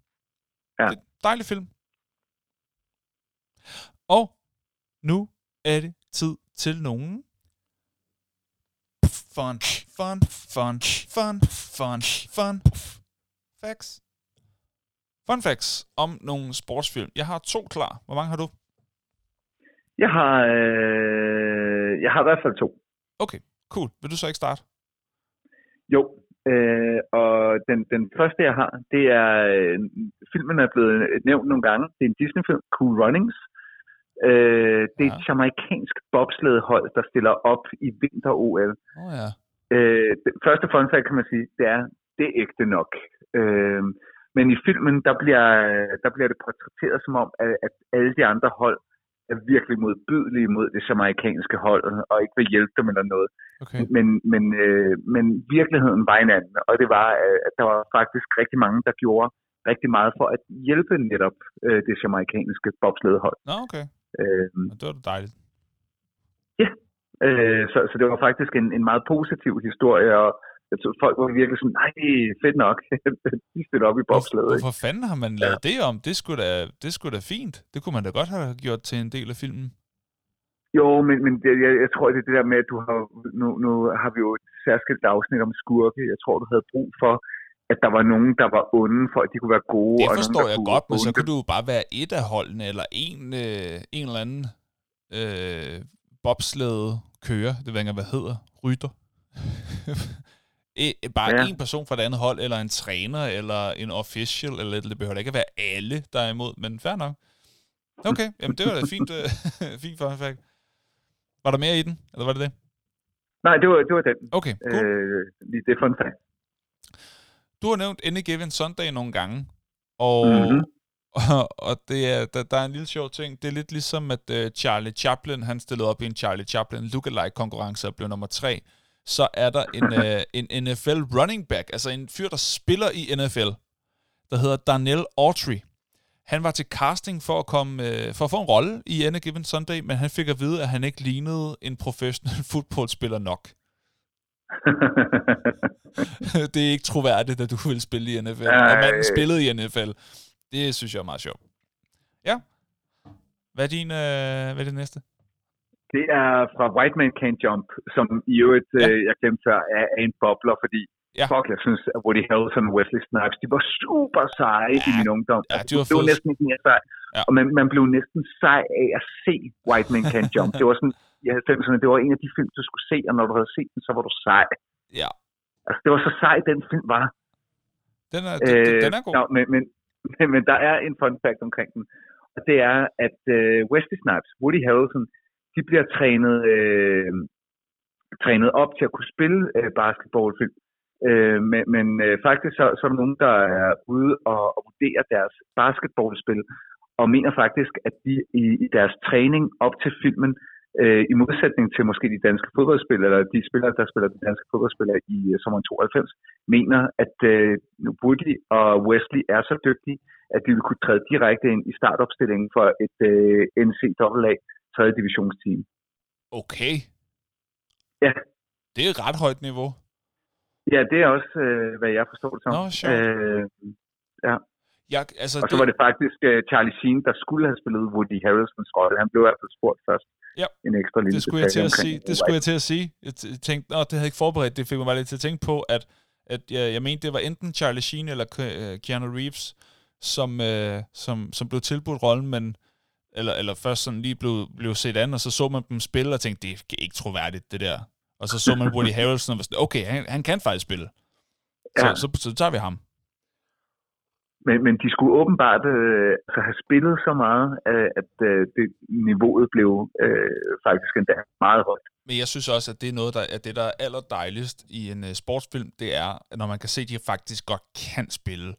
Ja. Det er dejlig film. Og nu er det tid til nogen fun, fun, fun, fun, fun, fun facts. Fun facts om nogle sportsfilm. Jeg har to klar. Hvor mange har du? Jeg har, øh, jeg har i hvert fald to. Okay, cool. Vil du så ikke starte? Jo, øh, og den, den første jeg har, det er, øh, filmen er blevet nævnt nogle gange. Det er en Disney-film, Cool Runnings. Øh, det er ja. et jamaikansk bobsledhold, der stiller op i vinter-OL. Oh, ja. øh, det første fun fact, kan man sige, det er, det er ægte nok. Øh, men i filmen, der bliver, der bliver det portrætteret som om, at, at alle de andre hold er virkelig modbydelige mod det jamaikanske hold, og ikke vil hjælpe dem eller noget. Okay. Men, men, øh, men virkeligheden var en anden, og det var, at der var faktisk rigtig mange, der gjorde rigtig meget for at hjælpe netop øh, det jamaikanske bobsledhold. Nå, okay. Øh, det var dejligt. Ja, øh, så, så det var faktisk en, en meget positiv historie, og jeg tror, folk var virkelig sådan, nej, fedt nok, de stiller op i bobslædet. Hvor, hvorfor fanden har man lavet ja. det om? Det skulle, da, det skulle da fint. Det kunne man da godt have gjort til en del af filmen. Jo, men, men det, jeg, jeg tror, det er det der med, at du har, nu, nu har vi jo et særskilt afsnit om skurke. Jeg tror, du havde brug for, at der var nogen, der var onde, for at de kunne være gode. Det forstår og nogen, jeg godt, men så kan du jo bare være et af holdene, eller en, øh, en eller anden øh, bobslæde kører, det ved ikke, hvad hedder, rytter. e, bare ja. en person fra et andet hold, eller en træner, eller en official, eller det behøver ikke at være alle, der er imod, men fair nok. Okay, jamen det var da fint, øh, fint fun fact. Var der mere i den, eller var det det? Nej, det var, det var den. Okay, cool. Øh, lige det fun fact. Du har nævnt Any Given Sunday nogle gange, og, mm-hmm. og, og det er, der, der er en lille sjov ting. Det er lidt ligesom, at uh, Charlie Chaplin, han stillede op i en Charlie Chaplin lookalike-konkurrence og blev nummer tre. Så er der en, uh, en NFL running back, altså en fyr, der spiller i NFL, der hedder Darnell Autry. Han var til casting for at, komme, uh, for at få en rolle i Any Given Sunday, men han fik at vide, at han ikke lignede en professionel fodboldspiller nok. det er ikke troværdigt, at du vil spille i NFL. Ej. Og manden spillede i NFL. Det synes jeg er meget sjovt. Ja. Hvad er din, øh, hvad er det næste? Det er fra White Man Can't Jump, som i øvrigt, Ja. øh, jeg glemte før, er, er en bobler, fordi Ja. fuck, jeg synes, at Woody Harrelson og Wesley Snipes, de var super seje Ja. i min ungdom. Ja, Altså, de var det var fede. næsten ikke mere sej. Ja. Og man, man blev næsten sej af at se White Man Can't Jump. Det var sådan, i 90'erne, det var en af de film, du skulle se, og når du havde set den, så var du sej. Ja. Altså, det var så sej, den film var. Den er, den, Øh, den er god. Nå, men, men, men, men der er en fun fact omkring den, og det er, at øh, Wesley Snipes, Woody Harrelson, de bliver trænet, øh, trænet op til at kunne spille øh, basketballfilm. Øh, men men øh, faktisk så, så er der nogen, der er ude og, og vurdere deres basketballspil, og mener faktisk, at de i, i deres træning op til filmen, øh, i modsætning til måske de danske fodboldspillere, eller de spillere, der spiller de danske fodboldspillere i øh, sommeren 92, mener, at øh, Woody og Wesley er så dygtige, at de vil kunne træde direkte ind i startopstillingen for et øh, NCAA 3. divisionsteam. Okay. Ja. Det er et ret højt niveau. Ja, det er også, øh, hvad jeg forstår det som. Nå, sjovt. øh, Jeg, altså, og så var det faktisk øh, Charlie Sheen, der skulle have spillet Woody Harrelsons rolle. Han blev i hvert fald spurgt først. Ja. En ekstra lille det skulle jeg til at sige. Det skulle jeg til at sige. Jeg tænkte, nå, det havde jeg ikke forberedt. Det fik mig bare lidt til at tænke på, at, at jeg, jeg mente, det var enten Charlie Sheen eller øh, Keanu Reeves, som, øh, som, som blev tilbudt rollen, men eller, eller først sådan lige blev, blev set an, og så så man dem spille, og tænkte, det er ikke troværdigt, det der. Og så så man Woody Harrelson, og var sådan, okay, han, han kan faktisk spille. Så, Ja. så, så, så tager vi ham. Men, men de skulle åbenbart øh, altså have spillet så meget, øh, at øh, det, niveauet blev øh, faktisk endda meget højt. Men jeg synes også, at det er noget, der er det, der er allerdejligst i en uh, sportsfilm, det er, at når man kan se, at de faktisk godt kan spille.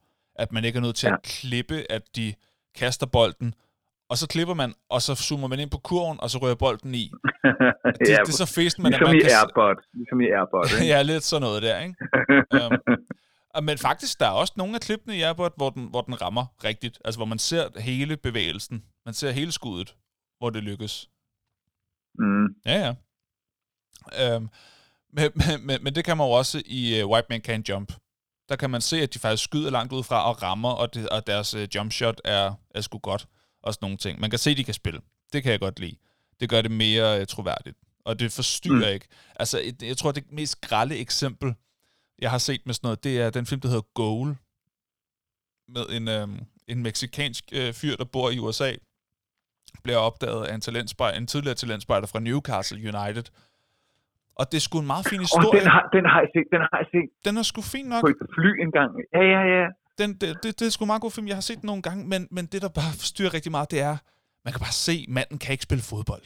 At man ikke er nødt til ja. At klippe, at de kaster bolden, og så klipper man, og så zoomer man ind på kurven, og så rører bolden i. Det, ja, det er så fedt, man, ligesom man i kan... Airbot. Ligesom i Airbot, ikke? ja, lidt sådan noget der, ikke? Og Men faktisk, der er også nogle af klippene i Airbot, hvor den, hvor den rammer rigtigt. Altså, hvor man ser hele bevægelsen. Man ser hele skuddet, hvor det lykkes. mm. Ja, ja. Øhm, men, men, men, men det kan man jo også i uh, White Man Can't Jump. Der kan man se, at de faktisk skyder langt ud fra og rammer, og, det, og deres uh, jump shot er, er sgu godt. Og sådan nogle ting. Man kan se, at de kan spille. Det kan jeg godt lide. Det gør det mere uh, troværdigt. Og det forstyrrer. Mm. ikke. Altså, et, jeg tror, det mest grælde eksempel, jeg har set med sådan noget, det er den film, der hedder Goal. Med en, øhm, en meksikansk øh, fyr, der bor i USA. Bliver opdaget af en, talentspejder, en tidligere talentspejder fra Newcastle United. Og det er sgu en meget fin historie. den har, den har jeg set, den har jeg set Den er sgu fin nok. på et fly engang. Ja, ja, ja. Den, det, det, det er sgu en meget god film. Jeg har set den nogle gange, men, men det, der bare forstyrrer rigtig meget, det er, man kan bare se, manden kan ikke spille fodbold.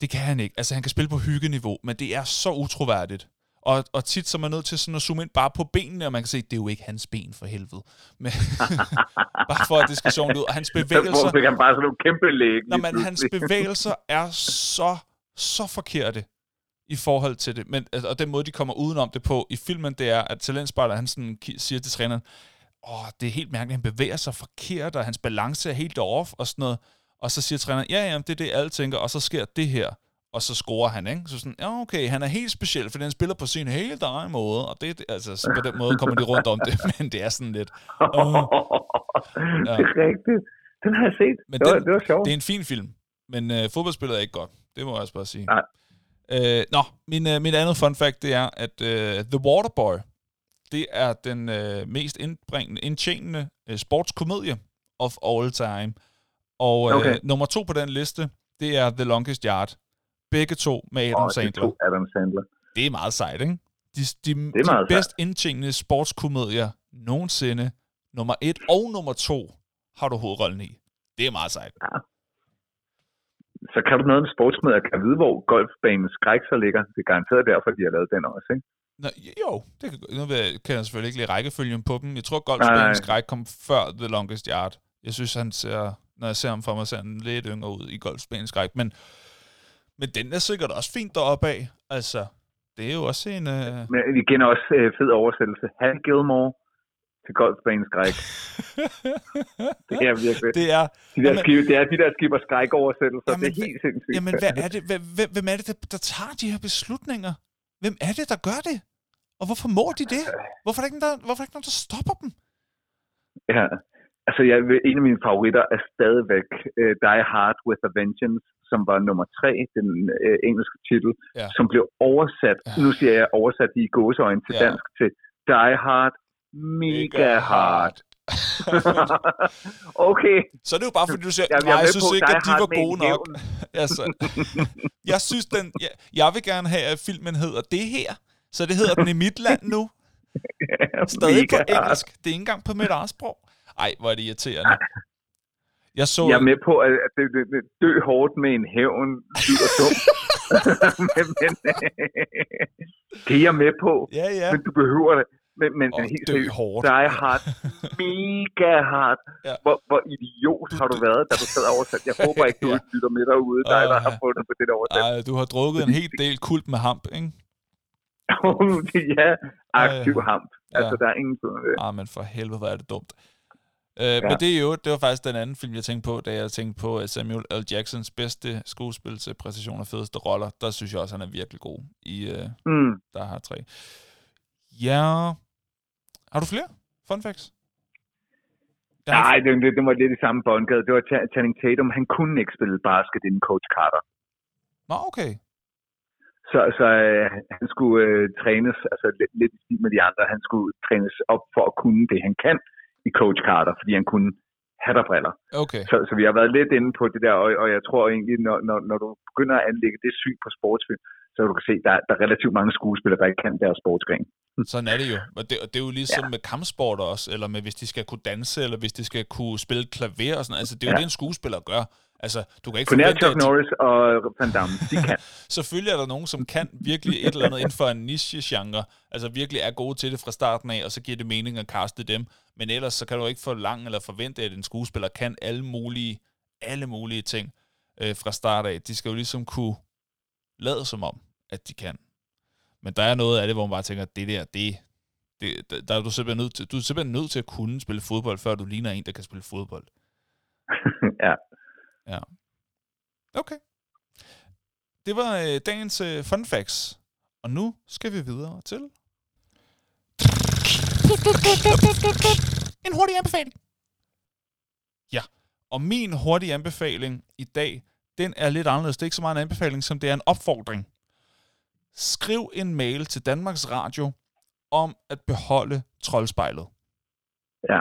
Det kan han ikke. Altså, han kan spille på hyggeniveau, men det er så utroværdigt. Og, og tit så er man nødt til sådan at zoome ind bare på benene, og man kan se, at det er jo ikke hans ben for helvede. Men, bare for at det skal sjovt ud. Og hans Så, bevægelser, fik han bare sådan nogle kæmpe læg. Nå, men hans bevægelser er så, så forkerte i forhold til det. Men, altså, og den måde, de kommer udenom det på i filmen, det er, at talentspejler, han sådan siger til træneren, åh, det er helt mærkeligt, han bevæger sig forkert, og hans balance er helt off, og sådan noget. Og så siger træneren, ja, ja, det er det, alle tænker, og så sker det her. Og så scorer han, ikke? Så sådan, ja, okay, han er helt speciel, fordi han spiller på sin helt egen måde, og det, altså, så på den måde kommer de rundt om det, men det er sådan lidt, Åh. det er rigtigt. Den har jeg set. Men det, var, den- det var sjovt. Det er en fin film, men øh, fodboldspillet er ikke godt. Det må jeg også bare sige. Nej. Øh, nå, min, øh, min andet fun fact, det er, at øh, The Waterboy, det er den øh, mest indbringende, indtjenende øh, sportskomedie of all time. Og øh, Okay. nummer to på den liste, det er The Longest Yard. Begge to med Adam de Sandler. to Adam Sandler. Det er meget sejt, ikke? De, de, er de bedst indtjenende sportskomedier nogensinde, nummer et og nummer to, har du hovedrollen i. Det er meget sejt. Så kan du noget med sportsmedder, kan vide, hvor golfbanens skræk så ligger. Det er garanteret derfor, de har lavet den også, ikke? Nå, jo, det kan, nu kan jeg selvfølgelig ikke lide rækkefølgen på dem. Jeg tror, Nej. Golfspanens Skræk kom før The Longest Yard. Jeg synes, han ser, når jeg ser ham for mig, ser han lidt yngre ud i Golfspanens Skræk. Men, men den er sikkert også fint deroppe af. Altså, det er jo også en... Øh... Men igen også øh, fed oversættelse. Happy Gilmore til golfbanens skræk. Det er virkelig. det er... De der Jamen- skib, det er de der skib og skræk oversættelser. Jamen, det er helt sindssygt. Jamen, hvad er det? Hvem, hvem- hvem er det, der, der tager de her beslutninger? Hvem er det, der gør det? Og hvorfor må de det? Hvorfor er der ikke nogen, der, hvorfor er der, ikke nogen, der stopper dem? Ja. Altså, jeg, en af mine favoritter er stadigvæk uh, Die Hard with a Vengeance, som var nummer tre, den uh, engelske titel, Ja. som blev oversat, Ja. nu siger jeg oversat i gåseøjne til Ja. dansk, til Die Hard Mega Hard. okay, Så er det jo bare, fordi du siger, Jeg- jeg er nej, jeg med synes ikke, at de var gode nok. altså, jeg synes, den, jeg, jeg vil gerne have, at filmen hedder det her. Så det hedder den i mit land nu. Stadig på Mega engelsk. Det er ikke engang på mit eget sprog. Ej, hvor er det irriterende. Jeg så... Jeg er med på, at det, det, det dø hårdt med en hævn lyder dumt. men, men, det er jeg med på, Ja, ja. men du behøver det. Men, men Og helt seriøst, hårdt. Die Hard, mega hard. Ja. Hvor, hvor idiot har du været, da du sad oversat? Jeg håber ikke, du Ja. lytter med derude, dig, der har fundet på det oversat. Ej, du har drukket en hel del kult med hamp, ikke? ja, aktiv hamp. Altså, Ja. der er ingen tvivl om det. Ah, men for helvede, hvor er det dumt. Øh, Men det er jo, det var faktisk den anden film, jeg tænkte på, da jeg tænkte på øh, Samuel L. Jacksons bedste skuespil til præcision og fedeste roller. Der synes jeg også, han er virkelig god i uh, Mm. Der har tre. Ja. Har du flere fun facts? Der Nej, det, det, det var lidt i samme boldgade. Det var Cha- Channing Tatum. Han kunne ikke spille basket inden Coach Carter. Nå, okay. Så, så øh, han skulle øh, trænes, altså lidt, lidt i stil med de andre, han skulle trænes op for at kunne det, han kan i Coach Carter, fordi han kunne hatterbriller. Okay. Så, så vi har været lidt inde på det der, og, og jeg tror egentlig, når, når, når du begynder at anlægge det syn på sportsfilm, så kan du se, der, er- der er relativt mange skuespillere, der ikke kan deres sportsgren. Sådan er det jo. Og det, og det er jo ligesom ja. med kampsport også, eller med hvis de skal kunne danse, eller hvis de skal kunne spille klaver og sådan Altså, det er jo Ja. det, en skuespiller gør. Altså, du kan ikke På nær forvente, Chuck at Norris og Van Damme, de kan. Selvfølgelig er der nogen, som kan virkelig et eller andet inden for en niche-genre, altså virkelig er gode til det fra starten af, og så giver det mening at kaste dem. Men ellers så kan du ikke forlange eller forvente, at en skuespiller kan alle mulige, alle mulige ting øh, fra start af. De skal jo ligesom kunne lade som om, at de kan. Men der er noget af det, hvor man bare tænker, det der, det, det der- der er du simpelthen nødt til, du er simpelthen nødt til at kunne spille fodbold, før du ligner en, der kan spille fodbold. ja. Ja. Okay. Det var øh, dagens øh, fun facts. Og nu skal vi videre til... En hurtig anbefaling. Ja, og min hurtige anbefaling i dag, den er lidt anderledes. Det er ikke så meget en anbefaling, som det er en opfordring. Skriv en mail til Danmarks Radio om at beholde troldspejlet ja.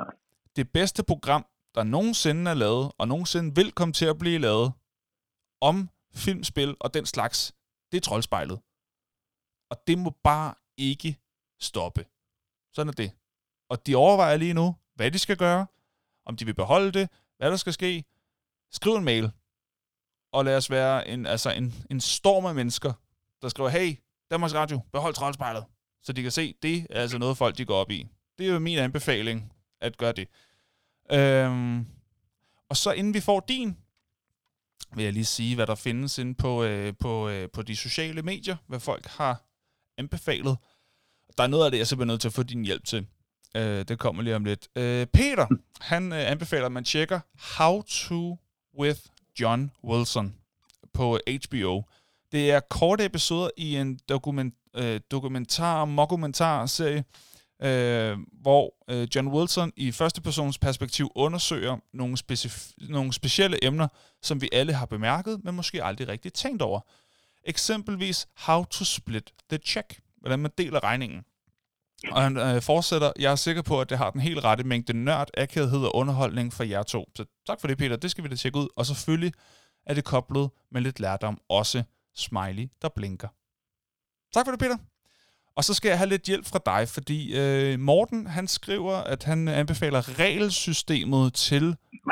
det bedste program, der nogensinde er lavet, og nogensinde vil komme til at blive lavet, om filmspil og den slags, det er troldspejlet. Og det må bare ikke stoppe. Sådan er det. Og de overvejer lige nu, hvad de skal gøre, om de vil beholde det, hvad der skal ske. Skriv en mail, og lad os være en, altså en, en storm af mennesker, der skriver, hey, Danmarks Radio, behold troldspejlet. Så de kan se, det er altså noget, folk de går op i. Det er jo min anbefaling, at gøre det. Øhm, og så inden vi får din, vil jeg lige sige, hvad der findes inde på, øh, på, øh, på de sociale medier, hvad folk har anbefalet. Der er noget af det, jeg simpelthen er nødt til at få din hjælp til. Øh, det kommer lige om lidt. Øh, Peter, han øh, anbefaler, at man tjekker How to with John Wilson på HBO. Det er korte episoder i en dokument, øh, dokumentar, mockumentar-serie, øh, hvor øh, John Wilson i første persons perspektiv undersøger nogle, specif- nogle specielle emner, som vi alle har bemærket, men måske aldrig rigtig tænkt over. Eksempelvis how to split the check, hvordan man deler regningen. Og han øh, fortsætter, jeg er sikker på, at det har den helt rette mængde nørd, akavighed og underholdning for jer to. Så tak for det, Peter. Det skal vi da tjekke ud. Og selvfølgelig er det koblet med lidt lærdom også smiley, der blinker. Tak for det, Peter. Og så skal jeg have lidt hjælp fra dig, fordi øh, Morten, han skriver, at han anbefaler regelsystemet til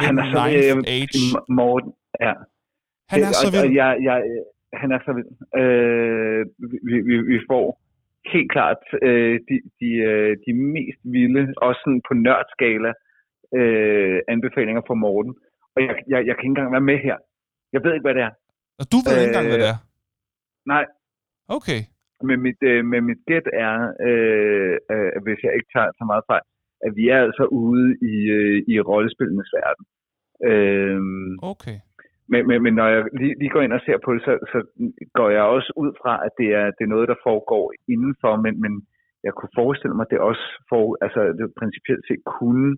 Han er så Ninth øh, Age. Morten, ja. Han er så vild. Jeg, jeg, han er så vild. Øh, vi, vi, vi får helt klart øh, de, de, øh, de mest vilde, også sådan på nørdskala, øh, anbefalinger fra Morten. Og jeg, jeg, jeg kan ikke engang være med her. Jeg ved ikke, hvad det er. Og du ved ikke engang, hvad det er. Nej, Okay. Men mit, øh, men mit gæt er, øh, øh, hvis jeg ikke tager så meget fejl, at vi er altså ude i, øh, i rollespillenes verden. Øh, Okay. Men, men, men når jeg lige, lige går ind og ser på det, så, så går jeg også ud fra, at det er, det er noget, der foregår indenfor, men, men jeg kunne forestille mig, at det også for, altså, det principielt set kunne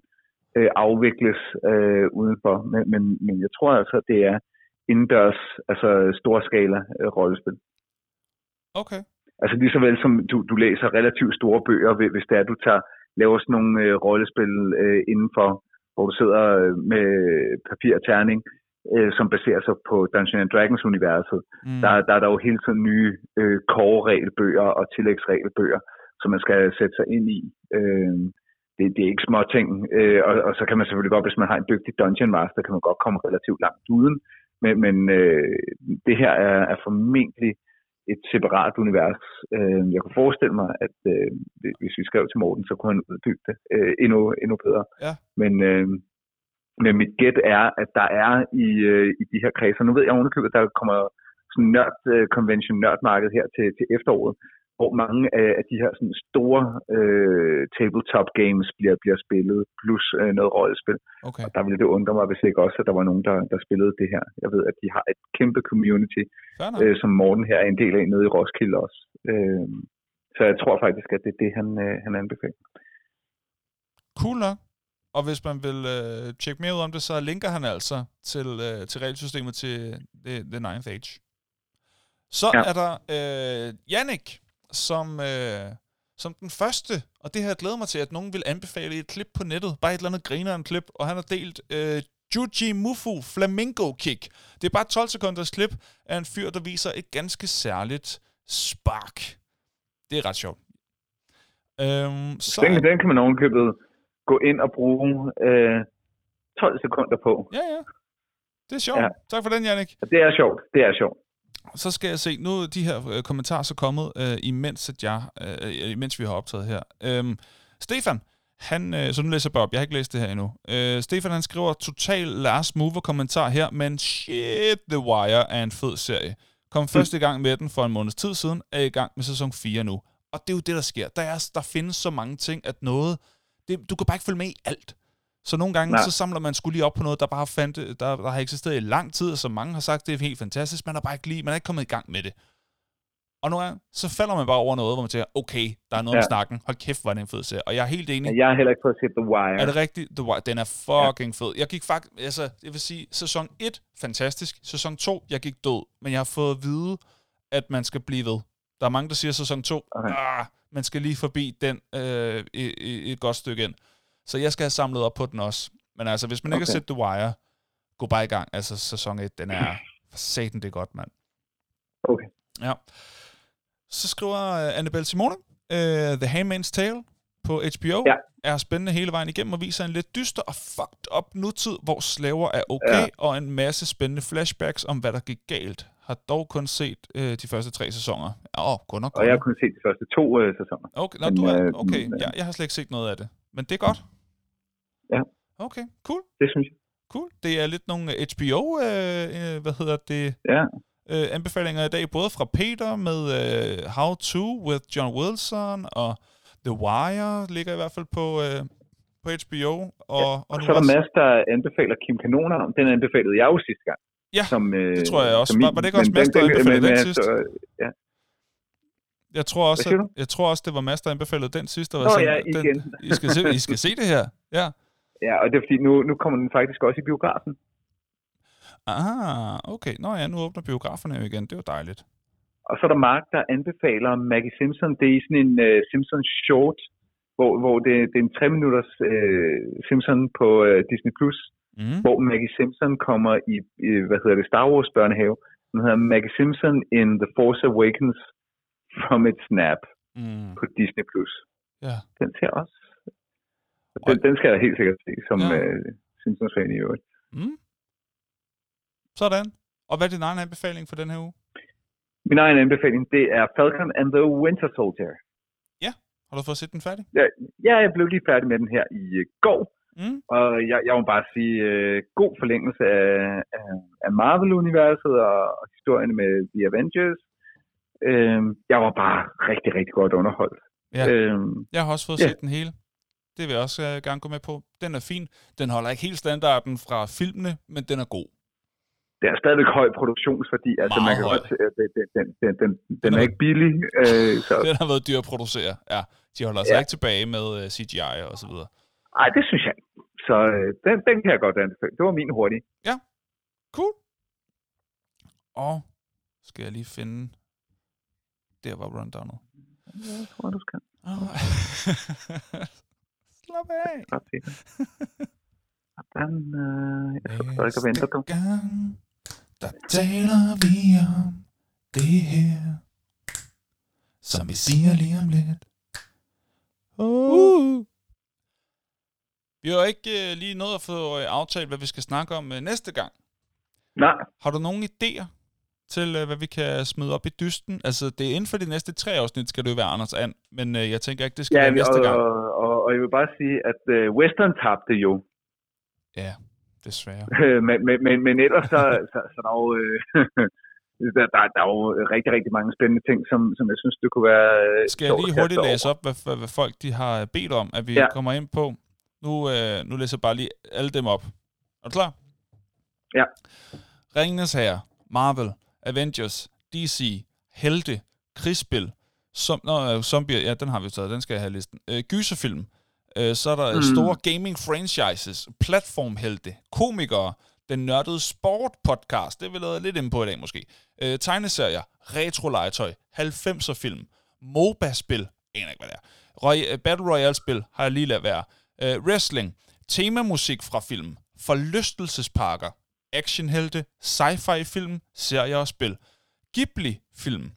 øh, afvikles øh, udenfor. Men, men, men jeg tror altså, det er indendørs, altså storskala øh, rollespil. Okay. Altså lige så vel som du, du læser relativt store bøger, hvis det er, du tager, laver sådan nogle øh, rollespil øh, indenfor, hvor du sidder øh, med papir og terning, øh, som baserer sig på Dungeons and Dragons-universet. Mm. Der, der er der jo hele tiden nye øh, core-regelbøger og tillægsregelbøger, som man skal sætte sig ind i. Øh, det, det er ikke små ting, øh, og, og så kan man selvfølgelig godt, hvis man har en dygtig Dungeon Master, kan man godt komme relativt langt uden, men, men øh, det her er, er formentlig et separat univers. Øh, jeg kunne forestille mig, at øh, hvis vi skrev til Morten, så kunne han udbygge det øh, endnu, endnu bedre. Ja. Men, øh, men mit gæt er, at der er i, øh, i de her kredser, nu ved jeg ovenikøbet, at der kommer sådan nørd øh, convention nørdmarked her til, til efteråret, hvor mange af, af de her sådan store øh, tabletop games bliver, bliver spillet, plus øh, noget rollespil. Okay. Og der ville det undre mig, hvis ikke også, at der var nogen, der, der spillede det her. Jeg ved, at de har et kæmpe community, øh, som Morten her er en del af nede i Roskilde også. Øh, så jeg tror faktisk, at det er det, han, øh, han anbefaler. Cool nok. Og hvis man vil øh, tjekke mere ud om det, så linker han altså til, øh, til regelsystemet til The, the Ninth Age. Så ja. er der øh, Jannik, som, øh, som den første, og det har jeg glædet mig til, at nogen vil anbefale et klip på nettet, bare et eller andet grineren klip, og han har delt øh, Juji Mufu Flamingo Kick. Det er bare 12 sekunders klip af en fyr, der viser et ganske særligt spark. Det er ret sjovt. Øhm, så den, den kan man ovenkøbet gå ind og bruge øh, 12 sekunder på. Ja, ja. Det er sjovt. Ja. Tak for den, Jannik. Det er sjovt. Det er sjovt så skal jeg se, nu de her øh, kommentarer så kommet, øh, imens, at jeg, øh, imens vi har optaget her. Øhm, Stefan, han, øh, så nu læser jeg bare op, jeg har ikke læst det her endnu. Øh, Stefan han skriver, total Lars Mover kommentar her, men shit, The Wire er en fed serie. Kom mm. først i gang med den for en måneds tid siden, er i gang med sæson 4 nu. Og det er jo det, der sker. Der, er, der findes så mange ting, at noget, det, du kan bare ikke følge med i alt. Så nogle gange, Nej. så samler man skulle lige op på noget, der bare fandt, der, der har eksisteret i lang tid, og som mange har sagt, det er helt fantastisk, man har bare ikke lige, man er ikke kommet i gang med det. Og nu er, så falder man bare over noget, hvor man tænker, okay, der er noget ja. om snakken. Hold kæft, hvor er det en fed serie. Og jeg er helt enig. Ja, jeg har heller ikke fået set The Wire. Er det rigtigt? The Wire, den er fucking ja. fed. Jeg gik faktisk, altså, jeg vil sige, sæson 1, fantastisk. Sæson 2, jeg gik død. Men jeg har fået at vide, at man skal blive ved. Der er mange, der siger sæson 2, okay. ah, man skal lige forbi den øh, i, et godt stykke ind. Så jeg skal have samlet op på den også. Men altså, hvis man okay. ikke har set The Wire, gå bare i gang. Altså, sæson 1, den er for satan det er godt, mand. Okay. Ja. Så skriver uh, Annabelle Simone, uh, The Handmaid's Tale på HBO ja. er spændende hele vejen igennem og viser en lidt dyster og fucked up nutid, hvor slaver er okay, ja. og en masse spændende flashbacks om, hvad der gik galt. Har dog kun set uh, de første tre sæsoner. Åh, oh, kun nok. Og jeg har kun set de første to uh, sæsoner. Okay, Nå, men, du er, okay. Men, jeg, jeg har slet ikke set noget af det. Men det er godt. Okay, cool. Det synes jeg. Cool. Det er lidt nogle HBO, øh, øh, hvad hedder det? Ja. Øh, anbefalinger i dag, både fra Peter med øh, How To with John Wilson, og The Wire ligger i hvert fald på, øh, på HBO. Og, ja, og, og så er der masser, der anbefaler Kim Kanoner. Den anbefalede jeg jo sidste gang. Ja, som, øh, det tror jeg også. Var, var det ikke også Mads, der anbefalede den sidste? Ja. Jeg tror også, at, jeg tror også, det var Mads, der anbefalede den sidste. Nå sådan, ja, igen. Den, I, skal se, I skal se det her. Ja. Ja, og det er fordi, nu, nu kommer den faktisk også i biografen. Ah, okay. Nå ja, nu åbner biograferne jo igen. Det er jo dejligt. Og så er der Mark, der anbefaler Maggie Simpson. Det er sådan en uh, Simpson short, hvor, hvor det, det er en tre minutters uh, Simpson på uh, Disney+, Plus, mm. hvor Maggie Simpson kommer i, i, hvad hedder det, Star Wars børnehave. Den hedder Maggie Simpson in The Force Awakens from its snap mm. på Disney+. Plus. Ja. Den ser også den, den skal jeg helt sikkert se, som ja. uh, Simpsons-fan i øvrigt. Mm. Sådan. Og hvad er din egen anbefaling for den her uge? Min egen anbefaling, det er Falcon and the Winter Soldier. Ja, har du fået set den færdig? Ja, ja jeg blev lige færdig med den her i uh, går. Mm. Og jeg, jeg må bare sige, uh, god forlængelse af, af, af Marvel-universet og, og historien med The Avengers. Uh, jeg var bare rigtig, rigtig godt underholdt. Ja. Uh, jeg har også fået ja. set den hele. Det vil jeg også uh, gerne gå med på. Den er fin. Den holder ikke helt standarden fra filmene, men den er god. Det er stadigvæk høj produktionsværdi. Altså, man kan høj. godt, den, den, den, den, den er ikke billig. Øh, så. den har været dyr at producere, ja. De holder sig ja. ikke tilbage med uh, øh, CGI og så videre. Nej, det synes jeg ikke. Så øh, den, den kan jeg godt anbefale. Det var min hurtige. Cool. Og skal jeg lige finde... Der var rundownet. Jeg tror, du skal. Oh. Slap af. Hvordan, øh, jeg sidder stadig og venter, du. Gang, der taler vi om det her, som vi siger lige om lidt. Uh. Vi har ikke uh, lige nået at få uh, aftalt, hvad vi skal snakke om uh, næste gang. Nej, Har du nogle idéer til, uh, hvad vi kan smide op i dysten? Altså, det er inden for de næste tre afsnit, skal det jo være Anders And, men uh, jeg tænker ikke, det skal ja, være næste og, gang. og, og, og jeg vil bare sige, at øh, Western tabte jo. Ja, desværre. men, men, men, men ellers så, så, så der er jo... Øh, der, der, der er jo rigtig, rigtig mange spændende ting, som, som jeg synes, det kunne være... øh, Skal jeg lige hurtigt læse op, hvad, hvad, hvad folk de har bedt om, at vi Ja. kommer ind på? Nu, øh, nu læser jeg bare lige alle dem op. Er du klar? Ja. Ringenes Herre, Marvel, Avengers, DC, Helte, Krigsspil, som, nå, øh, Zombier, ja, den har vi taget, den skal jeg have i listen. Øh, gyserfilm, øh, så er der mm. Store gaming franchises, platformhelte, komikere, den nørdede sport podcast, det er vi lavet lidt inde på i dag måske, øh, tegneserier, retro-legetøj, 90'er film, MOBA-spil, aner ikke hvad det er, Roy- øh, Battle Royale-spil har jeg lige lavet være, øh, wrestling, temamusik fra film, forlystelsesparker, actionhelte, sci-fi film, serier og spil, Ghibli-film,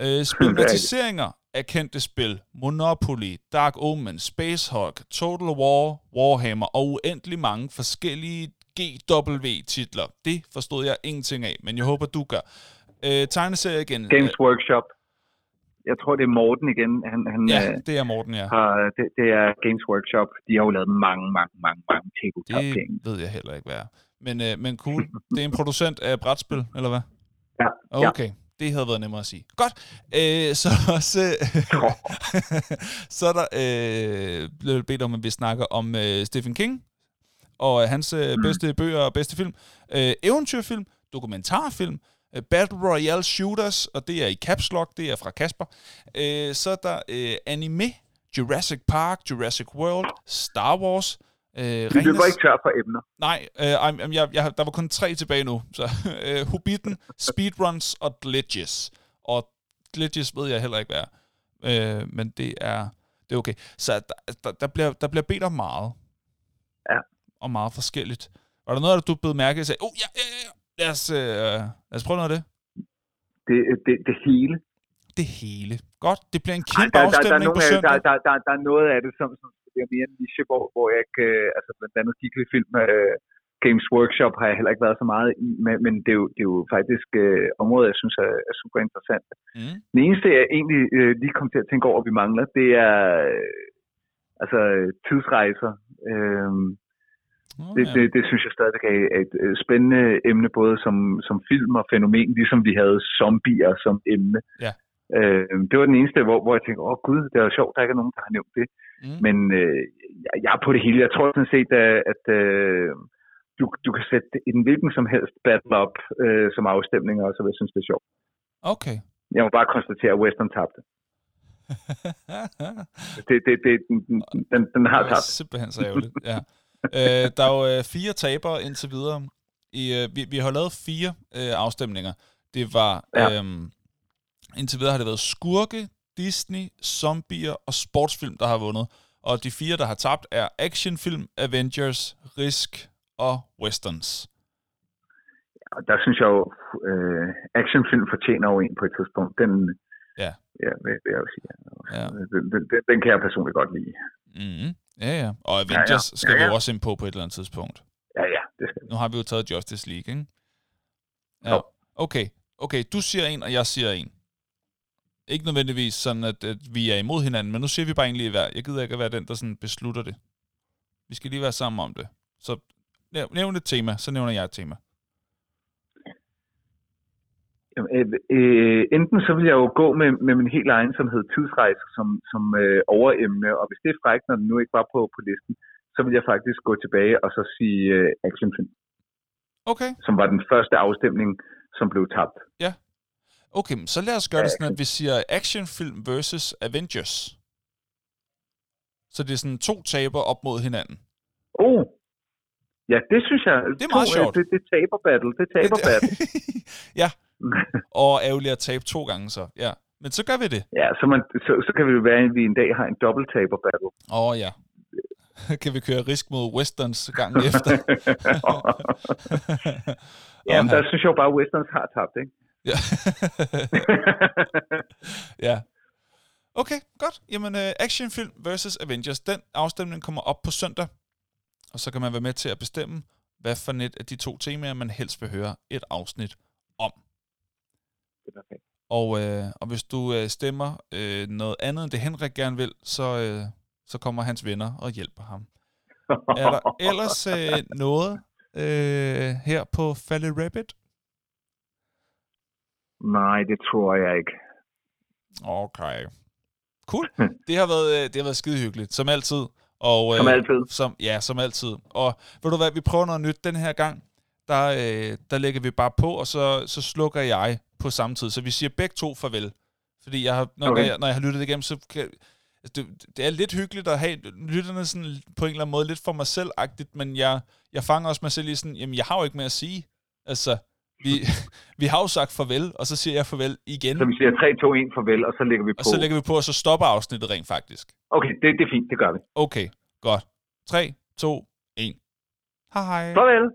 øh, spilmatiseringer af kendte spil, Monopoly, Dark Omen, Space Hulk, Total War, Warhammer og uendelig mange forskellige GW-titler. Det forstod jeg ingenting af, men jeg håber, du gør. Øh, tegneserie igen. Games Workshop. Jeg tror, det er Morten igen. Han, han, Ja, øh, det er Morten, ja. har, det, det er Games Workshop. De har jo lavet mange, mange, mange, mange tabletop-ting. Det ved jeg heller ikke, hvad er. Men, øh, men cool. Det er en producent af brætspil, eller hvad? Ja, ja. Det havde været nemmere at sige. Godt. Øh, så også, så er der øh, blevet bedt om, at vi snakker om øh, Stephen King og øh, hans øh, bedste bøger og bedste film. Øh, eventyrfilm, dokumentarfilm, øh, Battle Royale Shooters, og det er i Caps Lock, det er fra Kasper. Øh, så er der øh, anime, Jurassic Park, Jurassic World, Star Wars, øh, Vi løber ikke tør for emner. Nej, øh, jeg, jeg, der var kun tre tilbage nu. Så øh, Hobbiten, Speedruns og Glitches. Og Glitches ved jeg heller ikke, hvad er. Øh, men det er, det er okay. Så der, der, der, bliver, der bliver bedt om meget. Ja. Og meget forskelligt. Var der noget, du blev mærke og sagde, oh, ja, ja, ja, lad os, øh, lad os prøve noget af det? Det, det, det hele. Det hele. Godt, det bliver en Ej, kæmpe der, der, der, er afstemning nogle på af, der, søndag. der, der, der er noget af det, som, som bliver mere en niche, hvor, hvor jeg ikke, øh, altså blandt andet Ghibli-film, øh, Games Workshop har jeg heller ikke været så meget i, men, men det, er jo, det er jo faktisk øh, områder, jeg synes er, er super interessant. Mm. Det eneste, jeg egentlig øh, lige kom til at tænke over, at vi mangler, det er øh, altså tidsrejser. Øh, Oh, det, det, det synes jeg stadigvæk er et, et spændende emne, både som, som film og fænomen, ligesom vi havde zombier som emne. Ja. Øh, det var den eneste, hvor, hvor jeg tænkte, åh gud, det er jo sjovt, der ikke er nogen, der har nævnt det. Mm. Men øh, jeg, jeg er på det hele. Jeg tror sådan set, at, at øh, du, du kan sætte en hvilken som helst battle op øh, som afstemning, og så vil jeg synes, det er sjovt. Okay. Jeg må bare konstatere, at Western tabte. Det, det, det, den, den, den har Det tabt. simpelthen så ærgerligt, ja. øh, der er jo øh, fire tabere indtil videre. I, øh, vi, vi har lavet fire øh, afstemninger. Det var, Ja. øhm, indtil videre har det været skurke, Disney, zombier og sportsfilm, der har vundet. Og de fire, der har tabt, er actionfilm, Avengers, Risk og Westerns. Og der synes jeg jo, øh, actionfilm fortjener jo en på et tidspunkt. Den, Ja. ja vil, vil jeg jo sige. Ja. Den, den, den, den kan jeg personligt godt lide. Mm-hmm. Ja, ja. Og Avengers ja, ja. skal Ja, vi ja. jo også ind på på et eller andet tidspunkt. Ja, ja, det skal vi. Nu har vi jo taget Justice League, ikke? Ja. Jo. Okay, okay, du siger en, og jeg siger en. Ikke nødvendigvis sådan, at, at vi er imod hinanden, men nu siger vi bare egentlig hver. Jeg gider ikke at være den, der sådan beslutter det. Vi skal lige være sammen om det. Så næv- nævn et tema, så nævner jeg et tema. Jamen, øh, øh, enten så vil jeg jo gå med, med min helt egen, som hed tidsrejse, som, som øh, overemne, og hvis det er frækt, når den nu ikke var på, på listen, så vil jeg faktisk gå tilbage og så sige øh, actionfilm, Okay, som var den første afstemning, som blev tabt. Okay, så lad os gøre det sådan, at vi siger actionfilm versus Avengers. Så det er sådan to taber op mod hinanden. Oh, Ja, det synes jeg. Det er meget to, sjovt. Det, det taber battle. Det taber battle. ja, og ærgerligt at tabe to gange så. Ja, men så gør vi det. ja, så, man, så, så kan det jo være, at vi en dag har en dobbelt taber battle. Åh oh, ja. kan vi køre risk mod westerns gangen efter? Jamen, der synes jeg jo bare, at Westerns har tabt, ikke? Ja. ja. Okay, godt. Jamen, uh, actionfilm versus Avengers. Den afstemning kommer op på søndag. Og så kan man være med til at bestemme, hvad for net af de to temaer, man helst vil høre et afsnit om. Det er perfekt. Og, øh, og hvis du øh, stemmer øh, noget andet end det Henrik gerne vil, så, øh, så kommer hans venner og hjælper ham. Er der ellers øh, noget øh, her på Fallet Rabbit? Nej, det tror jeg ikke. Okay. Cool. Det har været, øh, det har været skide hyggeligt, som altid. Og, øh, Som altid. Som, ja, som altid. Og ved du hvad, vi prøver noget nyt den her gang. Der, øh, der lægger vi bare på, og så, så slukker jeg på samme tid. Så vi siger begge to farvel. Fordi jeg har, når, Okay. okay. jeg, når jeg har lyttet igennem, så kan, altså, det, det er lidt hyggeligt at have lytterne sådan på en eller anden måde lidt for mig selv-agtigt, men jeg, jeg fanger også mig selv i sådan, jamen jeg har jo ikke mere at sige. Altså, vi, vi har jo sagt farvel, og så siger jeg farvel igen. Så vi siger 3, 2, 1, farvel, og så lægger vi på. Og så lægger vi på, og så stopper afsnittet rent faktisk. Okay, det, det er fint, det gør vi. Okay, godt. 3, 2, 1. Hej hej. Farvel!